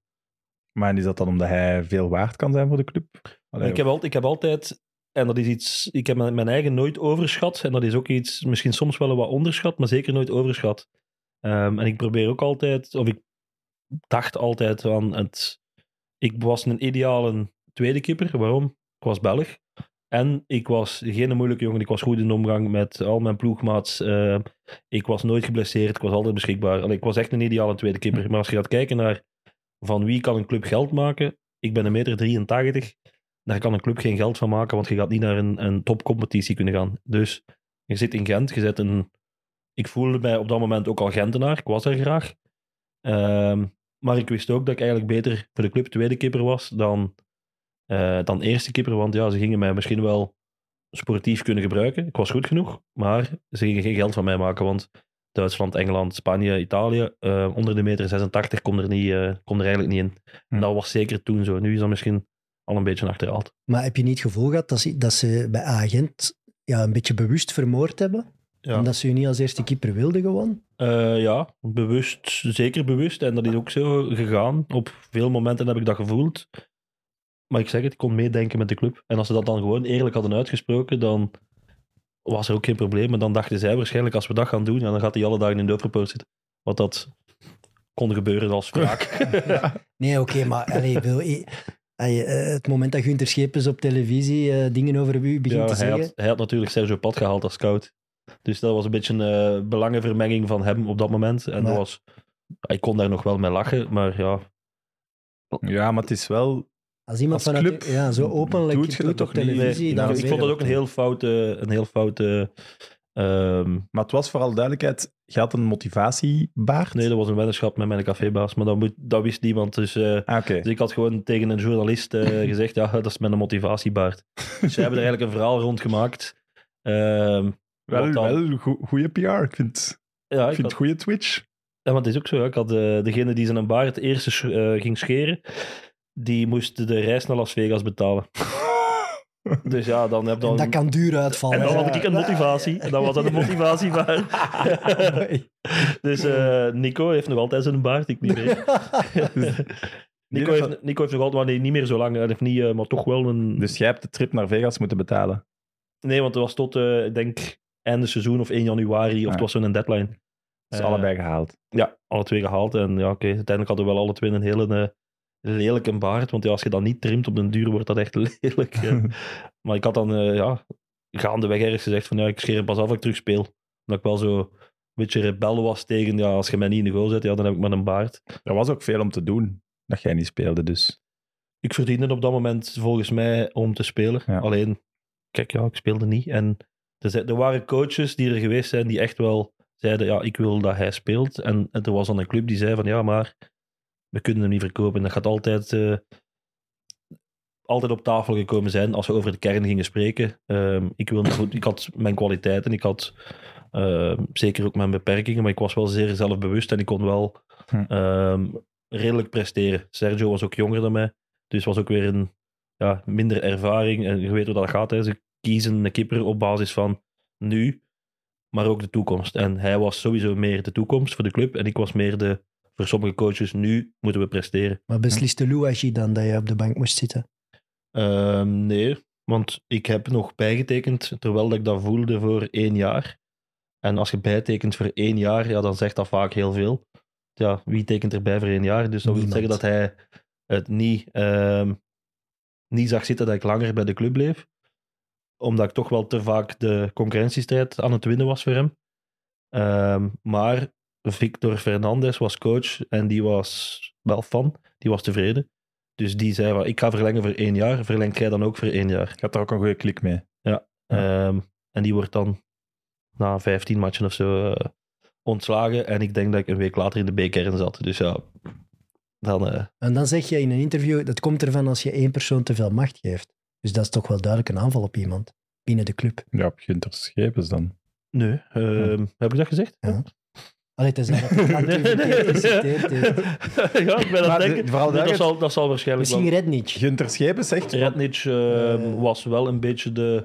Maar is dat dan omdat hij veel waard kan zijn voor de club? Allee, ik, heb altijd, ik heb altijd, en dat is iets, ik heb mijn, eigen nooit overschat. En dat is ook iets, misschien soms wel wat onderschat, maar zeker nooit overschat. Ehm, en ik probeer ook altijd, of ik dacht altijd aan het. Ik was een ideale tweede keeper. Waarom? Ik was Belg. En ik was geen moeilijke jongen. Ik was goed in omgang met al mijn ploegmaats. Ehm, ik was nooit geblesseerd. Ik was altijd beschikbaar. Allee, ik was echt een ideale tweede keeper. Maar als je gaat kijken naar van wie kan een club geld maken. Ik ben een meter 83. Daar kan een club geen geld van maken, want je gaat niet naar een, een topcompetitie kunnen gaan. Dus je zit in Gent, je zit een... Ik voelde mij op dat moment ook al Gentenaar. Ik was er graag. Ehm, maar ik wist ook dat ik eigenlijk beter voor de club tweede keeper was dan, eh, dan eerste keeper. Want ja, ze gingen mij misschien wel sportief kunnen gebruiken. Ik was goed genoeg, maar ze gingen geen geld van mij maken. Want Duitsland, Engeland, Spanje, Italië, eh, onder de meter 86 kon er, niet, eh, kon er eigenlijk niet in. En dat was zeker toen zo. Nu is dat misschien al een beetje achterhaald. Maar heb je niet het gevoel gehad dat ze, dat ze bij Agent ja, een beetje bewust vermoord hebben? Ja. Omdat ze je niet als eerste keeper wilden gewoon? Eh, ja, bewust, zeker bewust. En dat is ook zo gegaan. Op veel momenten heb ik dat gevoeld. Maar ik zeg het, ik kon meedenken met de club. En als ze dat dan gewoon eerlijk hadden uitgesproken, dan was er ook geen probleem. Maar dan dachten zij waarschijnlijk, als we dat gaan doen, ja, dan gaat hij alle dagen in de overpoort zitten. Wat dat kon gebeuren als wraak. [LAUGHS] Nee, oké, maar allee, wil, eh, het moment dat Gunther Schepens op televisie eh, dingen over u begint ja, te hij, zeggen... had, hij had natuurlijk Sergio Pat gehaald als scout. Dus dat was een beetje een eh, belangenvermenging van hem op dat moment. En dat was, ik kon daar nog wel mee lachen, maar ja, Ja, maar het is wel... Als iemand Als vanuit club ja, zo openlijk doet je doet op toch niet? televisie... Nee, dan nou, ik vond dat ook een heel foute, een heel foute ehm, Maar het was vooral duidelijkheid, je had een motivatiebaard. Nee, dat was een weddenschap met mijn cafébaas, maar dat, moet, dat wist niemand. Dus, eh, Ah, dus ik had gewoon tegen een journalist eh, [LAUGHS] gezegd, ja, dat is mijn motivatiebaard. Dus zij hebben er eigenlijk een verhaal rond gemaakt. Ehm, Wel, wel go- goede PR. Ik vind, ja, ik vind had, goede Twitch. ja, maar het is ook zo. Ik had eh, degene die zijn baard het eerste eh, ging scheren, die moest de reis naar Las Vegas betalen. [LAUGHS] Dus ja, dan heb En dan... dat kan duur uitvallen. En dan had ik een motivatie. En [LAUGHS] dan was dat een motivatiebaard. [LAUGHS] dus eh, Nico heeft nog altijd zijn baard, ik niet meer. Nico heeft Nico heeft nog altijd, maar nee, niet meer zo lang. Hij heeft niet, maar toch wel een... Dus jij hebt de trip naar Vegas moeten betalen. Nee, want het was tot, eh, ik denk, einde seizoen of 1 januari, of het was zo'n deadline. Eh, allebei gehaald. Ja, alle twee gehaald. En ja, oké, uiteindelijk hadden we wel alle twee een hele eh, lelijke baard. Want ja, als je dat niet trimt op den duur, wordt dat echt [LAUGHS] lelijk. eh. [LAUGHS] maar ik had dan, eh, ja, gaandeweg ergens gezegd van, ja, ik scheer pas af als ik terug speel. Omdat ik wel zo een beetje rebel was tegen, ja, als je mij niet in de goal zet, ja, dan heb ik maar een baard. er was ook veel om te doen, dat jij niet speelde. Dus Ik verdiende op dat moment volgens mij om te spelen. Ja. Alleen, kijk, ja, ik speelde niet. En er, waren coaches die er geweest zijn die echt wel zeiden, ja, ik wil dat hij speelt. En, en er was dan een club die zei van, ja, maar we kunnen hem niet verkopen. Dat gaat altijd, eh, altijd op tafel gekomen zijn als we over de kern gingen spreken. Ehm, ik, wilde goed, ik had mijn kwaliteiten, ik had ehm, zeker ook mijn beperkingen, maar ik was wel zeer zelfbewust en ik kon wel Hm. ehm, redelijk presteren. Sergio was ook jonger dan mij, dus was ook weer een ja, minder ervaring. En je weet hoe dat gaat, hè. ze kiezen een keeper op basis van nu, maar ook de toekomst. En hij was sowieso meer de toekomst voor de club en ik was meer de, voor sommige coaches, nu moeten we presteren. Maar besliste Louagie dan dat je op de bank moest zitten? Ehm, nee, want ik heb nog bijgetekend terwijl ik dat voelde voor één jaar. En als je bijtekent voor één jaar, ja, dan zegt dat vaak heel veel. Ja, wie tekent erbij voor één jaar? Dus dat wil zeggen dat hij het niet, ehm, niet zag zitten dat ik langer bij de club bleef. Omdat ik toch wel te vaak de concurrentiestrijd aan het winnen was voor hem. Ehm, maar Victor Fernandez was coach en die was wel fan. Die was tevreden. Dus die zei van, ik ga verlengen voor één jaar. Verlengt jij dan ook voor één jaar? ik had daar ook een goede klik mee. Ja. Ehm, en die wordt dan na 15 matchen of zo eh, ontslagen. En ik denk dat ik een week later in de B-kern zat. Dus ja, dan... eh, En dan zeg je in een interview, dat komt ervan als je één persoon te veel macht geeft. Dus dat is toch wel duidelijk een aanval op iemand binnen de club. Ja, op Gunther Schepens dan. nee, ehm, heb ik dat gezegd? Ja. Allee, het is dat het heeft. ja, ik ben aan Maar het de- denken. vooral Nee, dat, zal, dat zal waarschijnlijk Misschien wel... Gunther Schepens zegt... Rednic ehm, Eh. was wel een beetje de...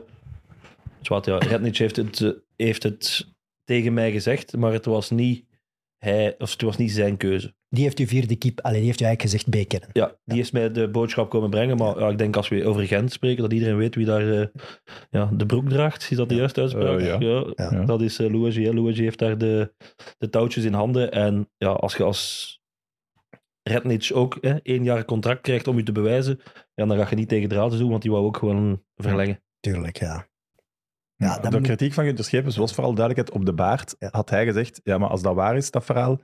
Zwart, ja, Rednic heeft het, eh, heeft het tegen mij gezegd, maar het was niet, hij, of het was niet zijn keuze. Die heeft u vierde keep, allee, die heeft u eigenlijk gezegd bekeren. Ja, die is mij de boodschap komen brengen. Maar ja, ik denk als we over Gent spreken, dat iedereen weet wie daar eh, ja, de broek draagt. Is dat de juiste uitspraak? Eh, ja. ja. Ja. Dat is uh, hè. Louagie heeft daar de, de touwtjes in handen. En ja, als je als Rednitz ook hè, één jaar contract krijgt om je te bewijzen, ja, dan ga je niet tegen draden doen, want die wou ook gewoon verlengen. Tuurlijk, ja. Ja, de moet- kritiek van Gunter Schepens was vooral duidelijkheid op de baard. Ja. Had hij gezegd, ja, maar als dat waar is, dat verhaal,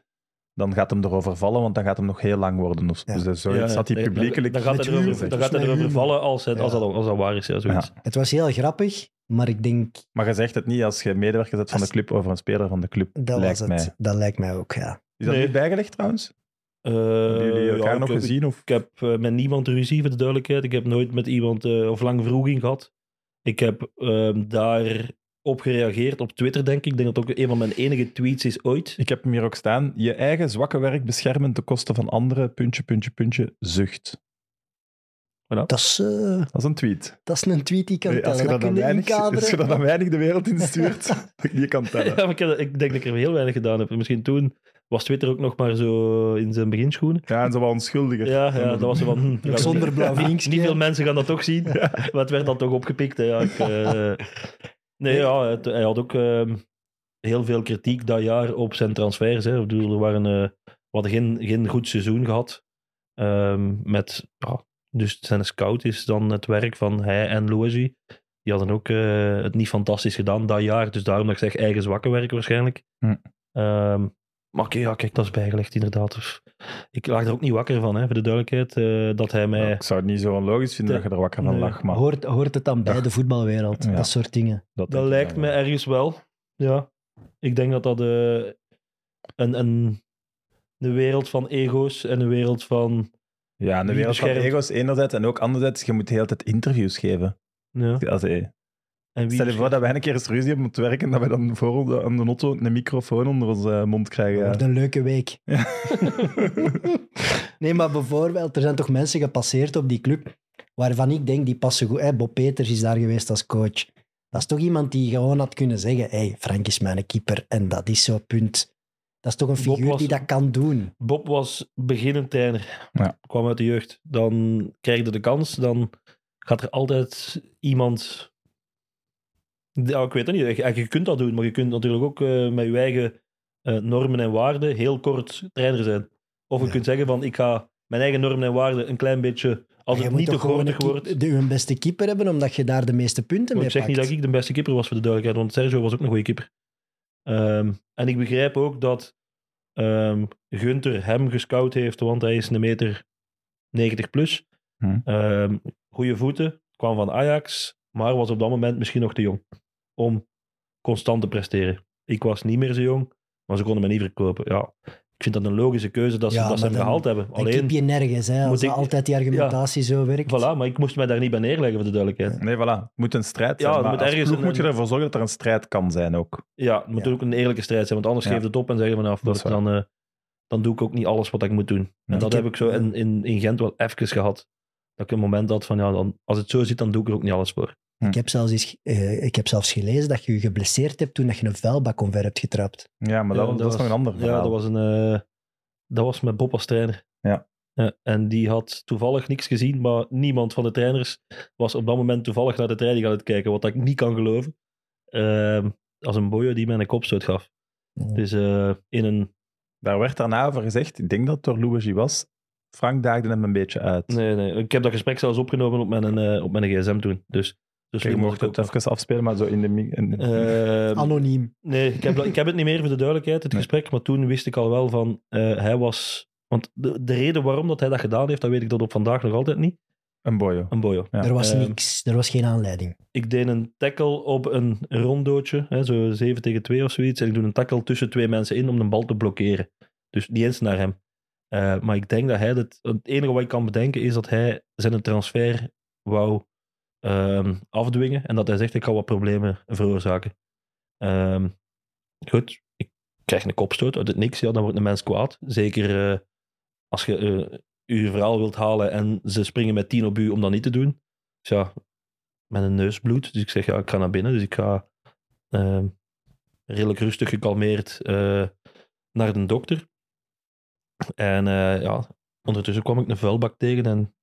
dan gaat hem erover vallen, want dan gaat hem nog heel lang worden. Of, Ja. Dus dat is zoiets Ja, had hij dan- publiekelijk Dan, dan gaat erover, humor. dan gaat hij Met erover humor. vallen als, het, als, Ja. dat, als dat waar is. Ja, zoiets. Het was heel grappig, maar ik denk, Maar je zegt het niet als je medewerker bent van de club over een speler van de club, dat lijkt was het. mij. Dat lijkt mij ook, ja. Is dat Nee. niet bijgelegd trouwens? Eh, Hebben jullie ja, elkaar ik nog heb- gezien? Of? Ik heb eh, met niemand ruzie, voor de duidelijkheid. Ik heb nooit met iemand eh, of lang vroeging gehad. Ik heb ehm, daar op gereageerd op Twitter, denk ik. Ik denk dat het ook een van mijn enige tweets is ooit. Ik heb hem hier ook staan. Je eigen zwakke werk beschermen ten koste van anderen, puntje, puntje, puntje, zucht. Dat is, eh, Dat is een tweet. dat is een tweet die kan als tellen. je Dat dat, dan je weinig, als je dat dan weinig de wereld instuurt, [LAUGHS] dat ik niet kan Ja, tellen. maar ik, heb- ik denk dat ik er heel weinig gedaan heb. Misschien toen was Twitter ook nog maar zo in zijn beginschoenen. Ja, en zo wel onschuldiger. Ja, ja dat was zo van... hm, [LAUGHS] ja, zonder blauw [LAUGHS] niet, vinkje. niet veel mensen gaan dat toch zien. Maar het werd dan toch opgepikt. Hè. Ja, ik, eh, nee, ja, het- hij had ook ehm, heel veel kritiek dat jaar op zijn transfers. Hè. Ik bedoel, er waren, eh, we hadden geen, geen goed seizoen gehad. Ehm, met, ja, dus zijn scout is dan het werk van hij en Louagie. Die hadden ook eh, het niet fantastisch gedaan dat jaar. Dus daarom dat ik zeg eigen zwakke werk waarschijnlijk. Hm. Ehm, maar oké, ja, kijk, dat is bijgelegd inderdaad. Dus ik lag er ook niet wakker van, hè, voor de duidelijkheid. eh, dat hij mij... Ja, ik zou het niet zo onlogisch vinden De- dat je er wakker van Nee. lag, maar Hoort, hoort het dan bij Ja. de voetbalwereld, Ja. dat soort dingen. dat, lijkt me ergens wel. Ja. Ik denk dat dat eh, een, een, een wereld van ego's en een wereld van. Ja, en de Wie wereld van ego's enerzijds en ook anderzijds, je moet de hele tijd interviews geven. Ja. Als, eh, En wie Stel je voor dat wij een keer eens ruzie hebben om te werken, dat we dan voor de, aan de auto een microfoon onder onze mond krijgen. Het Ja. wordt een leuke week. Ja. [LAUGHS] nee, maar bijvoorbeeld, er zijn toch mensen gepasseerd op die club waarvan ik denk, die passen goed. Hè, Bob Peters is daar geweest als coach. Dat is toch iemand die gewoon had kunnen zeggen, hey, Frank is mijn keeper en dat is zo, punt. Dat is toch een figuur was- die dat kan doen. Bob was beginnend trainer. Ja. Kwam uit de jeugd. Dan krijg je de kans. Dan gaat er altijd iemand. Ja, ik weet het niet. Je, je kunt dat doen, maar je kunt natuurlijk ook eh, met je eigen eh, normen en waarden heel kort trainer zijn. Of je Ja. kunt zeggen van ik ga mijn eigen normen en waarden een klein beetje. Als het je niet te een wordt. de, een beste keeper hebben, omdat je daar de meeste punten Maar mee ik zeg pakt. niet dat ik de beste keeper was voor de duidelijkheid, want Sergio was ook een goede keeper. Ehm, en ik begrijp ook dat ehm Gunther hem gescout heeft, want hij is een meter 90 plus. Hm. Ehm, goede voeten, kwam van Ajax, maar was op dat moment misschien nog te jong om constant te presteren. Ik was niet meer zo jong, maar ze konden me niet verkopen. Ja, ik vind dat een logische keuze dat ze, Ja, dat ze hem dan- gehaald hebben. Dan Alleen, je nergens, hè, als ik- altijd die argumentatie zo werkt. voilà, maar ik moest mij daar niet bij neerleggen, voor de duidelijkheid. Nee, voilà. Het moet een strijd Ja, zijn. er maar moet als ergens ploeg een- moet je ervoor zorgen dat er een strijd kan zijn ook. Ja, het moet Ja. ook een eerlijke strijd zijn, want anders Ja. geef je het op en zeg je vanaf, Dat dan, eh, dan doe ik ook niet alles wat ik moet doen. En Ja. dat Ik heb heb- ik zo in, in, in Gent wel even gehad. Dat ik een moment had van, ja, dan, als het zo zit, dan doe ik er ook niet alles voor. Ik, heb zelfs eens, eh, ik heb zelfs gelezen dat je je geblesseerd hebt toen dat je een vuilbak omver hebt getrapt. Ja, maar dat, Ja, dat, is nog een ander verhaal. Ja, dat was, een, eh, dat was met Bob als trainer. Ja. en die had toevallig niks gezien, maar niemand van de trainers was op dat moment toevallig naar de training aan het kijken, wat ik niet kan geloven. Ehm, als een boyo die mij een kopstoot gaf. Dus eh, in een Daar werd daarna over gezegd, ik denk dat het door Louagie was, Frank daagde hem een beetje uit. Nee, nee. Ik heb dat gesprek zelfs opgenomen op mijn, eh, op mijn gsm toen. Dus, dus Kijk, je mocht het even afspelen, maar zo in de... Ehm, Anoniem. nee, ik heb, dat- ik heb het niet meer voor de duidelijkheid, het Nee. gesprek. Maar toen wist ik al wel van, eh, hij was... Want de, de reden waarom dat hij dat gedaan heeft, dat weet ik tot op vandaag nog altijd niet. Een boyo. Een boyo. Ja. Er was Ehm, niks, er was geen aanleiding. Ik deed een tackle op een rondootje, hè, zo 7 tegen 2 of zoiets. En ik doe een tackle tussen twee mensen in om de bal te blokkeren. Dus niet eens naar hem. Eh, maar ik denk dat hij... Het, het enige wat ik kan bedenken is dat hij zijn transfer wou ehm, afdwingen. En dat hij zegt, ik ga wat problemen veroorzaken. Ehm, goed, ik krijg een kopstoot uit het niks. Ja, dan wordt een mens kwaad. Zeker eh, als je eh, je verhaal wilt halen en ze springen met 10 op u om dat niet te doen. Dus ja, met een neusbloed. Dus ik zeg, ja, ik ga naar binnen. Dus ik ga ehm, redelijk rustig gekalmeerd eh, naar de dokter. En ja, ondertussen kwam ik een vuilbak tegen en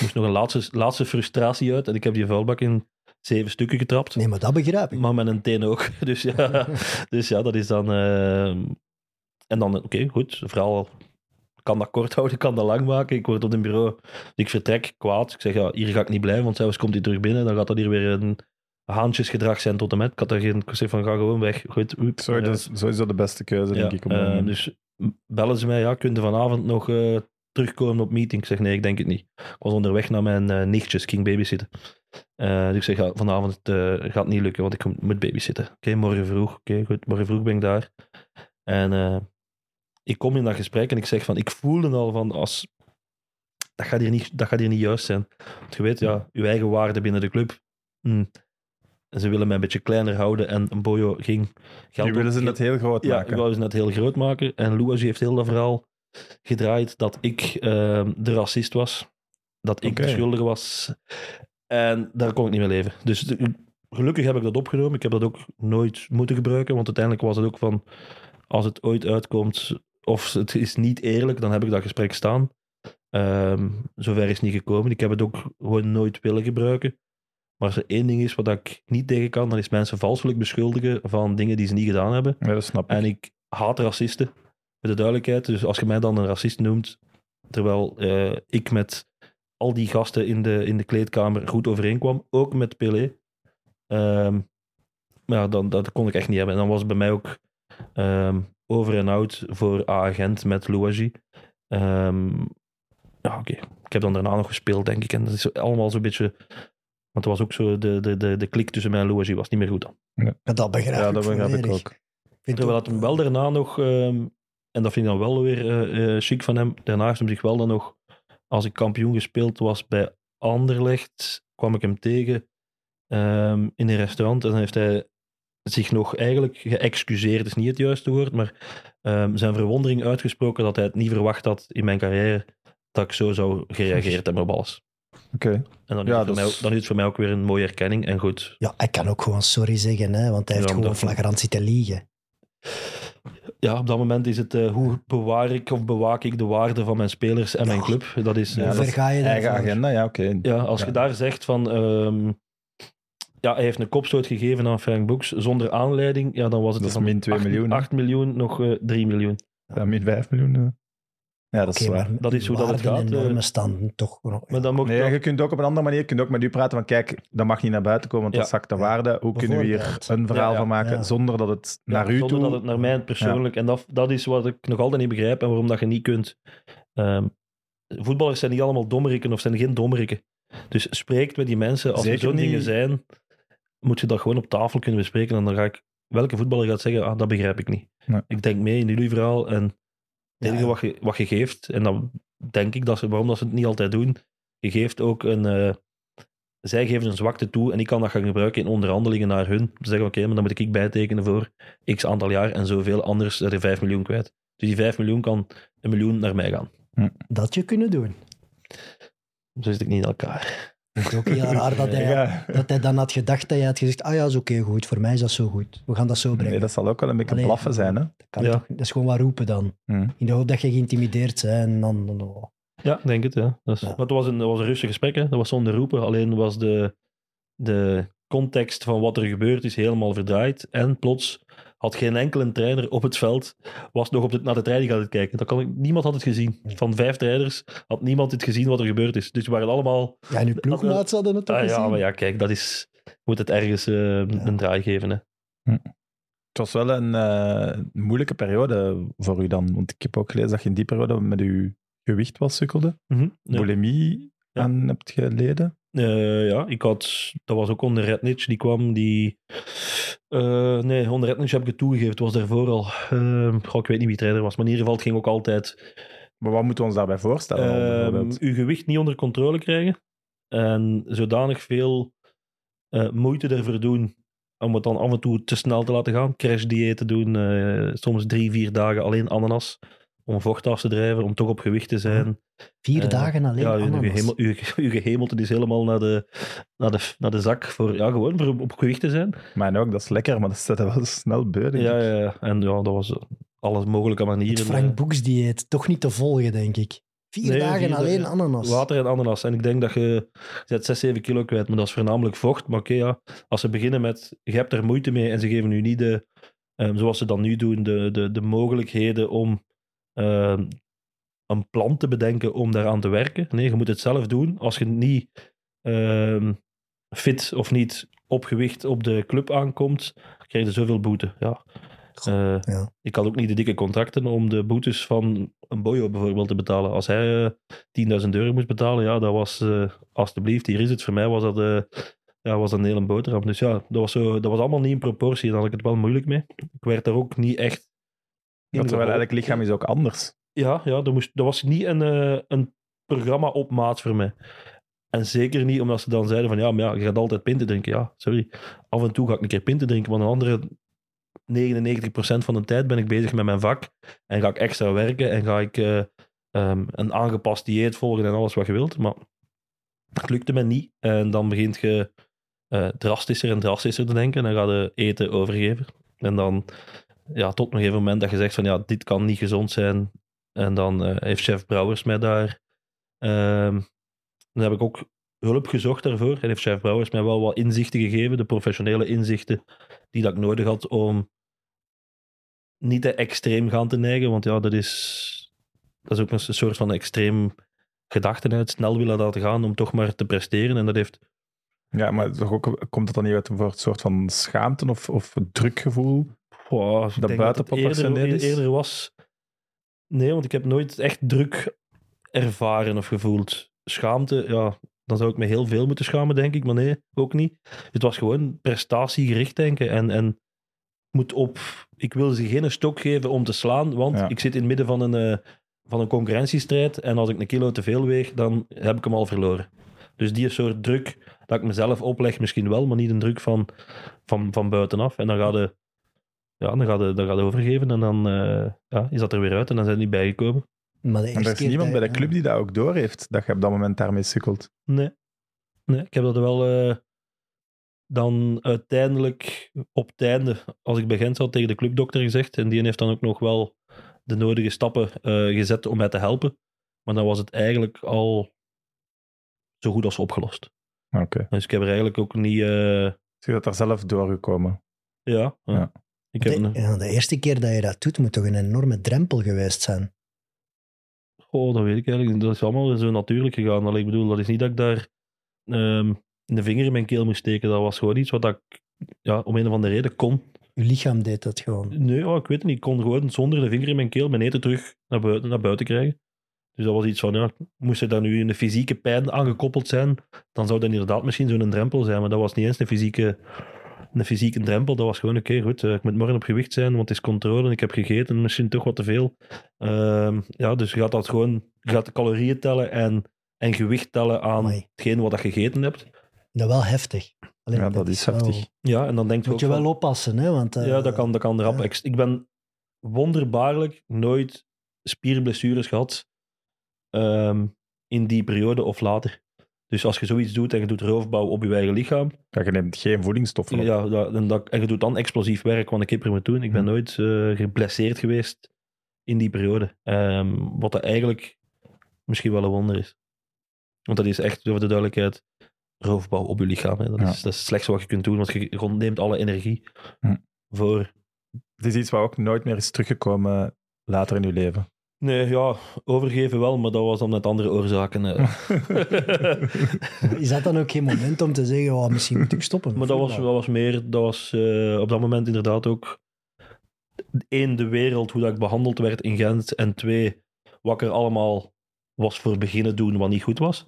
moest nog een laatste, laatste frustratie uit. En ik heb die vuilbak in zeven stukken getrapt. Nee, maar dat begrijp ik. Maar met een teen ook. [LAUGHS] Dus ja, [LAUGHS] dus ja dat is dan... eh, en dan, oké, goed. Vooral kan dat kort houden, kan dat lang maken. Ik word op een bureau, ik vertrek kwaad. Ik zeg, ja, hier ga ik niet blijven, want zelfs komt hij terug binnen. Dan gaat dat hier weer een haantjesgedrag zijn tot en met. Ik had er geen... Ik zeg van, ga gewoon weg. Goed, oep. Sorry, dat is sowieso de beste keuze, denk ik. Om eh, dus bellen ze mij, ja, kun je vanavond nog eh, terugkomen op meeting? Ik zeg, nee, ik denk het niet. Ik was onderweg naar mijn eh, nichtjes, ik ging babysitten. Eh, dus ik zeg, ja, vanavond eh, gaat het niet lukken, want ik moet babysitten. Oké, morgen vroeg. Oké, goed, morgen vroeg ben ik daar. En ik kom in dat gesprek en ik zeg van, ik voelde al van, als, dat, gaat hier niet, dat gaat hier niet juist zijn. Want je weet, ja, uw eigen waarde binnen de club. hm, Ze willen mij een beetje kleiner houden en Boyo ging geld Die willen ze net heel groot ja, maken. ik wou ze net heel groot maken. En Louis heeft heel dat verhaal gedraaid dat ik ehm, de racist was. Dat ik Oké. de schuldige was. En daar kon ik niet mee leven. Dus de- gelukkig heb ik dat opgenomen. Ik heb dat ook nooit moeten gebruiken. Want uiteindelijk was het ook van... Als het ooit uitkomt of het is niet eerlijk, dan heb ik dat gesprek staan. Ehm zover is het niet gekomen. Ik heb het ook gewoon nooit willen gebruiken. Maar als er één ding is wat ik niet tegen kan, dan is mensen valselijk beschuldigen van dingen die ze niet gedaan hebben. Ja, dat snap ik. En ik haat racisten, met de duidelijkheid. Dus als je mij dan een racist noemt, terwijl eh, ik met al die gasten in de, in de kleedkamer goed overeenkwam, ook met Pelé, ehm, ja, dan, dat kon ik echt niet hebben. En dan was het bij mij ook ehm, over en out voor A-agent met Louagie. Ehm, ja, oké. Ik heb dan daarna nog gespeeld, denk ik. En dat is allemaal zo'n beetje... Want het was ook zo, de, de, de, de klik tussen mij en Louagie was niet meer goed dan. Ja, dat begrijp ja, ik dat begrijp ik ook. Terwijl het hem wel daarna nog, ehm, en dat vind ik dan wel weer eh, eh, chic van hem, daarna heeft hem zich wel dan nog, als ik kampioen gespeeld was bij Anderlecht, kwam ik hem tegen ehm, in een restaurant en dan heeft hij zich nog eigenlijk geëxcuseerd, is niet het juiste woord, maar ehm, zijn verwondering uitgesproken dat hij het niet verwacht had in mijn carrière dat ik zo zou gereageerd hebben op alles. Oké. En dan is, Ja, het voor dat mij, is- dan is het voor mij ook weer een mooie erkenning. En goed, Ja, hij kan ook gewoon sorry zeggen, hè, want hij heeft Ja, gewoon dat- flagrant zitten liegen. Ja, op dat moment is het eh, hoe bewaar ik of bewaak ik de waarde van mijn spelers en mijn Ja. club. Dat is, Ja, eh, dat is je Eigen agenda, ja, oké. Ja, als je daar zegt van... ehm, ja, hij heeft een kopstoot gegeven aan Frank Boeks zonder aanleiding. Ja, dan was het Dat is van min 2 acht- miljoen, hè? 8 miljoen, nog eh 3 miljoen. Ja, min 5 miljoen. Ja, dat is waar. Dat is hoe dat het gaat, en eh. normen staan toch nog... Maar dan Nee, je kunt ook op een andere manier je kunt ook met u praten van kijk, dat mag niet naar buiten komen, want dat zakt de Ja. waarde. Hoe kunnen we hier een verhaal Ja, ja. van maken Ja. zonder dat het Ja, naar u zonder toe... dat het naar mij persoonlijk... En dat, dat is wat ik nog altijd niet begrijp en waarom dat je niet kunt... ehm, voetballers zijn niet allemaal dommerikken of zijn geen dommerikken. Dus spreekt met die mensen. Als er Zeker zo'n niet. dingen zijn, moet je dat gewoon op tafel kunnen bespreken. En dan ga ik... Welke voetballer gaat zeggen, ah, dat begrijp ik niet. Nee. Ik denk mee in jullie verhaal en het enige wat, je, wat je geeft, en dan denk ik dat ze, waarom dat ze het niet altijd doen, je geeft ook een... eh, zij geven een zwakte toe en ik kan dat gaan gebruiken in onderhandelingen naar hun. Ze zeggen, oké, maar dan moet ik bijtekenen voor x aantal jaar en zoveel, anders zijn er 5 miljoen kwijt. Dus die 5 miljoen kan een miljoen naar mij gaan. Dat je kunnen doen. Zo zit ik niet in elkaar. Ik ook heel raar dat hij, Ja. dat hij dan had gedacht dat je had gezegd, ah ja, is oké, goed, voor mij is dat zo goed. We gaan dat zo brengen. Nee, dat zal ook wel een beetje Allee, blaffen zijn, hè? Dat, kan Ja. toch, dat is gewoon wat roepen dan. Hm. In de hoop dat je geïntimideerd bent. En dan, dan- oh. Ja, ik denk het. Ja. Dat is, Ja. Maar het was een, was een rustig gesprek, hè. dat was zonder roepen. Alleen was de, de context van wat er gebeurd is helemaal verdraaid. En plots had geen enkele trainer op het veld was nog op de, naar de training aan het kijken. Dat kan ik, niemand had het gezien. Van vijf trainers had niemand het gezien wat er gebeurd is. Dus we waren allemaal... Ja, en uw ploegmaats hadden het toch Ah, ja, maar ja, kijk, dat is... Moet het ergens eh, een draai geven, hè. Het was wel een eh, moeilijke periode voor u dan. Want ik heb ook gelezen dat je in die periode met uw gewicht wel sukkelde. Ja. Bulimie Ja. aan hebt geleden. Eh, ja, ik had, dat was ook onder Rednich, die kwam, die... eh, nee, onder Rednich heb ik het toegegeven, het was daarvoor al... goh, ik weet niet wie trainer was, maar in ieder geval, het ging ook altijd... Maar wat moeten we ons daarbij voorstellen? ehm, uw gewicht niet onder controle krijgen en zodanig veel eh, moeite ervoor doen om het dan af en toe te snel te laten gaan. Crashdieet te doen, soms drie, vier dagen alleen ananas, om vocht af te drijven, om toch op gewicht te zijn. Vier Eh, dagen alleen Ja, uw, ananas. gehemel, uw, [LAUGHS] uw gehemelte is helemaal naar de, naar de, naar de zak voor, ja, gewoon voor op, gewicht te zijn. Mijn ook, dat is lekker, maar dat zet wel snel beu, denk Ja, ja, en ja, dat was, alle mogelijke manieren. Het Frank eh, Boeks dieet, toch niet te volgen, denk ik. Vier Nee, dagen vier alleen dagen. ananas. Water en ananas. En ik denk dat je, je zet 6, 7 kilo kwijt, maar dat is voornamelijk vocht. Maar oké, ja, als ze beginnen met, je hebt er moeite mee en ze geven u niet de, ehm, zoals ze dan nu doen, de, de, de mogelijkheden om ehm, een plan te bedenken om daaraan te werken. Nee, je moet het zelf doen. Als je niet ehm, fit of niet op gewicht op de club aankomt, krijg je zoveel boete. Ja. Eh, ja. Ik had ook niet de dikke contracten om de boetes van een Boyo bijvoorbeeld te betalen. Als hij eh 10.000 euro moest betalen, ja, dat was eh, alstublieft, hier is het. Voor mij was dat, eh, ja, was dat een hele boterham. Dus ja, dat was, zo, dat was allemaal niet in proportie. En daar had ik het wel moeilijk mee. Ik werd daar ook niet echt... terwijl elk lichaam is ook anders. Ja, ja dat, moest, dat was niet een, eh, een programma op maat voor mij. En zeker niet omdat ze dan zeiden van ja, maar ja, je gaat altijd pinten drinken. Ja, sorry. Af en toe ga ik een keer pinten drinken, maar een andere 99% van de tijd ben ik bezig met mijn vak. En ga ik extra werken en ga ik eh, ehm, een aangepast dieet volgen en alles wat je wilt. Maar dat lukte me niet. En dan begint je eh, drastischer en drastischer te denken. En dan ga je eten overgeven. En dan ja, tot op een gegeven moment dat je zegt van ja, dit kan niet gezond zijn. En dan eh, heeft chef Brouwers mij daar... ehm, dan heb ik ook hulp gezocht daarvoor. En heeft chef Brouwers mij wel wat inzichten gegeven. De professionele inzichten die dat ik nodig had om niet te extreem gaan te neigen. Want ja, dat is, dat is ook een soort van extreem gedachten uit. Snel willen laten gaan om toch maar te presteren. En dat heeft Ja, maar toch ook, komt dat dan niet uit een soort van schaamte of, of drukgevoel? Ik Dat denk buiten het eerder, eerder was... Nee, want ik heb nooit echt druk ervaren of gevoeld. Schaamte, ja, dan zou ik me heel veel moeten schamen, denk ik. Maar nee, ook niet. Het was gewoon prestatiegericht denken. En, en ik moet op... Ik wil ze geen stok geven om te slaan, want Ja. ik zit in het midden van een, eh, van een concurrentiestrijd. En als ik een kilo te veel weeg, dan heb ik hem al verloren. Dus die soort druk dat ik mezelf opleg, misschien wel, maar niet een druk van, van, van buitenaf. En dan ga je ja, dan gaat het, dan gaat overgeven en dan eh, ja, is dat er weer uit en dan zijn die niet bijgekomen. Maar de En er is keer niemand dat- bij de club die dat ook doorheeft, dat je op dat moment daarmee sukkelt. Nee. nee ik heb dat wel eh, dan uiteindelijk op het einde, als ik bij Gent zat, tegen de clubdokter gezegd. En die heeft dan ook nog wel de nodige stappen eh, gezet om mij te helpen. Maar dan was het eigenlijk al zo goed als opgelost. Oké. Dus ik heb er eigenlijk ook niet... eh, Dus je bent daar zelf doorgekomen. ja, ja. Ik heb De, ja, de eerste keer dat je dat doet, moet toch een enorme drempel geweest zijn. Oh, dat weet ik eigenlijk. Dat is allemaal zo natuurlijk gegaan. Allee, ik bedoel, dat is niet dat ik daar ehm een vinger in mijn keel moest steken. Dat was gewoon iets wat ik ja, om een of andere reden kon. Je lichaam deed dat gewoon. Nee, ik weet het niet. Ik kon gewoon zonder de vinger in mijn keel mijn eten terug naar buiten, naar buiten krijgen. Dus dat was iets van, ja, moest er dan nu een fysieke pijn aangekoppeld zijn, dan zou dat inderdaad misschien zo'n drempel zijn. Maar dat was niet eens een fysieke, een fysieke drempel. Dat was gewoon, oké, goed, eh, ik moet morgen op gewicht zijn, want het is controle en ik heb gegeten, misschien toch wat te veel. Ehm, ja, dus je gaat dat gewoon, je gaat de calorieën tellen en, en gewicht tellen aan Amai. hetgeen wat je gegeten hebt. Dat wel heftig. Alleen, Ja, dat is wel- heftig. Ja, en dan denk je Moet ook je van- wel oppassen, hè? Want, eh, Ja, dat kan, dat kan rap. ja. Ik ben wonderbaarlijk nooit spierblessures gehad ehm, in die periode of later. Dus als je zoiets doet en je doet roofbouw op je eigen lichaam, Ja, je neemt geen voedingsstoffen op. ja, dat, en, dat, en je doet dan explosief werk, wat een kipper moet doen. Ik ben Hm. nooit eh, geblesseerd geweest in die periode. Ehm, wat dat eigenlijk misschien wel een wonder is. Want dat is echt, voor de duidelijkheid, roofbouw op je lichaam. Hè. Dat, Ja. is, dat is het slechtste wat je kunt doen, want je ontneemt alle energie Hm. voor Het is iets wat ook nooit meer is teruggekomen later in je leven. Nee, ja, overgeven wel, maar dat was dan met andere oorzaken. eh. [LAUGHS] Is dat dan ook geen moment om te zeggen, oh, misschien moet ik stoppen? met maar dat was, dat was meer, dat was eh, op dat moment inderdaad ook één, de wereld, hoe dat ik behandeld werd in Gent, en twee, wat er allemaal was voor beginnen doen wat niet goed was.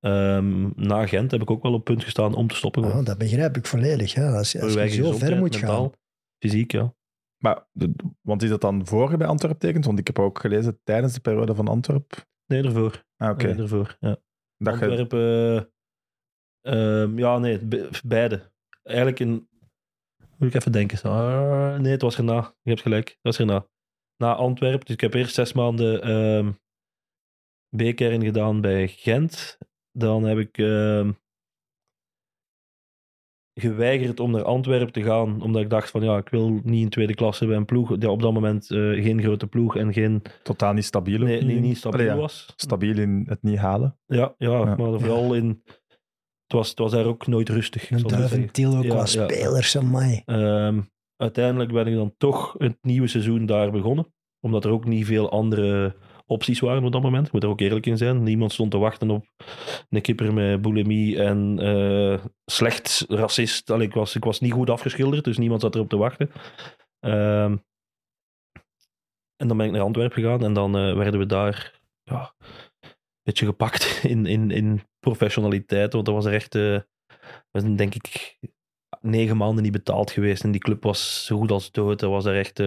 Ehm, na Gent heb ik ook wel op punt gestaan om te stoppen. Ja, dat begrijp ik volledig. Ja. Als, je zo ver moet mentaal, gaan. Fysiek, ja. Maar, de- want is dat dan voor bij Antwerp tekent? Want ik heb ook gelezen tijdens de periode van Antwerp. Nee, ervoor. Ah, oké. Nee, ervoor, ja. Dat je, Antwerpen. eh, ehm, ja, nee, be- beide. Eigenlijk in. Moet ik even denken. Ah, nee, het was erna. Je hebt gelijk. Dat was erna. Na Antwerpen. Dus ik heb eerst zes maanden ehm B-kern gedaan bij Gent. Dan heb ik. Geweigerd om naar Antwerpen te gaan, omdat ik dacht van ja, ik wil niet in tweede klasse bij een ploeg, die op dat moment eh, geen grote ploeg en geen, Totaal niet stabiel. nee, nee, niet stabiel Allee, ja, was. Stabiel in het niet halen. Ja, ja, Ja. maar vooral in, het was, het was daar ook nooit rustig. Een duiventil ook Ja, qua ja. spelers, amai. Ehm, uiteindelijk ben ik dan toch het nieuwe seizoen daar begonnen. Omdat er ook niet veel andere opties waren op dat moment. Ik moet er ook eerlijk in zijn. Niemand stond te wachten op een kipper met bulimie en eh, slecht racist. Allee, ik, was, ik was niet goed afgeschilderd, dus niemand zat erop te wachten. Ehm, en dan ben ik naar Antwerpen gegaan en dan eh, werden we daar ja, een beetje gepakt [LAUGHS] in, in, in professionaliteit. Want dat was er echt, eh, zijn denk ik negen maanden niet betaald geweest. En die club was zo goed als dood. Dat was er echt,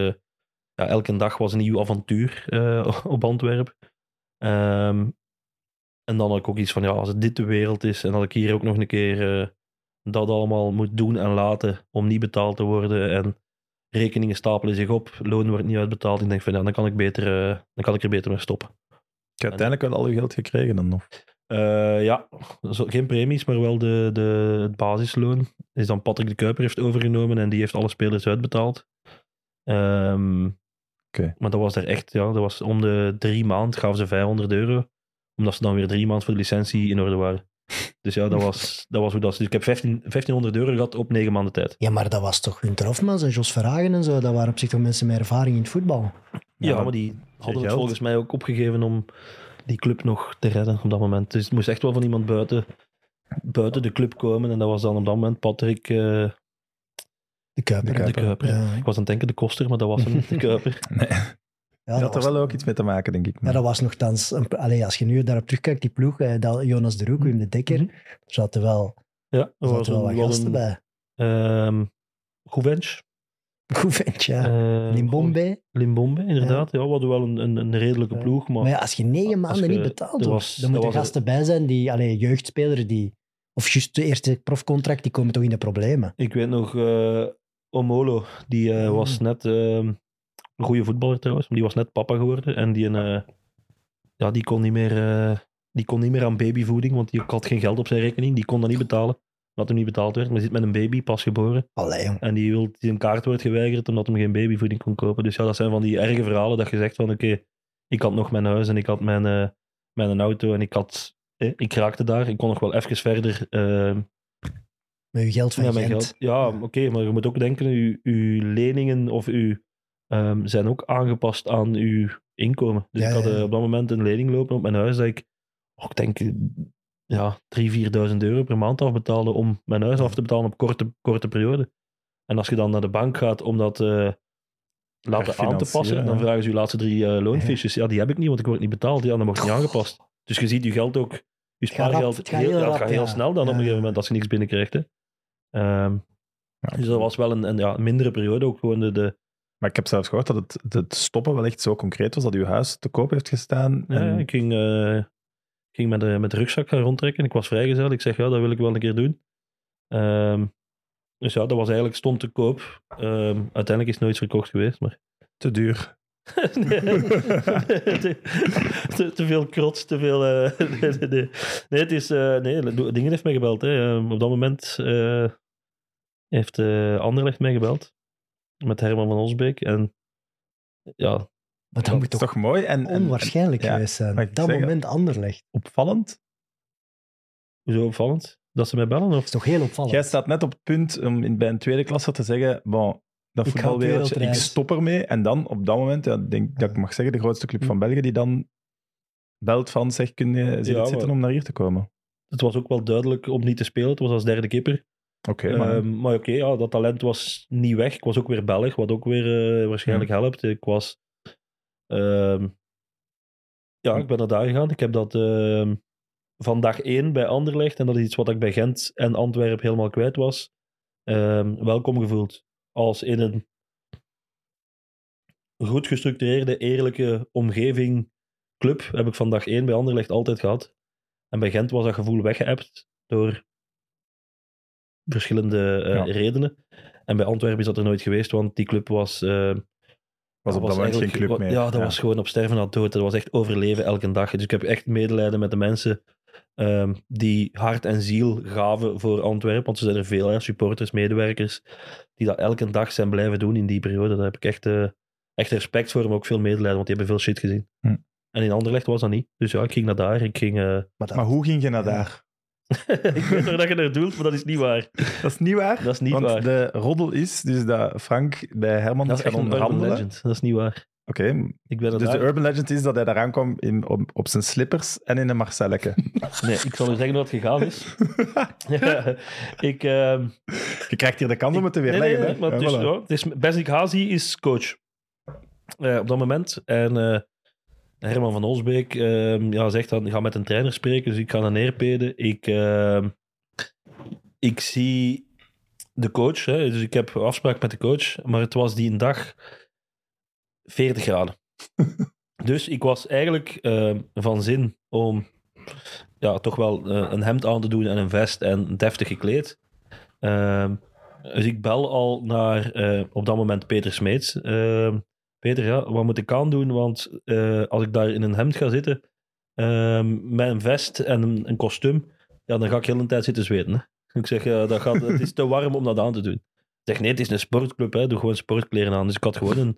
ja, elke dag was een nieuw avontuur eh, [LAUGHS] op Antwerpen. Ehm, en dan had ik ook iets van, ja, als het dit de wereld is en dat ik hier ook nog een keer eh, dat allemaal moet doen en laten om niet betaald te worden en rekeningen stapelen zich op, loon wordt niet uitbetaald. Ik denk van, ja, dan kan ik, beter, eh, dan kan ik er beter mee stoppen. Ik heb uiteindelijk wel al uw geld gekregen dan nog. Ja, geen premies, maar wel de, de, het basisloon. Is dan Patrick de Kuiper heeft overgenomen en die heeft alle spelers uitbetaald. Ehm, Oké. Maar dat was er echt, ja, dat was om de drie maanden gaven ze 500 euro. Omdat ze dan weer drie maanden voor de licentie in orde waren. Dus ja, dat was, dat was hoe dat is. Dus ik heb 15, 1500 euro gehad op negen maanden tijd. Ja, maar dat was toch Hunter Hofmans en Jos Verhagen en zo. Dat waren op zich toch mensen met ervaring in het voetbal. Ja, maar die hadden het geld. volgens mij ook opgegeven om die club nog te redden op dat moment. Dus het moest echt wel van iemand buiten, buiten de club komen. En dat was dan op dat moment Patrick eh, De Kuiper. De de Kuiper. Kuiper. Ja. Ik was aan het denken de Koster, maar dat was hem niet, de [LAUGHS] Kuiper. Nee, Ja, dat dat had er wel ook iets mee te maken, denk ik. ja, dat was nogthans... Een, allee, als je nu daarop terugkijkt, die ploeg, eh, dat, Jonas de Roek, Wim de Dekker, Mhm. er zaten wel, Ja, er was zaten wel een, wat wel gasten een bij. ehm Goevench. Goed vent, ja. eh, Limbombe. Limbombe, inderdaad. Ja, we hadden wel een, een, een redelijke Ja. ploeg, maar, Maar ja, als je negen maanden je- niet betaald wordt, was- dan moeten er- gasten bij zijn die, allee, jeugdspelers die, of juist de eerste profcontract, die komen toch in de problemen. ik weet nog, eh, Omolo, die eh, Mm. was net ehm, een goede voetballer trouwens, maar die was net papa geworden en die, eh, ja, die, kon niet meer, eh, die kon niet meer aan babyvoeding, want die had geen geld op zijn rekening, die kon dat niet betalen. Omdat hem niet betaald werd, maar hij zit met een baby, pas geboren. Allee, jong. En die, wil, een kaart wordt geweigerd omdat hij geen babyvoeding kon kopen. Dus ja, dat zijn van die erge verhalen dat je zegt van oké, ik had nog mijn huis en ik had mijn, mijn auto en ik had... ik raakte daar, ik kon nog wel even verder eh, Met je geld van ja, mijn Gent. geld. Ja, oké, maar je moet ook denken, uw, uw leningen of uw, ehm, zijn ook aangepast aan uw inkomen. Dus Ja, ik had ja, eh, op dat moment een lening lopen op mijn huis dat ik, oh, ik denk, ja, 3.000, 4.000 euro per maand afbetaalde om mijn huis af te betalen op korte, korte periode. En als je dan naar de bank gaat om dat eh, laten aan te passen, dan vragen ze je laatste drie eh, loonfiches. Ja, die heb ik niet, want ik word niet betaald. Ja, dan wordt niet aangepast. Dus je ziet je geld ook, je spaargeld, het gaat heel, heel ja, het rap, gaat heel ja. snel dan op een gegeven moment als je niks binnenkrijgt. Hè. Ehm, Ja, dus dat was wel een, een, ja, mindere periode ook gewoon de, de Maar ik heb zelfs gehoord dat het, het stoppen wel echt zo concreet was dat uw huis te koop heeft gestaan. ja, en ik ging, eh, ging met, de, met de rugzak gaan rondtrekken. Ik was vrijgezel. Ik zeg, ja, dat wil ik wel een keer doen. Ehm, dus ja, dat was eigenlijk stond te koop. Ehm, uiteindelijk is het nooit verkocht geweest, maar... te duur. [LAUGHS] nee, [LAUGHS] te, te, te veel krots, te veel... eh, [LAUGHS] nee, nee, het is... eh, nee, Dingen heeft mij gebeld. Hè. Op dat moment eh, heeft eh Anderlecht mij gebeld. Met Herman van Osbeek. En ja, Maar dat moet is toch toch mooi en, en- onwaarschijnlijk geweest zijn. ik Dat zeggen? moment Anderlecht. en opvallend. zo opvallend dat ze mij bellen. Of? Dat is toch heel opvallend. Jij staat net op het punt om in, bij een tweede klasse te zeggen, bon, dat op voetbalwereldje, ik stop ermee. En dan op dat moment, ja, denk dat ik mag zeggen, de grootste club Hm. van België, die dan belt van, zeg, kun je, Ja, zitten maar- om naar hier te komen? Het was ook wel duidelijk om niet te spelen. Het was als derde keeper. Oké, maar Ehm, maar oké, ja, dat talent was niet weg. Ik was ook weer Belg, wat ook weer eh, waarschijnlijk helpt. Ik was... ehm, ja, ik ben naar daar gegaan. Ik heb dat ehm, van dag één bij Anderlecht, en dat is iets wat ik bij Gent en Antwerpen helemaal kwijt was, welkom gevoeld. Als in een goed gestructureerde, eerlijke omgeving club heb ik van dag één bij Anderlecht altijd gehad. En bij Gent was dat gevoel weggeëpt door verschillende eh, Ja. redenen. En bij Antwerpen is dat er nooit geweest, want die club was... eh, was op dat moment geen club meer. Ja, dat was gewoon op sterven na dood. Dat was echt overleven elke dag. Dus ik heb echt medelijden met de mensen ehm, die hart en ziel gaven voor Antwerpen. Want er zijn er veel, hè, supporters, medewerkers, die dat elke dag zijn blijven doen in die periode. Daar heb ik echt, eh, echt respect voor, maar ook veel medelijden, want die hebben veel shit gezien. Hm. En in Anderlecht was dat niet. Dus ja, ik ging naar daar. Ik ging... Maar dat, Maar hoe ging je naar daar? [LAUGHS] ik weet waar dat je naar doelt, maar dat is niet waar. Dat is niet waar. Dat is niet Want waar. de roddel is dus dat Frank bij Herman Dat is echt een urban legend. Dat is niet waar. Oké, er dus de urban legend is dat hij daar aankwam in, op, op zijn slippers en in een Marcelleke. [LAUGHS] Nee, ik zal u zeggen wat gegaan is. [LAUGHS] ik... ehm, Je krijgt hier de kans om het te weerleggen. nee, nee, hè? maar het Ja, is, voilà. ja, het is, Besnik Hazi is coach eh, op dat moment. En eh, Herman van Osbeek ehm, ja, zegt dan, ga met een trainer spreken. Dus ik ga naar Neerpede. Ik, ehm, ik zie de coach. Hè, dus ik heb afspraak met de coach. Maar het was die een dag 40 graden. [LAUGHS] dus ik was eigenlijk ehm, van zin om ja, toch wel eh, een hemd aan te doen en een vest en deftig gekleed. Dus ik bel al naar eh, op dat moment Peter Smeets. Peter, ja, wat moet ik aan doen? Want eh, als ik daar in een hemd ga zitten, ehm, met een vest en een, een kostuum, ja, dan ga ik heel een tijd zitten zweten. Hè? [LAUGHS] Ik zeg, dat gaat, het is te warm om dat aan te doen. Ik zeg, nee, het is een sportclub, hè. doe gewoon sportkleren aan. Dus ik had gewoon een,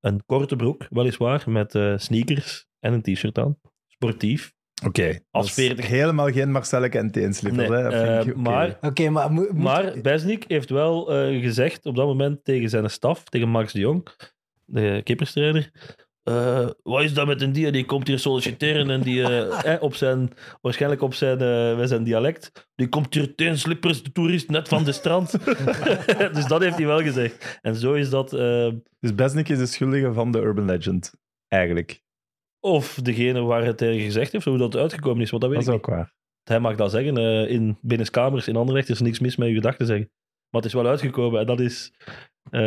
een korte broek, weliswaar, met eh, sneakers en een t-shirt aan. Sportief. Oké, Als dat is 40 Helemaal geen Marcelleke en teenslippers. Nee, hè? Dat vind eh, maar Oké, maar... moet- moet- Maar Besnik heeft wel eh, gezegd op dat moment tegen zijn staf, tegen Max de Jong, de kipperstrainer. eh, wat is dat met een dier? Die komt hier solliciteren en die eh, eh, op zijn, waarschijnlijk op zijn, met zijn dialect. Die komt hier tegen slippers, de toerist, net van de strand. [LAUGHS] [LAUGHS] dus dat heeft hij wel gezegd. En zo is dat. Dus Besnik is de schuldige van de urban legend. Eigenlijk. of degene waar het tegen gezegd heeft, hoe dat uitgekomen is, want dat weet Dat is ik niet. ook waar. Hij mag dat zeggen. in binnenskamers in Anderlecht is er niks mis met je gedachten zeggen. Maar het is wel uitgekomen en dat is... eh,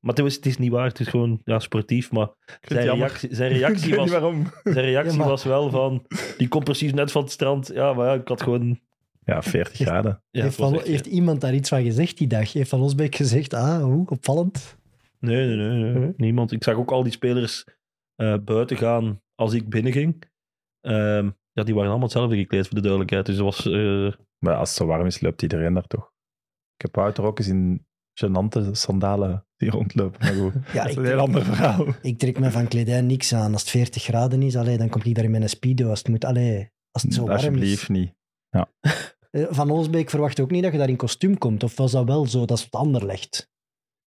maar het is, het is niet waar. Het is gewoon ja, sportief. Maar zijn reactie, zijn [LAUGHS] reactie, was, zijn reactie Ja, was wel van... Die komt precies net van het strand. Ja, maar ja, ik had gewoon... Ja, 40 graden. Ja, heeft, het was van, echt- heeft iemand daar iets van gezegd die dag? Heeft Van Osbeek gezegd, ah, hoe, opvallend? Nee, nee, nee, nee. Niemand. Ik zag ook al die spelers eh, buiten gaan als ik binnenging. Ehm, ja, die waren allemaal hetzelfde gekleed, voor de duidelijkheid. Dus dat was... eh, Maar als het zo warm is, loopt iedereen daar toch. Ik heb Wouter ook eens in gênante sandalen die rondlopen. Maar goed, [LAUGHS] Ja, dat is ik, een heel ander verhaal. ik trek me van kledij niks aan. Als het 40 graden is, allee, dan kom ik daar in mijn speedo. Als het, moet, allee, als het zo warm is. Alsjeblieft niet. [LAUGHS] Eh, Van Osbeek verwacht ook niet dat je daar in kostuum komt. Of was dat wel zo, dat is het ander legt?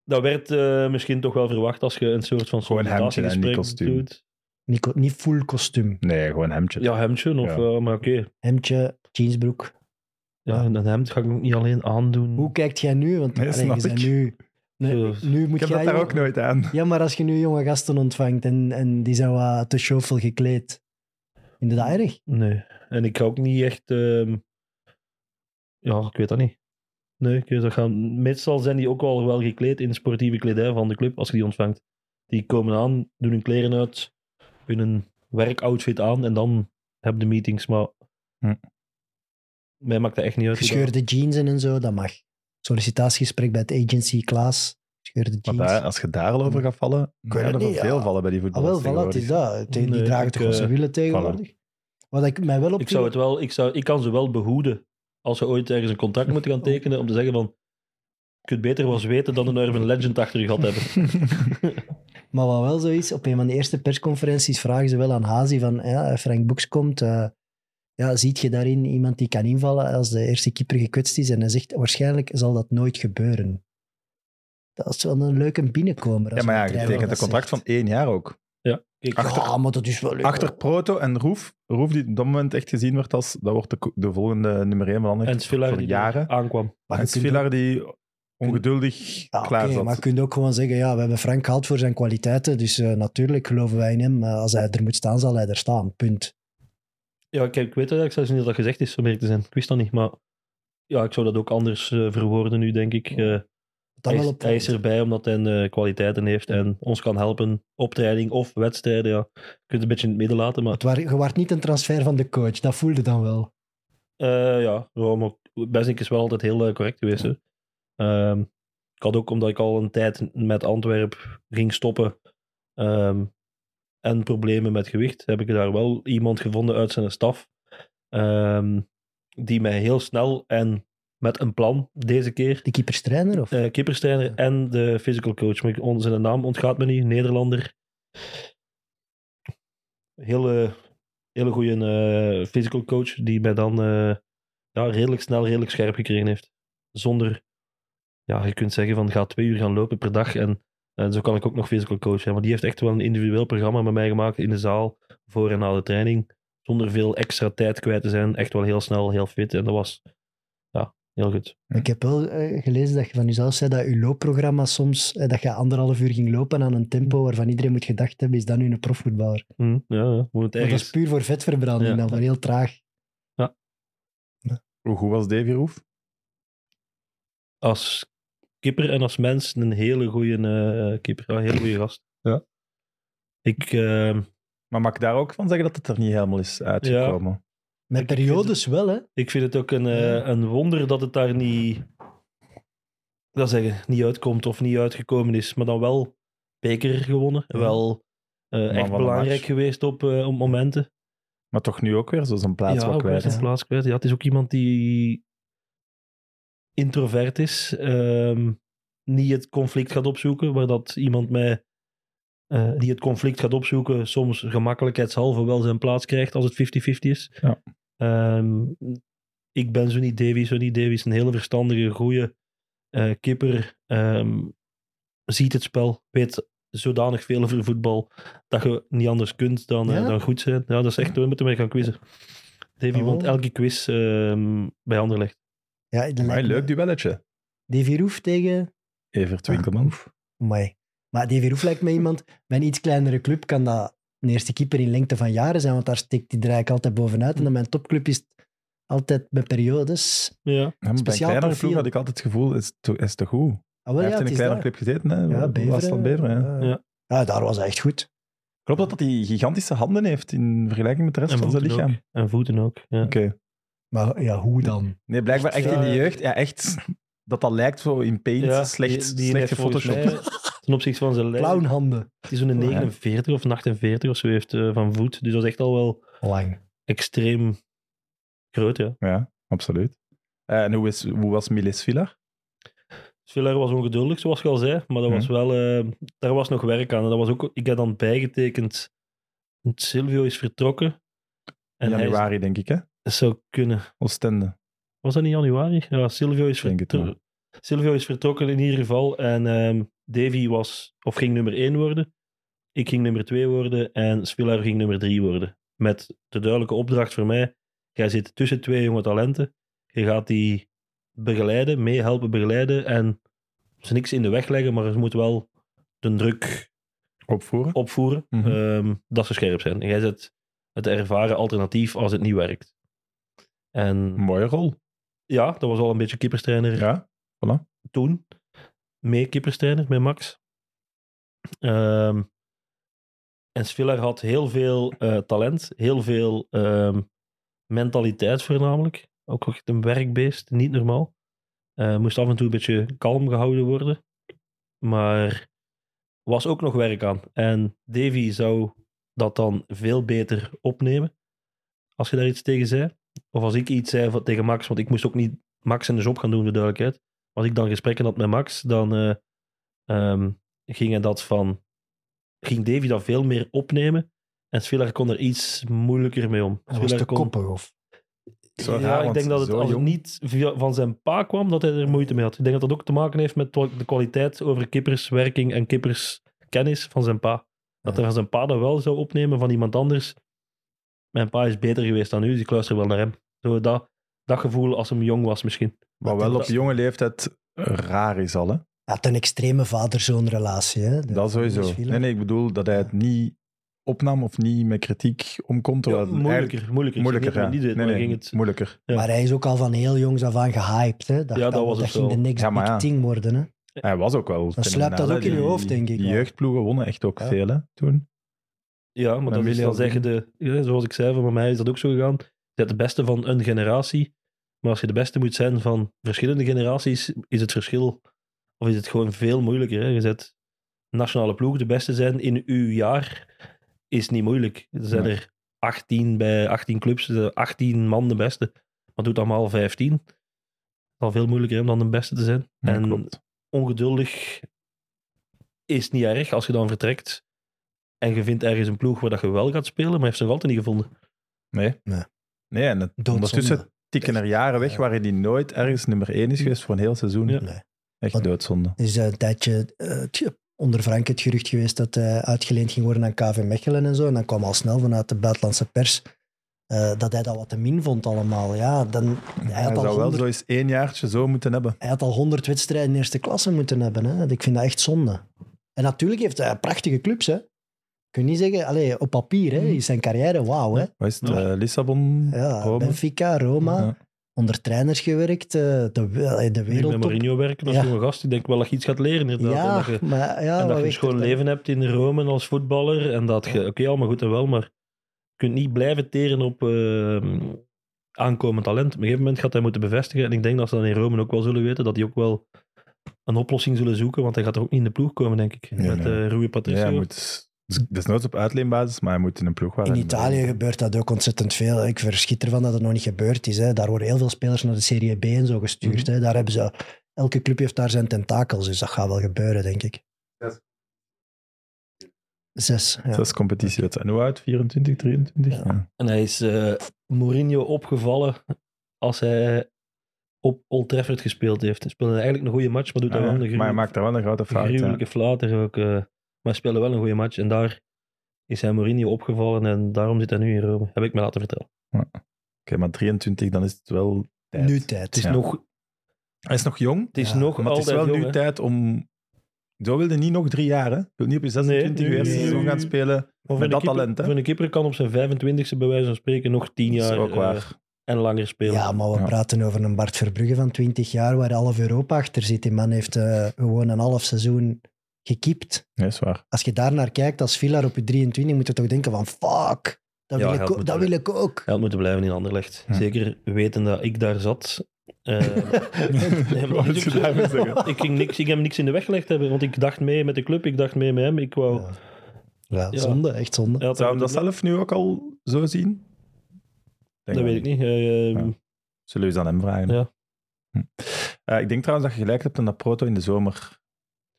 dat werd eh, misschien toch wel verwacht als je een soort van Gewoon hemdje en niet kostuum. doet. Niet, niet full kostuum. Nee, gewoon hemdje. Ja, hemdje. Of, Ja. maar oké. Hemdje, jeansbroek. Ja, een hemd ga ik ook niet alleen aandoen. Hoe kijkt jij nu? Want Nee, snap ik. nu... Nee, Zo. nu moet ik heb jij dat daar ook nooit aan. Ja, maar als je nu jonge gasten ontvangt en, en die zijn wat te chauffel gekleed, vind je dat erg? Nee. En ik ga ook niet echt... ehm, Ja, ik weet dat niet. Nee, ik weet dat gaan... meestal zijn die ook al wel gekleed in sportieve kledij van de club, als je die ontvangt. Die komen aan, doen hun kleren uit, hun werkoutfit aan en dan hebben de meetings. Maar Hm. Mij maakt dat echt niet uit. hoe dat- Gescheurde jeans en zo, dat mag. Sollicitatiegesprek bij het agency Klaas. Gescheurde Maar jeans. daar, als je daar al over gaat vallen, het er niet, veel ja. vallen bij die Ah, voetballers. wel, voilà, het is dat. Die Nee, dragen toch wat ze eh, willen tegenwoordig. Wat ik mij wel op Ik, zou het wel, ik, zou, ik kan ze wel behoeden als ze ooit ergens een contract moeten gaan tekenen om te zeggen van je kunt beter wel weten dan een urban legend achter je gat hebben. [LAUGHS] Maar wat wel zo is, op een van de eerste persconferenties vragen ze wel aan Hazi van, ja, Frank Boeks komt, eh, ja, ziet je daarin iemand die kan invallen als de eerste keeper gekwetst is? En hij zegt, waarschijnlijk zal dat nooit gebeuren. Dat is wel een leuke binnenkomer. als Ja, maar ja, je tekent een contract van één jaar ook. Ja, kijk, Achter- Ja, maar dat is wel leuk. Achter Proto en Roef, Roef die op dat moment echt gezien wordt als, dat wordt de, de volgende nummer 1 van Anderlecht en die jaren. aankwam. Maar en die ongeduldig Ja, klaar oké, zat. maar je kunt ook gewoon zeggen, ja, we hebben Frank gehaald voor zijn kwaliteiten, dus eh, natuurlijk geloven wij in hem. Maar als hij er moet staan, zal hij er staan. Punt. Ja, kijk, ik weet eigenlijk zelfs niet dat dat gezegd is, om eerlijk te zijn. Ik wist dat niet, maar ja, ik zou dat ook anders eh, verwoorden nu, denk ik. Dat hij, is, op hij is erbij omdat hij eh, kwaliteiten heeft en ons kan helpen op training of wedstrijden. Ja. Je kunt het een beetje in het midden laten, maar Het waar, je waart niet een transfer van de coach, dat voelde dan wel. Ja, maar Besnik is wel altijd heel correct geweest. Hè. Ehm, ik had ook, omdat ik al een tijd met Antwerp ging stoppen ehm, en problemen met gewicht, heb ik daar wel iemand gevonden uit zijn staf ehm, die mij heel snel en met een plan deze keer, De keeperstrainer? Of? eh keeperstrainer en de physical coach, maar ik- zijn naam ontgaat me niet, Nederlander. Hele, hele goede physical coach die mij dan eh, ja, redelijk snel, redelijk scherp gekregen heeft. Zonder, ja, je kunt zeggen van ga twee uur gaan lopen per dag en eh, zo kan ik ook nog physical coach zijn. Maar die heeft echt wel een individueel programma met mij gemaakt in de zaal, voor en na de training. Zonder veel extra tijd kwijt te zijn. Echt wel heel snel, heel fit. En dat was ja, heel goed. Ik heb wel eh, gelezen dat je van jezelf zei dat je loopprogramma soms, eh, dat je anderhalf uur ging lopen aan een tempo waarvan iedereen moet gedacht hebben, is dat nu een profvoetballer? Hm, ja, ja, moet het Maar dat is puur voor vetverbranding Ja. dan, van heel traag. Hoe goed was Davy Roef? als kipper en als mens een hele goede eh keeper. Ja, een hele goede gast. Ja. Ik, eh, Maar mag ik daar ook van zeggen dat het er niet helemaal is uitgekomen? Met periodes wel, hè? ik vind het ook een, eh, Ja. een wonder dat het daar niet, wil zeggen, niet uitkomt of niet uitgekomen is. Maar dan wel beker gewonnen. Ja. Wel eh, echt belangrijk geweest op, eh, op momenten. Maar toch nu ook weer zo zijn plaats ja, kwijt. zijn is. plaats kwijt. Ja, het is ook iemand die introvert is. ehm, niet het conflict gaat opzoeken, waar dat iemand met, eh, die het conflict gaat opzoeken, soms gemakkelijkheidshalve wel zijn plaats krijgt als het 50-50 is. Ja. Ehm, ik ben zo niet Davy, zo niet Davy is een hele verstandige, goede eh, kipper. ehm, ziet het spel, weet zodanig veel over voetbal dat je niet anders kunt dan, eh, dan goed zijn. Ja, dat is echt, we moeten mee gaan quizzen. Davy Oh. won elke quiz ehm, bij Anderlecht. Ja, dat leuk duelletje. Davy Roef tegen... Evert Winkelman. Amai. Maar Davy Roef lijkt me iemand... [LAUGHS] Bij een iets kleinere club kan dat een eerste keeper in lengte van jaren zijn, want daar steekt die er eigenlijk altijd bovenuit. En dan bij een topclub is altijd met periodes. Ja, bij Speciaal profiel. ploeg had ik altijd het gevoel, is te, is te goed. Ah, wel, Hij ja, heeft in een kleinere club gezeten, hè? Ja, Was Beveren. Beveren, ja. ja. Daar was hij echt goed. Klopt dat dat hij gigantische handen heeft in vergelijking met de rest en van zijn lichaam? ook. En voeten ook. Ja. Oké. Maar ja, hoe dan? Nee, blijkbaar echt in de jeugd. Ja, echt. Dat dat lijkt zo in paint. Ja, slecht, die, die slecht heeft volgens gefotoshopt. mij ten opzichte van zijn lijn, Clownhanden. die zo'n 49 of een 48 of zo heeft eh, van voet. Dus dat is echt al wel Lang. extreem groot, ja. Ja, absoluut. Eh, en hoe, is, hoe was Miles Villar? Sviller was ongeduldig, zoals je al zei, maar dat was Mhm. wel, eh, daar was nog werk aan. En dat was ook, ik heb dan bijgetekend, Silvio is vertrokken. In En hij januari, denk ik, hè? Is- zou kunnen. Oostende. Was dat niet januari? Ja, Silvio is, het vertro- Silvio is vertrokken in ieder geval. En ehm, Davy was, of ging nummer 1 worden. Ik ging nummer 2 worden. En Spiller ging nummer 3 worden. Met de duidelijke opdracht voor mij. Jij zit tussen twee jonge talenten. Je gaat die begeleiden, meehelpen begeleiden. En ze niks in de weg leggen, maar ze moet wel de druk Opvoeren. opvoeren. Mhm. ehm, dat ze scherp zijn. En jij zet het ervaren alternatief als het niet werkt. En Mooie rol. ja, dat was al een beetje kipperstrainer Ja, voilà. toen. Mee kipperstrainer, met Max. Ehm, en Sviller had heel veel eh, talent, heel veel ehm, mentaliteit voornamelijk. Ook echt een werkbeest, niet normaal. Eh, moest af en toe een beetje kalm gehouden worden. Maar was ook nog werk aan. En Davy zou dat dan veel beter opnemen. Als je daar iets tegen zei. Of als ik iets zei van- tegen Max, want ik moest ook niet Max in de job gaan doen, de duidelijkheid. Als ik dan gesprekken had met Max, dan eh, ehm, ging hij dat van. Ging Davy dat veel meer opnemen. En Sviller kon er iets moeilijker mee om. Hij was te kon- koppig, of? Zo ja, raar, ik denk dat het als het jong. niet van zijn pa kwam, dat hij er moeite mee had. Ik denk dat dat ook te maken heeft met de kwaliteit over kipperswerking en kipperskennis van zijn pa. Dat hij van zijn pa dat wel zou opnemen van iemand anders. Mijn pa is beter geweest dan u, dus ik luister wel naar hem. Zo dat, dat gevoel als hem jong was misschien. Wat wel op jonge leeftijd raar is al, hè? Hij had een extreme vader-zoon-relatie. Hè? De- Dat sowieso. Nee, nee, ik bedoel dat hij het niet opnam of niet met kritiek om kon. Ja, moeilijker, moeilijker. Moeilijker, ja. niet dat Nee, maar ging het... moeilijker. Ja. Maar hij is ook al van heel jongs af aan gehyped. Hè? Dat, Ja, dat was dat het ging wel. de next Ja, maar big thing worden. Hè? Hij was ook wel sluipt fenomenaal, dat ook in je hoofd, denk ik jeugdploegen wonnen echt ook Ja. veel, hè, toen. Ja, maar Met dat is William dan zeggen de, ja, zoals ik zei, van bij mij is dat ook zo gegaan. Je bent de beste van een generatie, maar als je de beste moet zijn van verschillende generaties, is het verschil, of is het gewoon veel moeilijker. Hè? Je zet nationale ploeg de beste zijn in uw jaar, is niet moeilijk. Er zijn Nee. er 18 bij 18 clubs, de 18 man de beste. Maar doet allemaal 15. Het is al veel moeilijker om dan de beste te zijn. Ja, en klopt. ongeduldig is niet erg als je dan vertrekt en je vindt ergens een ploeg waar dat je wel gaat spelen, maar heeft ze nog altijd niet gevonden. Nee. Nee. Nee, en het, Doodzonde. ondertussen tikken er jaren weg Ja. waarin hij nooit ergens nummer 1 is geweest voor een heel seizoen. Ja. Nee. Echt Want- doodzonde. Er is een tijdje eh, het- onder Frank het gerucht geweest dat hij uitgeleend ging worden aan KV Mechelen en zo. En dan kwam al snel vanuit de buitenlandse pers eh, dat hij dat wat te min vond allemaal. Ja, dan, hij, Hij had al zou wel 100, zo eens één jaartje zo moeten hebben. hij had al 100 wedstrijden in eerste klasse moeten hebben. Hè. Ik vind dat echt zonde. En natuurlijk heeft hij prachtige clubs. Hè. Kun je niet zeggen, allee, op papier hè, is zijn carrière wauw. Hè. Wat is het? Ja. eh, Lissabon? Ja, Rome? Benfica, Roma, Ja. onder trainers gewerkt, eh, de, de Nu met. Mourinho werken als Ja. jonge gast, ik denk wel dat je iets gaat leren inderdaad. en Ja, dat je, maar ja, en dat je een schoon leven hebt in Rome als voetballer. En dat je, oké, allemaal goed en wel, maar je kunt niet blijven teren op eh, aankomend talent. Op een gegeven moment gaat hij moeten bevestigen. En ik denk dat ze dan in Rome ook wel zullen weten dat die ook wel een oplossing zullen zoeken. Want hij gaat er ook niet in de ploeg komen, denk ik. Nee, met nee. eh Rui Ja, Patricio. hij moet, dus desnoods op uitleenbasis, maar hij moet in een ploeg waar In Italië gebeurt dat ook ontzettend veel. Ik verschiet ervan dat het nog niet gebeurd is. Hè. Daar worden heel veel spelers naar de Serie B en zo gestuurd. Mhm. hè. Daar hebben ze, elke club heeft daar zijn tentakels, dus dat gaat wel gebeuren, denk ik. Zes. Ja. Zes competitiewedstrijden. En hoe oud? 24, 23? Ja. Ja. En hij is eh, Mourinho opgevallen als hij op Old Trafford gespeeld heeft. Hij speelde eigenlijk een goede match, maar doet Ah, ja. wel een Maar hij maakt daar wel een grote Een fout. ja. gruwelijke flater ook. eh, maar hij speelde wel een goede match. En daar is hij Mourinho opgevallen en daarom zit hij nu in Rome. Heb ik me laten vertellen. Oké, maar 23, dan is het wel tijd. Nu tijd. Het is, Ja. nog, Hij is nog jong, het is Ja, nog maar het is wel jong, nu hè. tijd om... Zo wilde niet nog drie jaar, hè? Je wilt niet op je 26 Nee, je eerste nee, seizoen gaan spelen. Met een dat keeper- talent, hè? Voor een keeper kan op zijn 25e bij wijze van spreken nog 10 Dat is jaar ook eh, en langer spelen. Ja, maar we Ja. praten over een Bart Verbrugge van 20 jaar waar half Europa achter zit. Die man heeft eh, gewoon een half seizoen gekiept. Nee, is waar. Als je daar naar kijkt als Villar op je 23, moet je toch denken van fuck, dat, Ja, wil, ik, ook- moeten dat wil ik ook. Hij had moeten blijven in Anderlecht. Hm. Zeker weten dat ik daar zat. Eh, [LAUGHS] nee, maar zeggen? [LAUGHS] ik, ging niks, ik heb hem niks in de weg gelegd hebben, want ik dacht mee met de club, ik dacht mee met hem. Ik wou, Ja. Ja, Ja. zonde, echt zonde. Zou hem dat zelf nu ook al zo zien? Dat weet ik niet. Eh, Ja. Zullen we eens aan hem vragen? Ja. Hm. Eh, ik denk trouwens dat je gelijk hebt en dat Proto in de zomer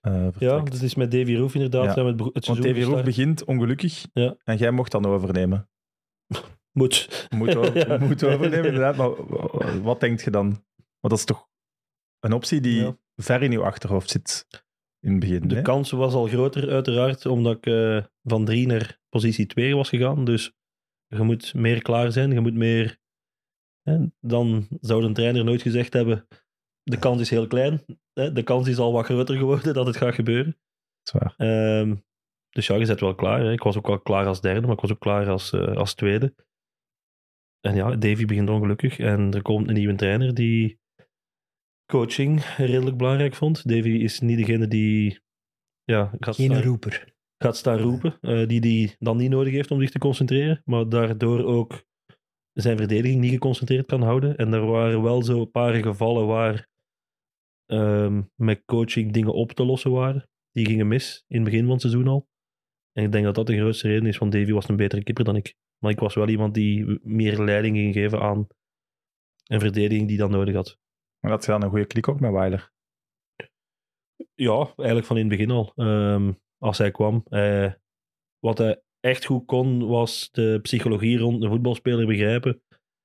eh Ja, dat is met Davy Roof inderdaad. Ja. we het, Want Roef gestart. begint ongelukkig Ja. en jij mocht dan overnemen. [LAUGHS] Moet. Moet, [LAUGHS] Ja. moet overnemen, inderdaad. Maar wat denk je dan? Want dat is toch een optie die Ja. ver in je achterhoofd zit in het begin. De hè? kans was al groter, uiteraard, omdat ik eh, van drie naar positie 2 was gegaan. Dus je moet meer klaar zijn, je moet meer. Hè, dan zou een trainer nooit gezegd hebben: de kans is heel klein. Hè, de kans is al wat groter geworden dat het gaat gebeuren. Dat is waar. Ehm, dus ja, je bent wel klaar. Hè. Ik was ook wel klaar als derde, maar ik was ook klaar als, eh, als tweede. En ja, Davy begint ongelukkig en er komt een nieuwe trainer die coaching redelijk belangrijk vond. Davy is niet degene die ja, gaat, Geen staan, roeper. gaat staan roepen, eh, die die dan niet nodig heeft om zich te concentreren, maar daardoor ook zijn verdediging niet geconcentreerd kan houden. En er waren wel zo een paar gevallen waar ehm, met coaching dingen op te lossen waren. Die gingen mis in het begin van het seizoen al. En ik denk dat dat de grootste reden is, want Davy was een betere keeper dan ik. Maar ik was wel iemand die meer leiding ging geven aan een verdediging die dat nodig had. Maar dat is dan een goede klik ook met Weiler. Ja, eigenlijk van in het begin al. Ehm, als hij kwam. eh, wat hij echt goed kon, was de psychologie rond een voetbalspeler begrijpen.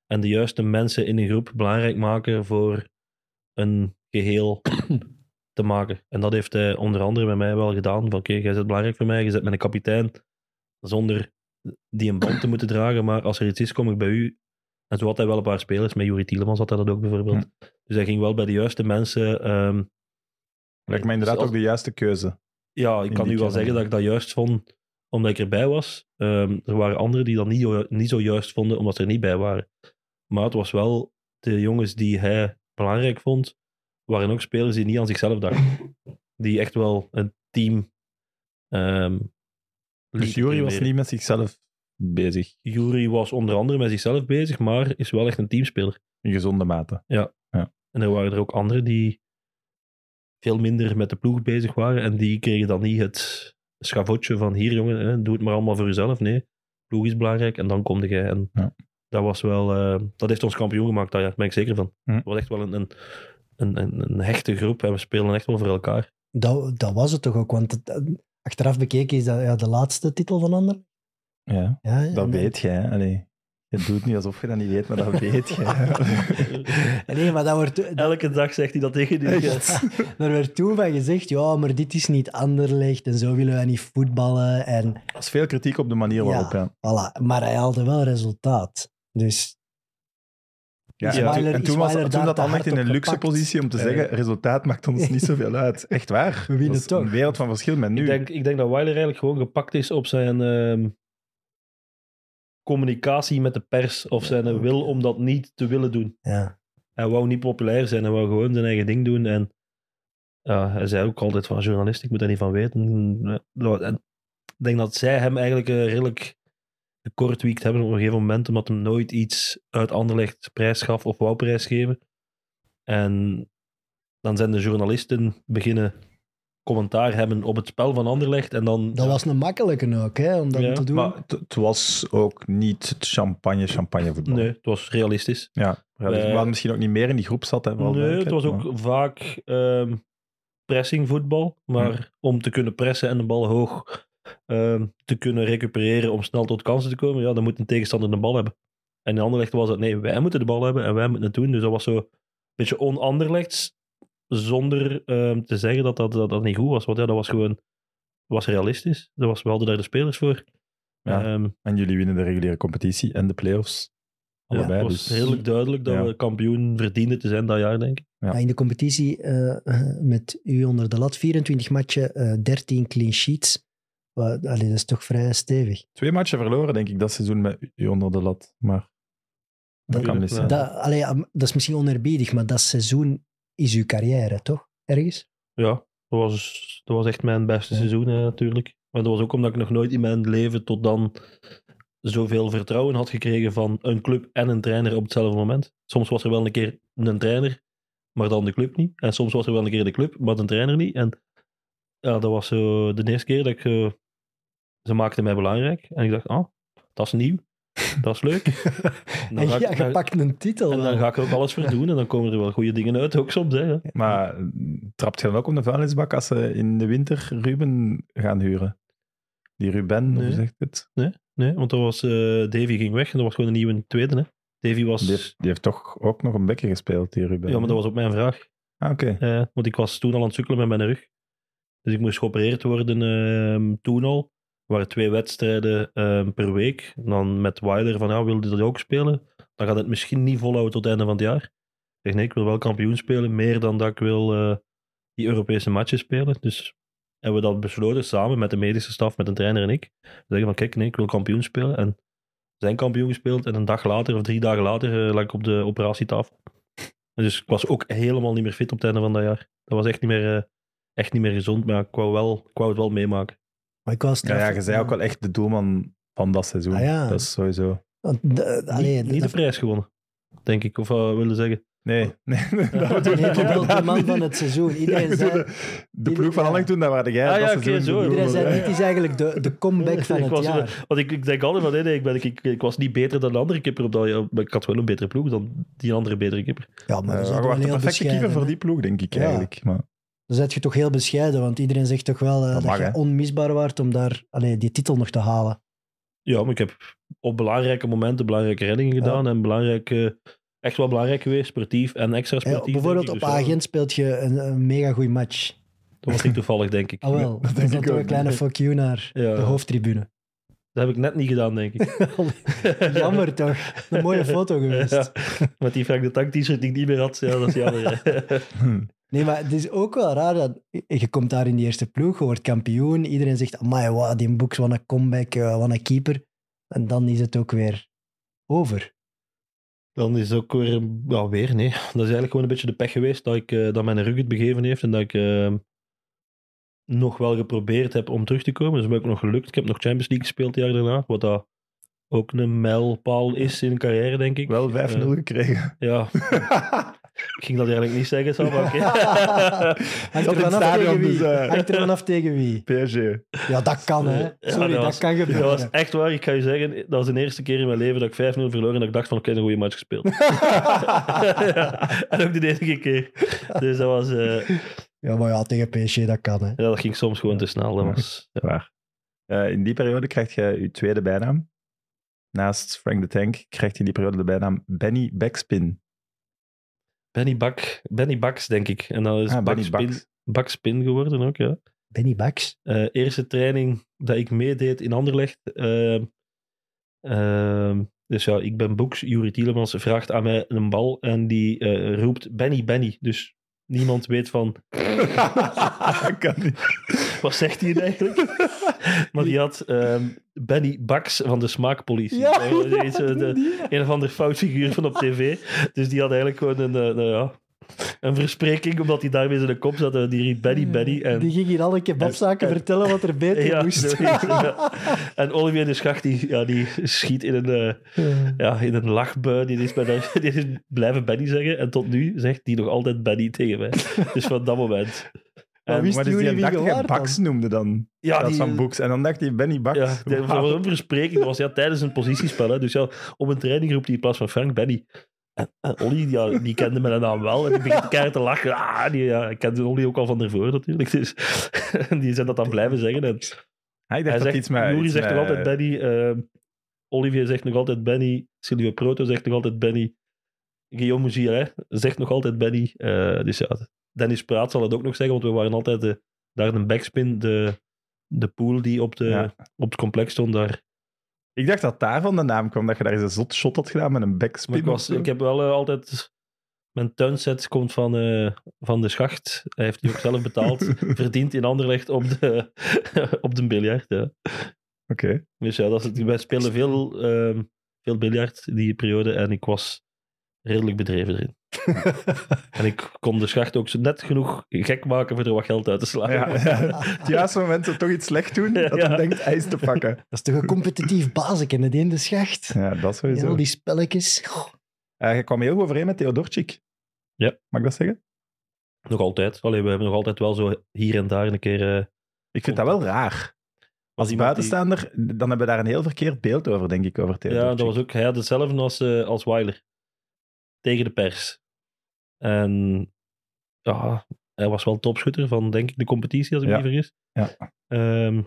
En de juiste mensen in een groep belangrijk maken voor een geheel [COUGHS] te maken. En dat heeft hij onder andere met mij wel gedaan. Van oké, jij bent belangrijk voor mij, je zet met een kapitein. Zonder die een band te moeten dragen. Maar als er iets is, kom ik bij u. En zo had hij wel een paar spelers. Met Juri Tielemans had hij dat ook bijvoorbeeld. Dus hij ging wel bij de juiste mensen... ehm, Lijkt mij inderdaad als- ook de juiste keuze. ja, ik in kan nu wel zeggen dat ik dat juist vond omdat ik erbij was. Ehm, er waren anderen die dat niet, niet zo juist vonden omdat ze er niet bij waren. Maar het was wel de jongens die hij belangrijk vond, waren ook spelers die niet aan zichzelf dachten. Die echt wel een team. ehm Dus Jury was niet met zichzelf bezig. Jury was onder andere met zichzelf bezig, maar is wel echt een teamspeler. In gezonde mate. En er waren er ook anderen die veel minder met de ploeg bezig waren. En die kregen dan niet het schavotje van hier jongen, hè, doe het maar allemaal voor jezelf. Nee, ploeg is belangrijk en dan kom jij. En Ja. dat was wel, eh, dat heeft ons kampioen gemaakt, daar ben ik zeker van. Het was echt wel een, een, een, een, een hechte groep en we spelen echt wel voor elkaar. Dat, dat was het toch ook, want het- achteraf bekeken is dat ja, de laatste titel van Ander. Ja, Ja, dat en- weet jij. Allee, je doet niet alsof je dat niet weet, maar dat weet jij. [LAUGHS] Nee, maar dat wordt, Elke dag zegt hij dat tegen die. Echt? [LAUGHS] er werd toen van gezegd, ja, maar dit is niet Anderlecht en zo willen wij niet voetballen. En Er is veel kritiek op de manier waarop. Ja. voilà. Maar hij haalde wel resultaat. Dus Ja, en, toen, Weiler- en is toen was toen dat te Anderlecht in een luxe gepakt? positie om te zeggen, resultaat maakt ons niet [LAUGHS] zoveel uit. Echt waar. We winnen Dat toch. Een wereld van verschil met nu. Ik denk, ik denk dat Weiler eigenlijk gewoon gepakt is op zijn ehm, communicatie met de pers of zijn wil om dat niet te willen doen. ja. Hij wou niet populair zijn, hij wou gewoon zijn eigen ding doen. En ja, hij zei ook altijd van journalist, ik moet daar niet van weten. En ik denk dat zij hem eigenlijk eh, redelijk gekortwiekt hebben op een gegeven moment, omdat hem nooit iets uit Anderlecht prijs gaf of wou prijsgeven. En dan zijn de journalisten beginnen commentaar hebben op het spel van Anderlecht. En dan, Dat was een makkelijke ook, hè, om dat Ja, te doen. Maar het, was ook niet het champagne, champagne voetbal. Nee, het was realistisch. Ja, dus Wij- waar misschien ook niet meer in die groep zat. Hè, Nee, het was ook vaak ehm pressingvoetbal. Maar om te kunnen pressen en de bal hoog ehm, te kunnen recupereren om snel tot kansen te komen, ja, dan moet een tegenstander de bal hebben. En in Anderlecht was het, nee, wij moeten de bal hebben en wij moeten het doen. Dus dat was zo een beetje on-Anderlechts, zonder ehm, te zeggen dat dat, dat dat niet goed was. Want ja, dat was gewoon was realistisch. Dat was, we hadden daar de spelers voor. Ja. Ehm, En jullie winnen de reguliere competitie en de play-offs. ja, Allebei. het was dus, redelijk duidelijk dat Ja. we kampioen verdienden te zijn dat jaar, denk ik. Ja. Ja, in de competitie eh, [LAUGHS] met u onder de lat, 24 matchen, eh 13 clean sheets. Wat- allee, dat is toch vrij stevig. Twee matchen verloren, denk ik, dat seizoen met u onder de lat. Maar dat kan mis zijn. Dat, allee, dat is misschien oneerbiedig, maar dat seizoen is uw carrière, toch? Ergens? Ja, dat was, dat was echt mijn beste Ja. seizoen hè, natuurlijk. Maar dat was ook omdat ik nog nooit in mijn leven tot dan zoveel vertrouwen had gekregen van een club en een trainer op hetzelfde moment. Soms was er wel een keer een trainer, maar dan de club niet. En soms was er wel een keer de club, maar de trainer niet. En ja, dat was zo de eerste keer dat ik. Ze maakten mij belangrijk. En ik dacht, ah, dat is nieuw. Dat is leuk. En [LAUGHS] dan ga ik- ja, je pakt een titel en dan wel. ga ik er ook alles voor doen. En dan komen er wel goede dingen uit, ook soms. Hè. Maar eh, trapt je dan ook op de vuilnisbak als ze in de winter Ruben gaan huren? Die Ruben, Nee. hoe zegt het? Nee, want dat was, eh, Davy ging weg en dat was gewoon een nieuwe tweede. Hè. Davy was... Die heeft, die heeft toch ook nog een bekken gespeeld, die Ruben. Ja, maar dat was ook mijn vraag. Ah, oké. Eh, want ik was toen al aan het sukkelen met mijn rug. Dus ik moest geopereerd worden ehm, toen al. Waren twee wedstrijden ehm, per week. Dan met Wilder van, ja, wilde dat ook spelen? Dan gaat het misschien niet volhouden tot het einde van het jaar. Ik zeg, nee, ik wil wel kampioen spelen. Meer dan dat ik wil eh, die Europese matches spelen. Dus hebben we dat besloten samen met de medische staf, met een trainer en ik. We zeggen van, kijk, nee, ik wil kampioen spelen. En zijn kampioen gespeeld. En een dag later, of drie dagen later, eh, lag ik op de operatietafel. Dus ik was ook helemaal niet meer fit op het einde van dat jaar. Dat was echt niet meer, eh, echt niet meer gezond, maar ik wou, wel, ik wou het wel meemaken. Maar ik was Ja, ja, je zei ook wel echt de doelman van dat seizoen. Ah, ja. Dat is sowieso... Want de- allee, niet, niet de dat- prijs gewonnen, denk ik. Of wat willen zeggen. Nee, nee, [LAUGHS] dat bedoel Nee, de man van het seizoen. Iedereen Ja, zei, de, de ploeg van. Anderlecht toen, dat waren jij. Ah, dat ja, oké, seizoen zo. de iedereen zei Ja, dit is eigenlijk de, de comeback van Ik het was- jaar. Want ik, ik denk altijd van, nee, nee, ik, ben, ik, ik was niet beter dan de andere keeper op dat jaar. Maar ik had wel een betere ploeg dan die andere betere keeper. Ja, maar dat is je wel was de heel perfecte keeper voor die ploeg, denk ik Ja. eigenlijk. Maar, Dan zet je toch heel bescheiden, want iedereen zegt toch wel eh, Dat dat, mag, je hè. onmisbaar waart om daar allee, die titel nog te halen. Ja, maar ik heb op belangrijke momenten belangrijke reddingen Ja. gedaan. En belangrijk, echt wel belangrijk geweest, sportief en extra sportief. bijvoorbeeld denk op. Dus ja, Agent speelt je een, een mega goeie match. Dat was niet toevallig, denk ik. Ah wel, [LAUGHS] dat, is dan ik toch een kleine [LAUGHS] fuck you naar Ja. de hoofdtribune. Dat heb ik net niet gedaan, denk ik. [LAUGHS] Jammer toch? Een mooie foto geweest. Ja, met die Frank de Tank t-shirt die ik niet meer had. Ja, dat is jammer. Nee, maar het is ook wel raar dat je komt daar in die eerste ploeg, je wordt kampioen, iedereen zegt, amai, wow, die boeks, wat een comeback, eh, wat een keeper. En dan is het ook weer over. Dan is het ook weer, ja, weer, nee. Dat is eigenlijk gewoon een beetje de pech geweest dat, ik, eh, dat mijn rug het begeven heeft en dat ik eh, nog wel geprobeerd heb om terug te komen. Dus dat is me ook nog gelukt. Ik heb nog Champions League gespeeld het jaar daarna, wat dat ook een mijlpaal is in een carrière, denk ik. Wel 5-0 Eh, gekregen. ja, [LAUGHS] Ik ging dat eigenlijk niet zeggen, Sam, maar oké. [LAUGHS] Hangt er vanaf tegen wie? dus, eh. Hangt er vanaf tegen wie? PSG. Ja, dat kan, hè. Ja, Sorry, dat, was- kan gebeuren. Dat was echt waar. Ik ga je zeggen, dat was de eerste keer in mijn leven dat ik 5-0 verloor en dat ik dacht van, oké, een goede match gespeeld. ja, [LAUGHS] [LAUGHS] en ook de enige keer. Dus dat was... eh, Ja, maar ja, tegen PSG, dat kan, hè. ja, dat ging soms gewoon te snel. Dat was, ja. Waar. Eh, in die periode krijg je je tweede bijnaam. Naast Frank de Tank krijgt je in die periode de bijnaam Benny Backspin. Benny, Bak, Benny Baks, denk ik. En dat is Ah, Benny Bakspin, Baks. Bakspin geworden ook, ja. Benny Bax. Eh, eerste training dat ik meedeed in Anderlecht. Ehm, dus ja, ik ben Boeks. Juri Tielemans vraagt aan mij een bal en die eh, roept Benny, Benny. Dus niemand weet van, [LAUGHS] [LAUGHS] kan niet. Wat zegt hij eigenlijk? [LAUGHS] maar die had ehm, Benny Baks van de Smaakpolitie. Ja. Eh, eh, de- [LAUGHS] een of ander foutfiguur van op tv. Dus die had eigenlijk gewoon een, eh, nou ja, een verspreking, omdat hij daarmee in de kop zat. en Die riep Benny, Benny. En Die ging hier alle kebabzaken En- vertellen wat er [LAUGHS] beter Ja, moest. ja. En Olivier de Schacht, die, ja, die schiet in een, eh, ja, in een lachbui. Is, die is blijven Benny zeggen. En tot nu zegt die nog altijd Benny tegen mij. Dus van dat moment. Maar wist Jury die dacht je hij? Baks noemde dan. ja, dat die, van Boeks. En dan dacht hij Benny Baks. ja, verspreking. Dat was ja, tijdens een positiespel. Hè. Dus ja, op een training roept hij in plaats van Frank Benny. En, en Olly, ja, die kende mijn naam wel. En die begint keihard te lachen. Ah, die, ja, ik kende Olly ook al van daarvoor natuurlijk. Dus, [LAUGHS] die zijn dat dan blijven zeggen. En, Hij dacht zegt, iets met... Nouri zegt nog altijd Benny. ehm, Olivier zegt nog altijd Benny. Silvio Proto zegt nog altijd Benny. Guillaume Mougier zegt nog altijd Benny. Eh, dus ja, Dennis Praat zal het ook nog zeggen, want we waren altijd de, daar een backspin. De, de pool die op, de, Ja. op het complex stond daar. Ik dacht dat daarvan de naam kwam, dat je daar eens een zot shot had gedaan met een backspin. Maar ik, was, ik heb wel eh, altijd... Mijn tuinset komt van, eh, van de schacht. Hij heeft die ook zelf betaald. [LAUGHS] Verdiend in Anderlecht op de, [LAUGHS] op de biljart. Ja. Oké. Dus ja, dat is wij spelen veel, ehm, veel biljart die periode en ik was redelijk bedreven erin. [LAUGHS] en ik kon de schacht ook zo net genoeg gek maken voor er wat geld uit te slaan. Ja, ja. [LAUGHS] Het juiste moment dat toch iets slecht doen, dat Ja. hij denkt ijs te pakken. [LAUGHS] Dat is toch een competitief bazeken, het in de schacht. Ja, dat sowieso. al die spelletjes. Eh, je kwam heel goed overeen met Theodorchik. Ja. Mag ik dat zeggen? Nog altijd. Allee, we hebben nog altijd wel zo hier en daar een keer... eh, Ik vind dat wel raar. Als die- buitenstaander, dan hebben we daar een heel verkeerd beeld over, denk ik, over Theodorchik. Ja, dat was ook, hij had hetzelfde als, eh, als Weiler. Tegen de pers. En ja, hij was wel topschutter van, denk ik, de competitie, als ik Ja. me niet vergis. Ja. Ehm,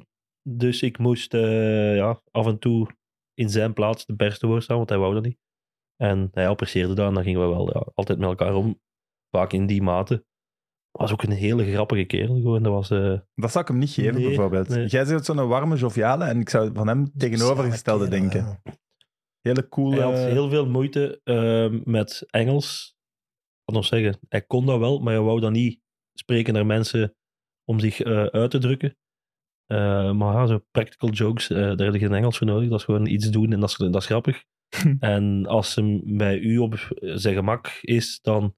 dus ik moest eh, ja, af en toe in zijn plaats de pers te woord staan, want hij wou dat niet. En hij apprecieerde dat en dan gingen we wel ja, altijd met elkaar om. Vaak in die mate. Was ook een hele grappige kerel. Gewoon. Dat was, eh, Dat zou ik hem niet geven, Nee, bijvoorbeeld. nee. Jij bent zo'n warme, joviale, en ik zou van hem tegenovergestelde denken. Hele coole... Hij had heel veel moeite ehm, met Engels. Wat nog zeggen, hij kon dat wel, maar hij wou dan niet spreken naar mensen om zich eh, uit te drukken. Eh, maar ja, zo practical jokes, eh, daar heb je geen Engels voor nodig. Dat is gewoon iets doen en dat is, dat is grappig. [LAUGHS] en als hem bij u op zijn gemak is, dan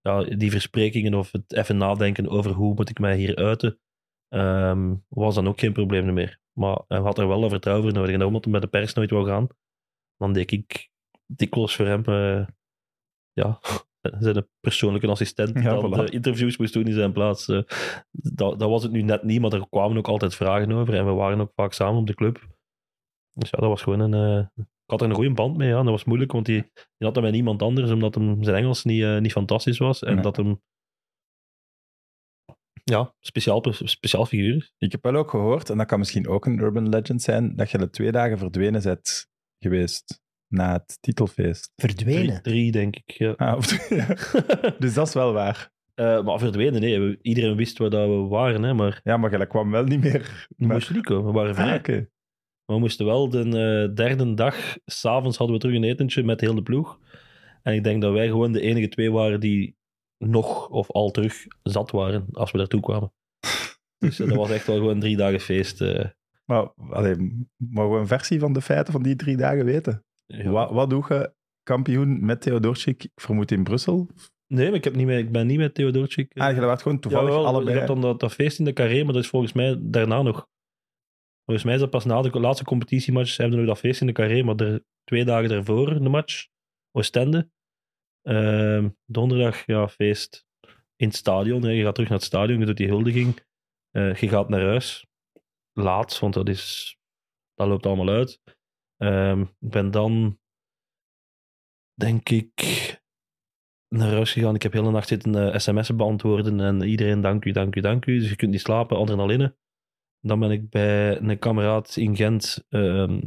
ja, die versprekingen of het even nadenken over hoe moet ik mij hier uiten, ehm, was dan ook geen probleem meer. Maar hij had er wel een vertrouwen voor nodig. En omdat hij met de pers nooit wou gaan, dan deed ik dikwijls voor hem ja, zijn persoonlijke assistent die Ja, dan voilà. de interviews moest doen in zijn plaats. eh. dat, dat was het nu net niet, maar er kwamen ook altijd vragen over en we waren ook vaak samen op de club. Dus ja, dat was gewoon een... eh, ik had er een goede band mee, ja. En dat was moeilijk, want die, die had dat met niemand anders, omdat hem, zijn Engels niet, eh, niet fantastisch was. En Nee. dat hem... Ja, speciaal, speciaal figuur is. Ik heb wel ook gehoord, en dat kan misschien ook een urban legend zijn, dat je de twee dagen verdwenen bent geweest na het titelfeest. Verdwenen. drie, denk ik, ja. Ah, of- ja. [LAUGHS] Dus dat is wel waar. Eh, maar verdwenen, nee. Iedereen wist waar dat we waren, hè, maar Ja, maar jij kwam wel niet meer. we Maar- moesten niet komen. We waren vrij. Ah. Maar we moesten wel de eh, derde dag, s'avonds hadden we terug een etentje met heel de ploeg. En ik denk dat wij gewoon de enige twee waren die nog of al terug zat waren als we daartoe kwamen. [LAUGHS] Dus eh, dat was echt wel gewoon drie dagen feest. eh. Maar allee, mogen we een versie van de feiten van die drie dagen weten? Ja. Wat, wat doe je kampioen met Theodorchik? Ik vermoed in Brussel. Nee, maar ik, heb niet mee, ik ben niet met Theodorchik. eh. Ah, je werd gewoon toevallig Jawel, allebei. Je hebt dan dat, dat feest in de carré, maar dat is volgens mij daarna nog. Volgens mij is dat pas na de laatste competitiematch hebben we nog dat feest in de carré, maar er, twee dagen daarvoor de match, Oostende. Ehm, donderdag, ja, feest in het stadion. hè. Je gaat terug naar het stadion, je doet die huldiging. Eh, je gaat naar huis. Laat, want dat, is, dat loopt allemaal uit. Ehm, ik ben dan, denk ik, naar huis gegaan. Ik heb de nacht zitten eh, sms'en beantwoorden en iedereen dank u, dank u, dank u. Dus je kunt niet slapen, adrenaline. Dan ben ik bij een kameraad in Gent, ehm,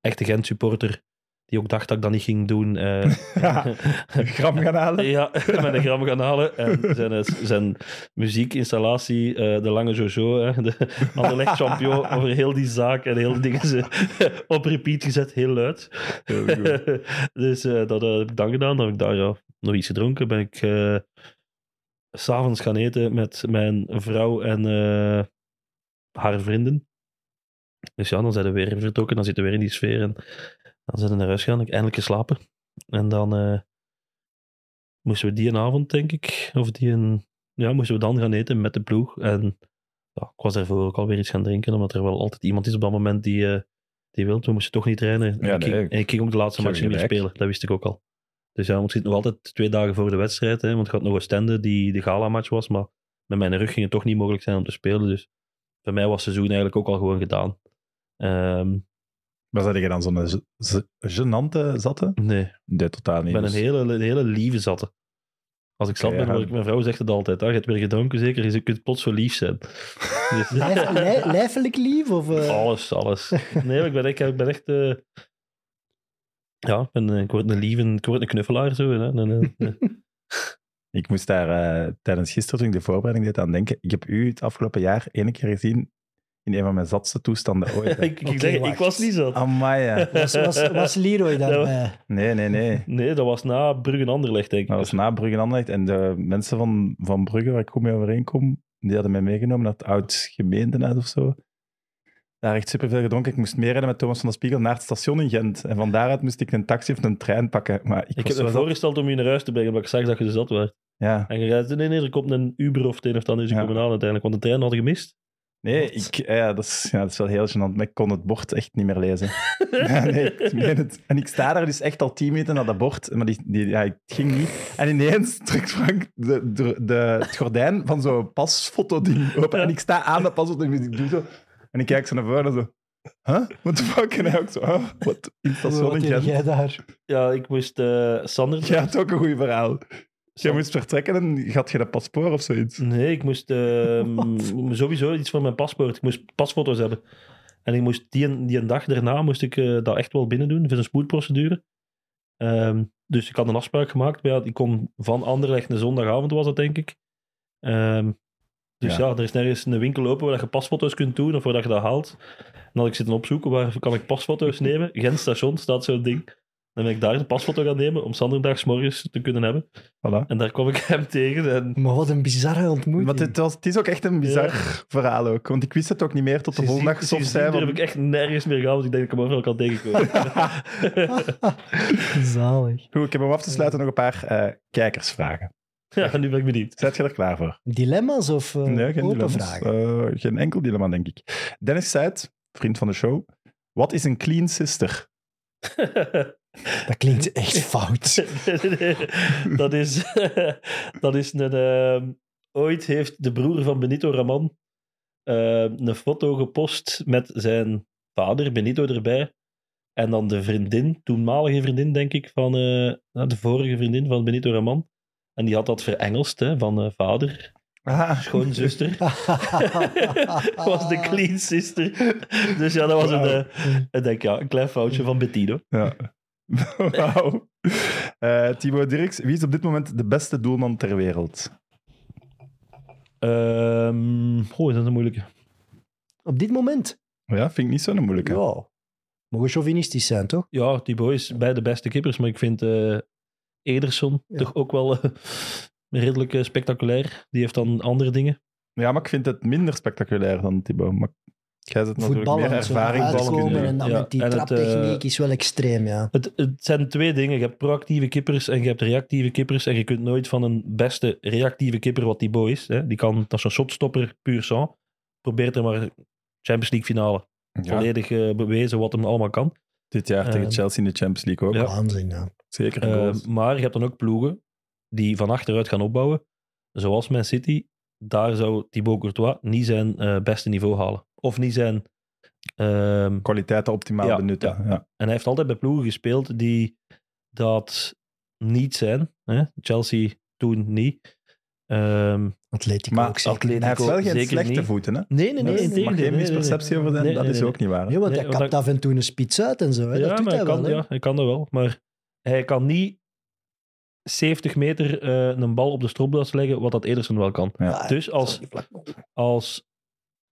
echte Gent-supporter, die ook dacht dat ik dat niet ging doen. eh, [LAUGHS] Een gram gaan halen. ja, [LAUGHS] met een gram gaan halen. En zijn, eh, zijn muziekinstallatie, eh, de Lange Jojo, hè, de Anderlecht champion, [LAUGHS] over heel die zaak en heel dingen op repeat gezet, heel luid. Dus dat heb ik dan gedaan. Dan heb ik daar ja, nog iets gedronken. Ben ik s s'avonds gaan eten met mijn vrouw en haar vrienden. Dus ja, dan zijn we weer vertrokken, dan zitten we weer in die sfeer en dan zijn we naar huis gegaan. Ik eindelijk geslapen. En dan eh, moesten we die een avond, denk ik, of die een, ja, moesten we dan gaan eten met de ploeg. En ja, ik was daarvoor ook alweer iets gaan drinken, omdat er wel altijd iemand is op dat moment die, eh, die wil. We moesten toch niet trainen. En Ja, ik, nee. en ik ging ook de laatste Ik match niet meer spelen, dat wist ik ook al. Dus ja, want ik zit nog altijd twee dagen voor de wedstrijd, hè, want ik had nog een stende die de gala-match was, maar met mijn rug ging het toch niet mogelijk zijn om te spelen. Dus voor mij was het seizoen eigenlijk ook al gewoon gedaan. Ehm, Maar zei je dan zo'n ge- ge- genante zatte? nee, Nee, totaal niet. ik ben een Dus- hele, een hele lieve zatte. Als ik zat ben, ja. word ik, mijn vrouw zegt het altijd. Ah, je hebt weer gedronken, zeker. Je kunt plots verliefd zijn. [LAUGHS] Dus, Lijf, lij- lijfelijk lief? Of, eh? alles, alles. Nee, ik ben echt... Ik ben echt eh, ja, ik, ben, eh, ik word een lieve... Ik word een knuffelaar, zo. Hè. [LAUGHS] Ik moest daar eh, tijdens gisteren, toen ik de voorbereiding deed, aan denken. Ik heb u het afgelopen jaar één keer gezien in een van mijn zatste toestanden ooit. [LAUGHS] ik, ik, zeg, ik was niet zat. Amai, ja. [LAUGHS] Was, was, was Leroy daarbij? Nee, nee, nee. Nee, dat was na Brugge Anderlecht, denk ik. Dat was na Brugge en Anderlecht. En de mensen van, van Brugge, waar ik goed mee overeenkom, die hadden mij meegenomen naar het oud gemeentehuis of zo. Daar echt superveel gedronken. Ik moest meerijden met Thomas van der Spiegel naar het station in Gent. En van daaruit moest ik een taxi of een trein pakken. Maar ik, Ik heb me zat. voorgesteld om je naar huis te brengen, maar ik zag dat je zat werd. Ja. En je zei, nee, nee, er komt een Uber of het een of ander is Ja. komen aan uiteindelijk, want de trein had je gemist. Nee, ik, ja, dat, is, ja, dat is wel heel gênant. Maar ik kon het bord echt niet meer lezen. [LAUGHS] [LAUGHS] ja, nee, ik meen het. En ik sta daar dus echt al tien minuten naar dat bord. Maar die, die, ja, het ging niet. En ineens trekt Frank de, de, de, het gordijn van zo'n pasfoto-ding open. En ik sta aan dat pasfoto en ik doe zo. En ik kijk zo naar voren en zo... Huh? What the fuck? En hij ook zo... Oh, wat? In het station Wat jij daar? Ja, ik moest eh Sander... Ja, het is ook een goed verhaal. Jij moest vertrekken en had je dat paspoort of zoiets? Nee, ik moest ehm, [LAUGHS] sowieso iets van mijn paspoort. Ik moest pasfoto's hebben. En ik moest die, die een dag daarna moest ik eh, dat echt wel binnen doen, voor een spoedprocedure. Ehm, dus ik had een afspraak gemaakt. Maar ja, ik kon van Anderlecht een zondagavond was dat, denk ik. Ehm, dus Ja. ja. er is nergens een winkel open waar je pasfoto's kunt doen of waar je dat haalt. En dan had ik zitten opzoeken waar kan ik pasfoto's nemen. Gent station staat zo'n ding. Dan ben ik daar een pasfoto gaan nemen om Sanderdags morgens te kunnen hebben. Voilà. En daar kwam ik hem tegen. En Maar wat een bizarre ontmoeting. Maar het, was, het is ook echt een bizar verhaal ook. Want ik wist het ook niet meer tot de volgende dag. Soms van... heb ik echt nergens meer gehad. want Ik denk dat ik hem overal kan tegenkomen. [LAUGHS] Zalig. Goed, ik heb om af te sluiten nog een paar eh, kijkersvragen. ja, nu ben ik benieuwd. Zet je er klaar voor? Dilemma's of eh, nee, geen open dilemma's. vragen? Eh, geen enkel dilemma, denk ik. Dennis Seid, vriend van de show. Wat is een clean sister? [LAUGHS] Dat klinkt echt fout. [LAUGHS] dat, is, [LAUGHS] dat is een... ehm, ooit heeft de broer van Benito Raman ehm, een foto gepost met zijn vader, Benito, erbij. En dan de vriendin, toenmalige vriendin, denk ik, van eh, de vorige vriendin van Benito Raman. En die had dat verengelst, hè, van eh, vader, Ah, schoonzuster. [LAUGHS] was de clean sister. Dus ja, dat was een, eh, ik denk, ja, een klein foutje van Bettino. Ja. [LAUGHS] Wauw. Eh, Timo Dirks, wie is op dit moment de beste doelman ter wereld? Ehm goh, is dat een moeilijke? Op dit moment? Ja, vind ik niet zo'n moeilijke. Ja. Mogen chauvinistisch zijn, toch? Ja, Thibaut is bij de beste kippers, maar ik vind eh, Ederson Ja. toch ook wel eh, [LAUGHS] redelijk spectaculair. Die heeft dan andere dingen. Ja, maar ik vind het minder spectaculair dan Thibaut. Maar jij natuurlijk meer zo naar ervaring ballen en dan Ja, met die en het, traptechniek eh, is wel extreem, ja. Het, het zijn twee dingen. Je hebt proactieve kippers en je hebt reactieve kippers. En je kunt nooit van een beste reactieve kipper, wat Thibaut is, hè, die kan, dat is een shotstopper puur sang. Probeert er maar Champions League finale. Ja, Volledig eh, bewezen wat hem allemaal kan. Dit jaar tegen Ehm, Chelsea in de Champions League ook. Ja. Waanzin, ja. Zeker Eh, maar je hebt dan ook ploegen die van achteruit gaan opbouwen. Zoals Man City. Daar zou Thibaut Courtois niet zijn eh, beste niveau halen. Of niet zijn... ehm, Kwaliteiten optimaal Ja, benutten. Ja. En hij heeft altijd bij ploegen gespeeld die dat niet zijn. Hè? Chelsea toen niet. Ehm, Atletico Maar ook zeker. Atletico- hij heeft wel geen zeker slechte niet. voeten. Hè? nee, nee, nee. Er mag geen misperceptie over zijn. Nee, dat nee, is nee. ook niet waar. hè? Ja, want Nee, hij kapt dat- af en toe een spits uit en zo. Hè. Ja, dat doet maar hij kan, wel. hè. ja, hij kan dat wel. Maar hij kan niet 70 meter eh, een bal op de stropdas leggen, wat dat Ederson wel kan. Ja. Dus als, als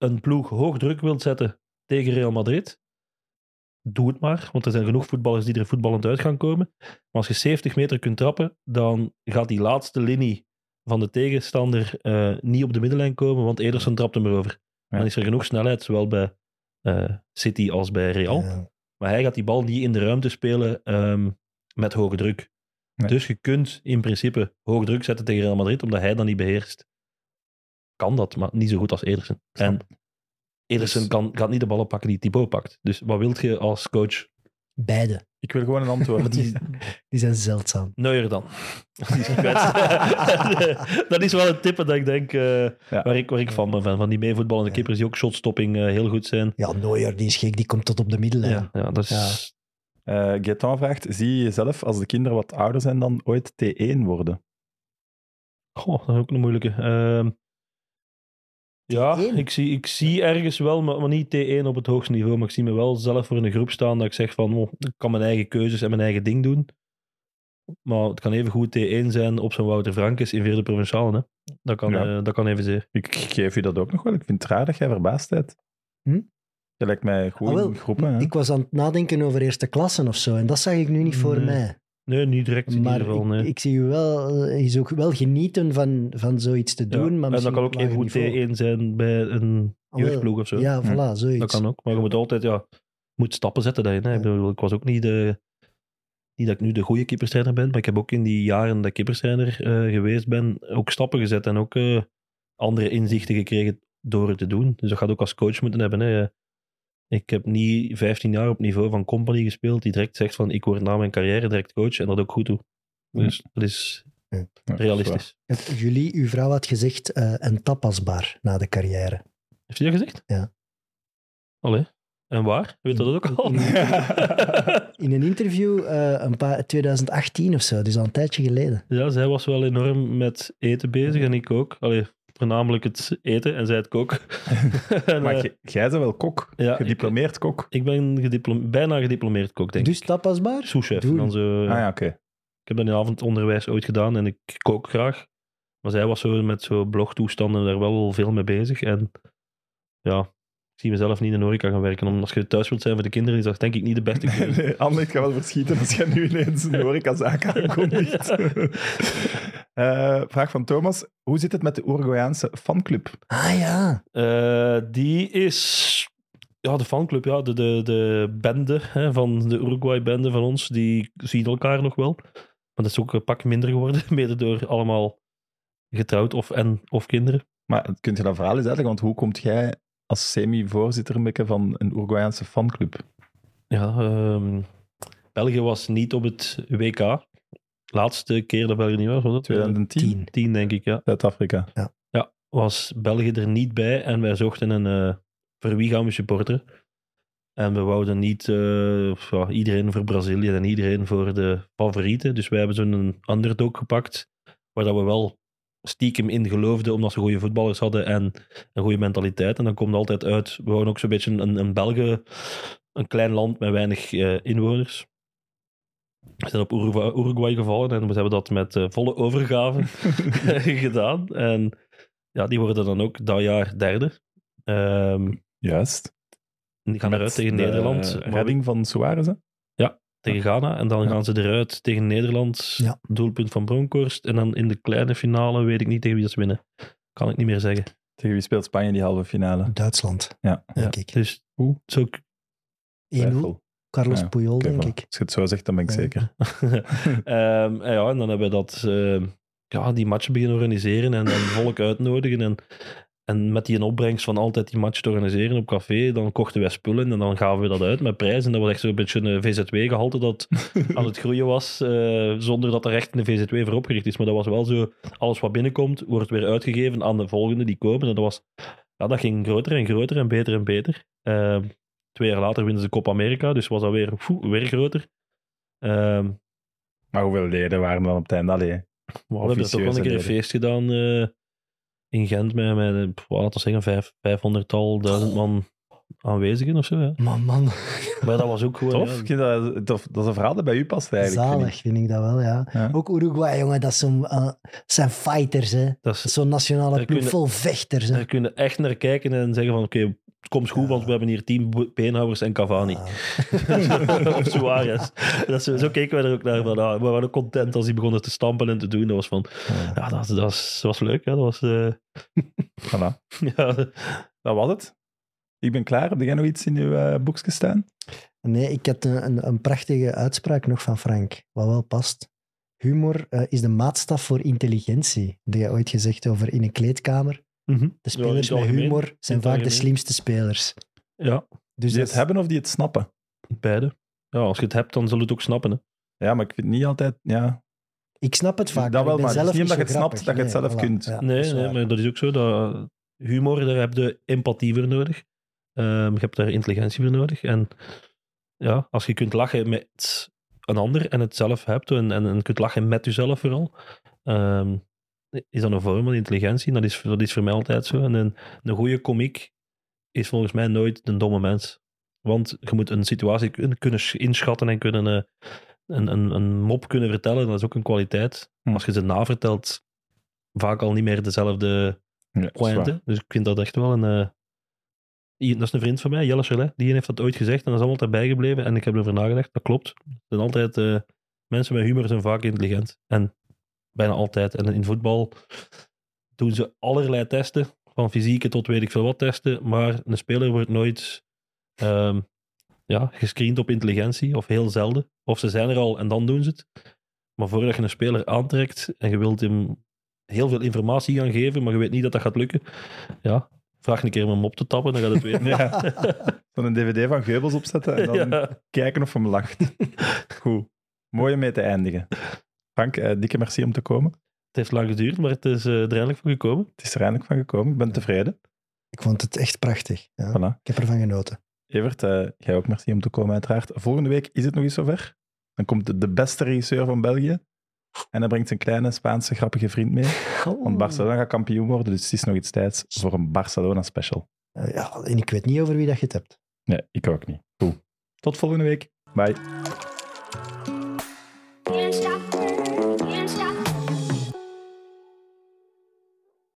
een ploeg hoog druk wilt zetten tegen Real Madrid, doe het maar. Want er zijn genoeg voetballers die er voetballend uit gaan komen. Maar als je 70 meter kunt trappen, dan gaat die laatste linie van de tegenstander eh, niet op de middenlijn komen, want Ederson trapt hem erover. Ja. Dan is er genoeg snelheid, zowel bij eh, City als bij Real. Ja. Maar hij gaat die bal niet in de ruimte spelen ehm, met hoge druk. Nee. Dus je kunt in principe hoog druk zetten tegen Real Madrid, omdat hij dan niet beheerst. Kan dat, maar niet zo goed als Ederson. En Ederson Dus- kan, gaat niet de ballen pakken die Thibaut pakt. Dus wat wilt je als coach? Beide. Ik wil gewoon een antwoord. die, die zijn zeldzaam. Neuer dan. [LAUGHS] Die is gekwetst. [LAUGHS] dat is wel een tip dat ik denk, eh, Ja. waar, ik, waar ik van ben. Van, van die meevoetballende Ja. keepers die ook shotstopping eh, heel goed zijn. Ja, Neuer, die is gek, die komt tot op de middenlijn. Ja, ja, dat is... Ja. Eh Gaetan vraagt, zie je jezelf als de kinderen wat ouder zijn dan ooit T1 worden? Goh, dat is ook een moeilijke. Ja, T1? ik zie, ik zie ergens wel, maar, maar niet T1 op het hoogste niveau. Maar ik zie me wel zelf voor in een groep staan dat ik zeg van, oh, ik kan mijn eigen keuzes en mijn eigen ding doen. Maar het kan even goed T1 zijn op zo'n Wouter Frankes in vierde provinciale. Hè. Dat, kan, Ja. eh, dat kan evenzeer. Ik geef je dat ook nog wel. Ik vind het raar dat jij verbaasd bent. Hm? Je lijkt mij goed Ah, wel, in groepen. Hè? Ik was aan het nadenken over eerste klassen of zo. En dat zag ik nu niet voor Nee. mij. Nee, niet direct in Maar ieder geval. ik, Nee. ik zie u wel, eh, je zou ook wel genieten van, van zoiets te Ja. doen. Maar en dat kan ook even goed niveau. T1 zijn bij een Ah, jeugdploeg of zo. Ja, Hm. voilà, zoiets. Dat kan ook. Maar je moet altijd, ja, moet stappen zetten daarin. Hè. Ik, bedoel, ik was ook niet de... Niet dat ik nu de goede keeperstrainer ben, maar ik heb ook in die jaren dat ik keeperstrainer eh, geweest ben, ook stappen gezet en ook eh, andere inzichten gekregen door het te doen. Dus dat gaat ook als coach moeten hebben. Hè. Ik heb niet 15 jaar op niveau van company gespeeld, die direct zegt van ik word na mijn carrière direct coach en dat ook goed doe. Dus dat is Ja. Ja, dat is realistisch. Jullie, uw vrouw had gezegd eh, een tapasbar na de carrière. Heeft hij dat gezegd? Ja. Allee. En waar? Weet dat ook al? In een interview eh, een paar, 2018 of zo, dus al een tijdje geleden. Ja, zij was wel enorm met eten bezig en ik ook. Allee, voornamelijk het eten en zij het koken. [LAUGHS] En, Maar eh, jij bent wel kok. ja, Gediplomeerd kok. ik, ik ben bijna gediplomeerd kok, denk Dus ik. tapasbar? Souschef. doen. Dan zo, Ah ja, oké. Ik heb dat in avondonderwijs ooit gedaan en ik kook graag. Maar zij was zo met zo blogtoestanden daar wel veel mee bezig. En ja, zie mezelf niet in de horeca gaan werken. Omdat als je thuis wilt zijn voor de kinderen, is dat denk ik niet de beste keuze. [LAUGHS] Nee, Anne, ik ga wel verschieten als jij nu ineens een horecazaak aankondigt. [LAUGHS] Eh, vraag van Thomas. Hoe zit het met de Uruguayaanse fanclub? Ah ja. Eh, die is... Ja, de fanclub, ja, de, de, de bende hè, van de Uruguay-bende van ons, die zien elkaar nog wel. Maar dat is ook een pak minder geworden, [LAUGHS] mede door allemaal getrouwd of, en, of kinderen. Maar kunt je dat verhaal eens uitleggen? Want hoe komt jij als semi-voorzitter van een Uruguayaanse fanclub? Ja, ehm, België was niet op het WK. Laatste keer dat België niet was, was dat? 2010? 10. 10, denk ik, ja. Zuid-Afrika. Ja, was België er niet bij en wij zochten een... eh voor wie gaan we supporteren? En we wouden niet eh, ja, iedereen voor Brazilië en iedereen voor de favorieten. Dus wij hebben zo'n underdog gepakt, waar dat we wel stiekem in geloofden, omdat ze goede voetballers hadden en een goede mentaliteit. En dan komt altijd uit, we wouden ook zo'n beetje een, een België, een klein land met weinig eh, inwoners. We zijn op Uruguay, gevallen en we hebben dat met eh, volle overgave [LAUGHS] [LAUGHS] gedaan. En ja, die worden dan ook dat jaar derde. Ehm, Juist. die gaan Met eruit tegen de Nederland. Maar redding van Suarez, hè? Tegen Ghana. En dan Ja. gaan ze eruit tegen Nederland. Ja. Doelpunt van Bronkhorst. En dan in de kleine finale weet ik niet tegen wie dat ze winnen. Kan ik niet meer zeggen. Tegen wie speelt Spanje die halve finale? Duitsland, Ja. denk Ja, ik. 1-0. Dus zo, Twijfel. Carlos Ja, Puyol, denk voilà. ik. Als je het zo zegt, dan ben ik Ja. zeker. [LAUGHS] Ehm, en ja, en dan hebben we dat, ehm, ja, die matchen beginnen organiseren en dan volk uitnodigen. En En met die opbrengst van altijd die match te organiseren op café, dan kochten wij spullen en dan gaven we dat uit met prijzen. En dat was echt zo'n beetje een VZW-gehalte dat [LAUGHS] aan het groeien was, eh, zonder dat er echt een VZW voor opgericht is. Maar dat was wel zo, alles wat binnenkomt, wordt weer uitgegeven aan de volgende die komen. En dat, was, ja, dat ging groter en groter en beter en beter. Eh, twee jaar later winnen ze Copa America, dus was dat weer, poeh, weer groter. Ehm Maar hoeveel leden waren dan op het einde? Allee, we hebben toch wel een keer een feest gedaan eh, in Gent met, met laten we zeggen, vijf, 500-tal, duizend man aanwezigen of zo. Ja. Man, man. Maar dat was ook gewoon... Tof, ja, dat, tof. Dat is een verhaal dat bij u past eigenlijk. vind Zalig ik. vind ik dat wel, ja. Ja. Ook Uruguay, jongen, dat zo'n, eh, zijn fighters, hè. zo'n nationale ploeg kunnen- vol vechters, hè. daar kun je echt naar kijken en zeggen van, oké, komt goed, want we hebben hier team Beenhouwers en Cavani. Ah. [LAUGHS] of Suarez. [LAUGHS] Dat is, zo keken wij er ook naar. Van, ah, we waren ook content als die begonnen te stampen en te doen. Dat was van, Ja. ja, dat, dat, was, dat was leuk. Hè? Dat was, eh, [LAUGHS] Voilà. ja, Dat was het. Ik ben klaar. Heb jij nog iets in uw eh, boekje staan? Nee, ik had een, een, een prachtige uitspraak nog van Frank, wat wel past. Humor eh, is de maatstaf voor intelligentie. Dat jij ooit gezegd over in een kleedkamer. Mhm. De Ja, spelers het met algemeen. humor zijn vaak de slimste spelers. ja, Dus Die dat het hebben of die het snappen? beide. Ja, als je het hebt, dan zul je het ook snappen. Hè? Ja, maar ik vind niet altijd... Ja, ik snap het vaak. Dat wel, ik ben maar het is zelf niet omdat je het snapt dat je het zelf voilà. kunt. Ja, nee, nee, maar dat is ook zo. Dat, humor, daar heb je empathie voor nodig. Ehm, je hebt daar intelligentie voor nodig. En ja, als je kunt lachen met een ander en het zelf hebt, en, en, en kunt lachen met jezelf vooral, ehm, is dat een vorm van intelligentie. Dat is, dat is voor mij altijd zo. En een, een goede komiek is volgens mij nooit een domme mens. Want je moet een situatie kun- kunnen sch- inschatten en kunnen eh, een, een, een mop kunnen vertellen. Dat is ook een kwaliteit. Hm. Als je ze navertelt, vaak al niet meer dezelfde ja dat pointe. Dus ik vind dat echt wel een... eh, dat is een vriend van mij, Jelle Chalet. Die heeft dat ooit gezegd en dat is allemaal erbij gebleven. En ik heb erover nagedacht, dat klopt. Zijn altijd... eh, mensen met humor zijn vaak intelligent. En bijna altijd. En in voetbal doen ze allerlei testen. Van fysieke tot weet ik veel wat testen. Maar een speler wordt nooit ehm, ja, gescreend op intelligentie. Of heel zelden. Of ze zijn er al en dan doen ze het. Maar voordat je een speler aantrekt en je wilt hem heel veel informatie gaan geven, maar je weet niet dat dat gaat lukken. Ja, vraag een keer om hem op te tappen, dan gaat het weten. [LAUGHS] Ja. Van een dvd van Geubels opzetten en dan [LAUGHS] Ja. kijken of hem lacht. [LAUGHS] Goed. Mooi om mee te eindigen. Frank, eh, dikke merci om te komen. Het heeft lang geduurd, maar het is eh, er eindelijk voor gekomen. Het is er eindelijk van gekomen. Ik ben tevreden. Ik vond het echt prachtig. Ja. Voilà. Ik heb ervan genoten. Evert, eh, jij ook merci om te komen uiteraard. Volgende week is het nog eens zover. Dan komt de, de beste regisseur van België. En hij brengt zijn kleine Spaanse grappige vriend mee. [LAUGHS] Want Barcelona gaat kampioen worden, dus het is nog iets tijds voor een Barcelona special. Eh, ja, en ik weet niet over wie dat je het hebt. Nee, ik ook niet. Goed. Tot volgende week. Bye.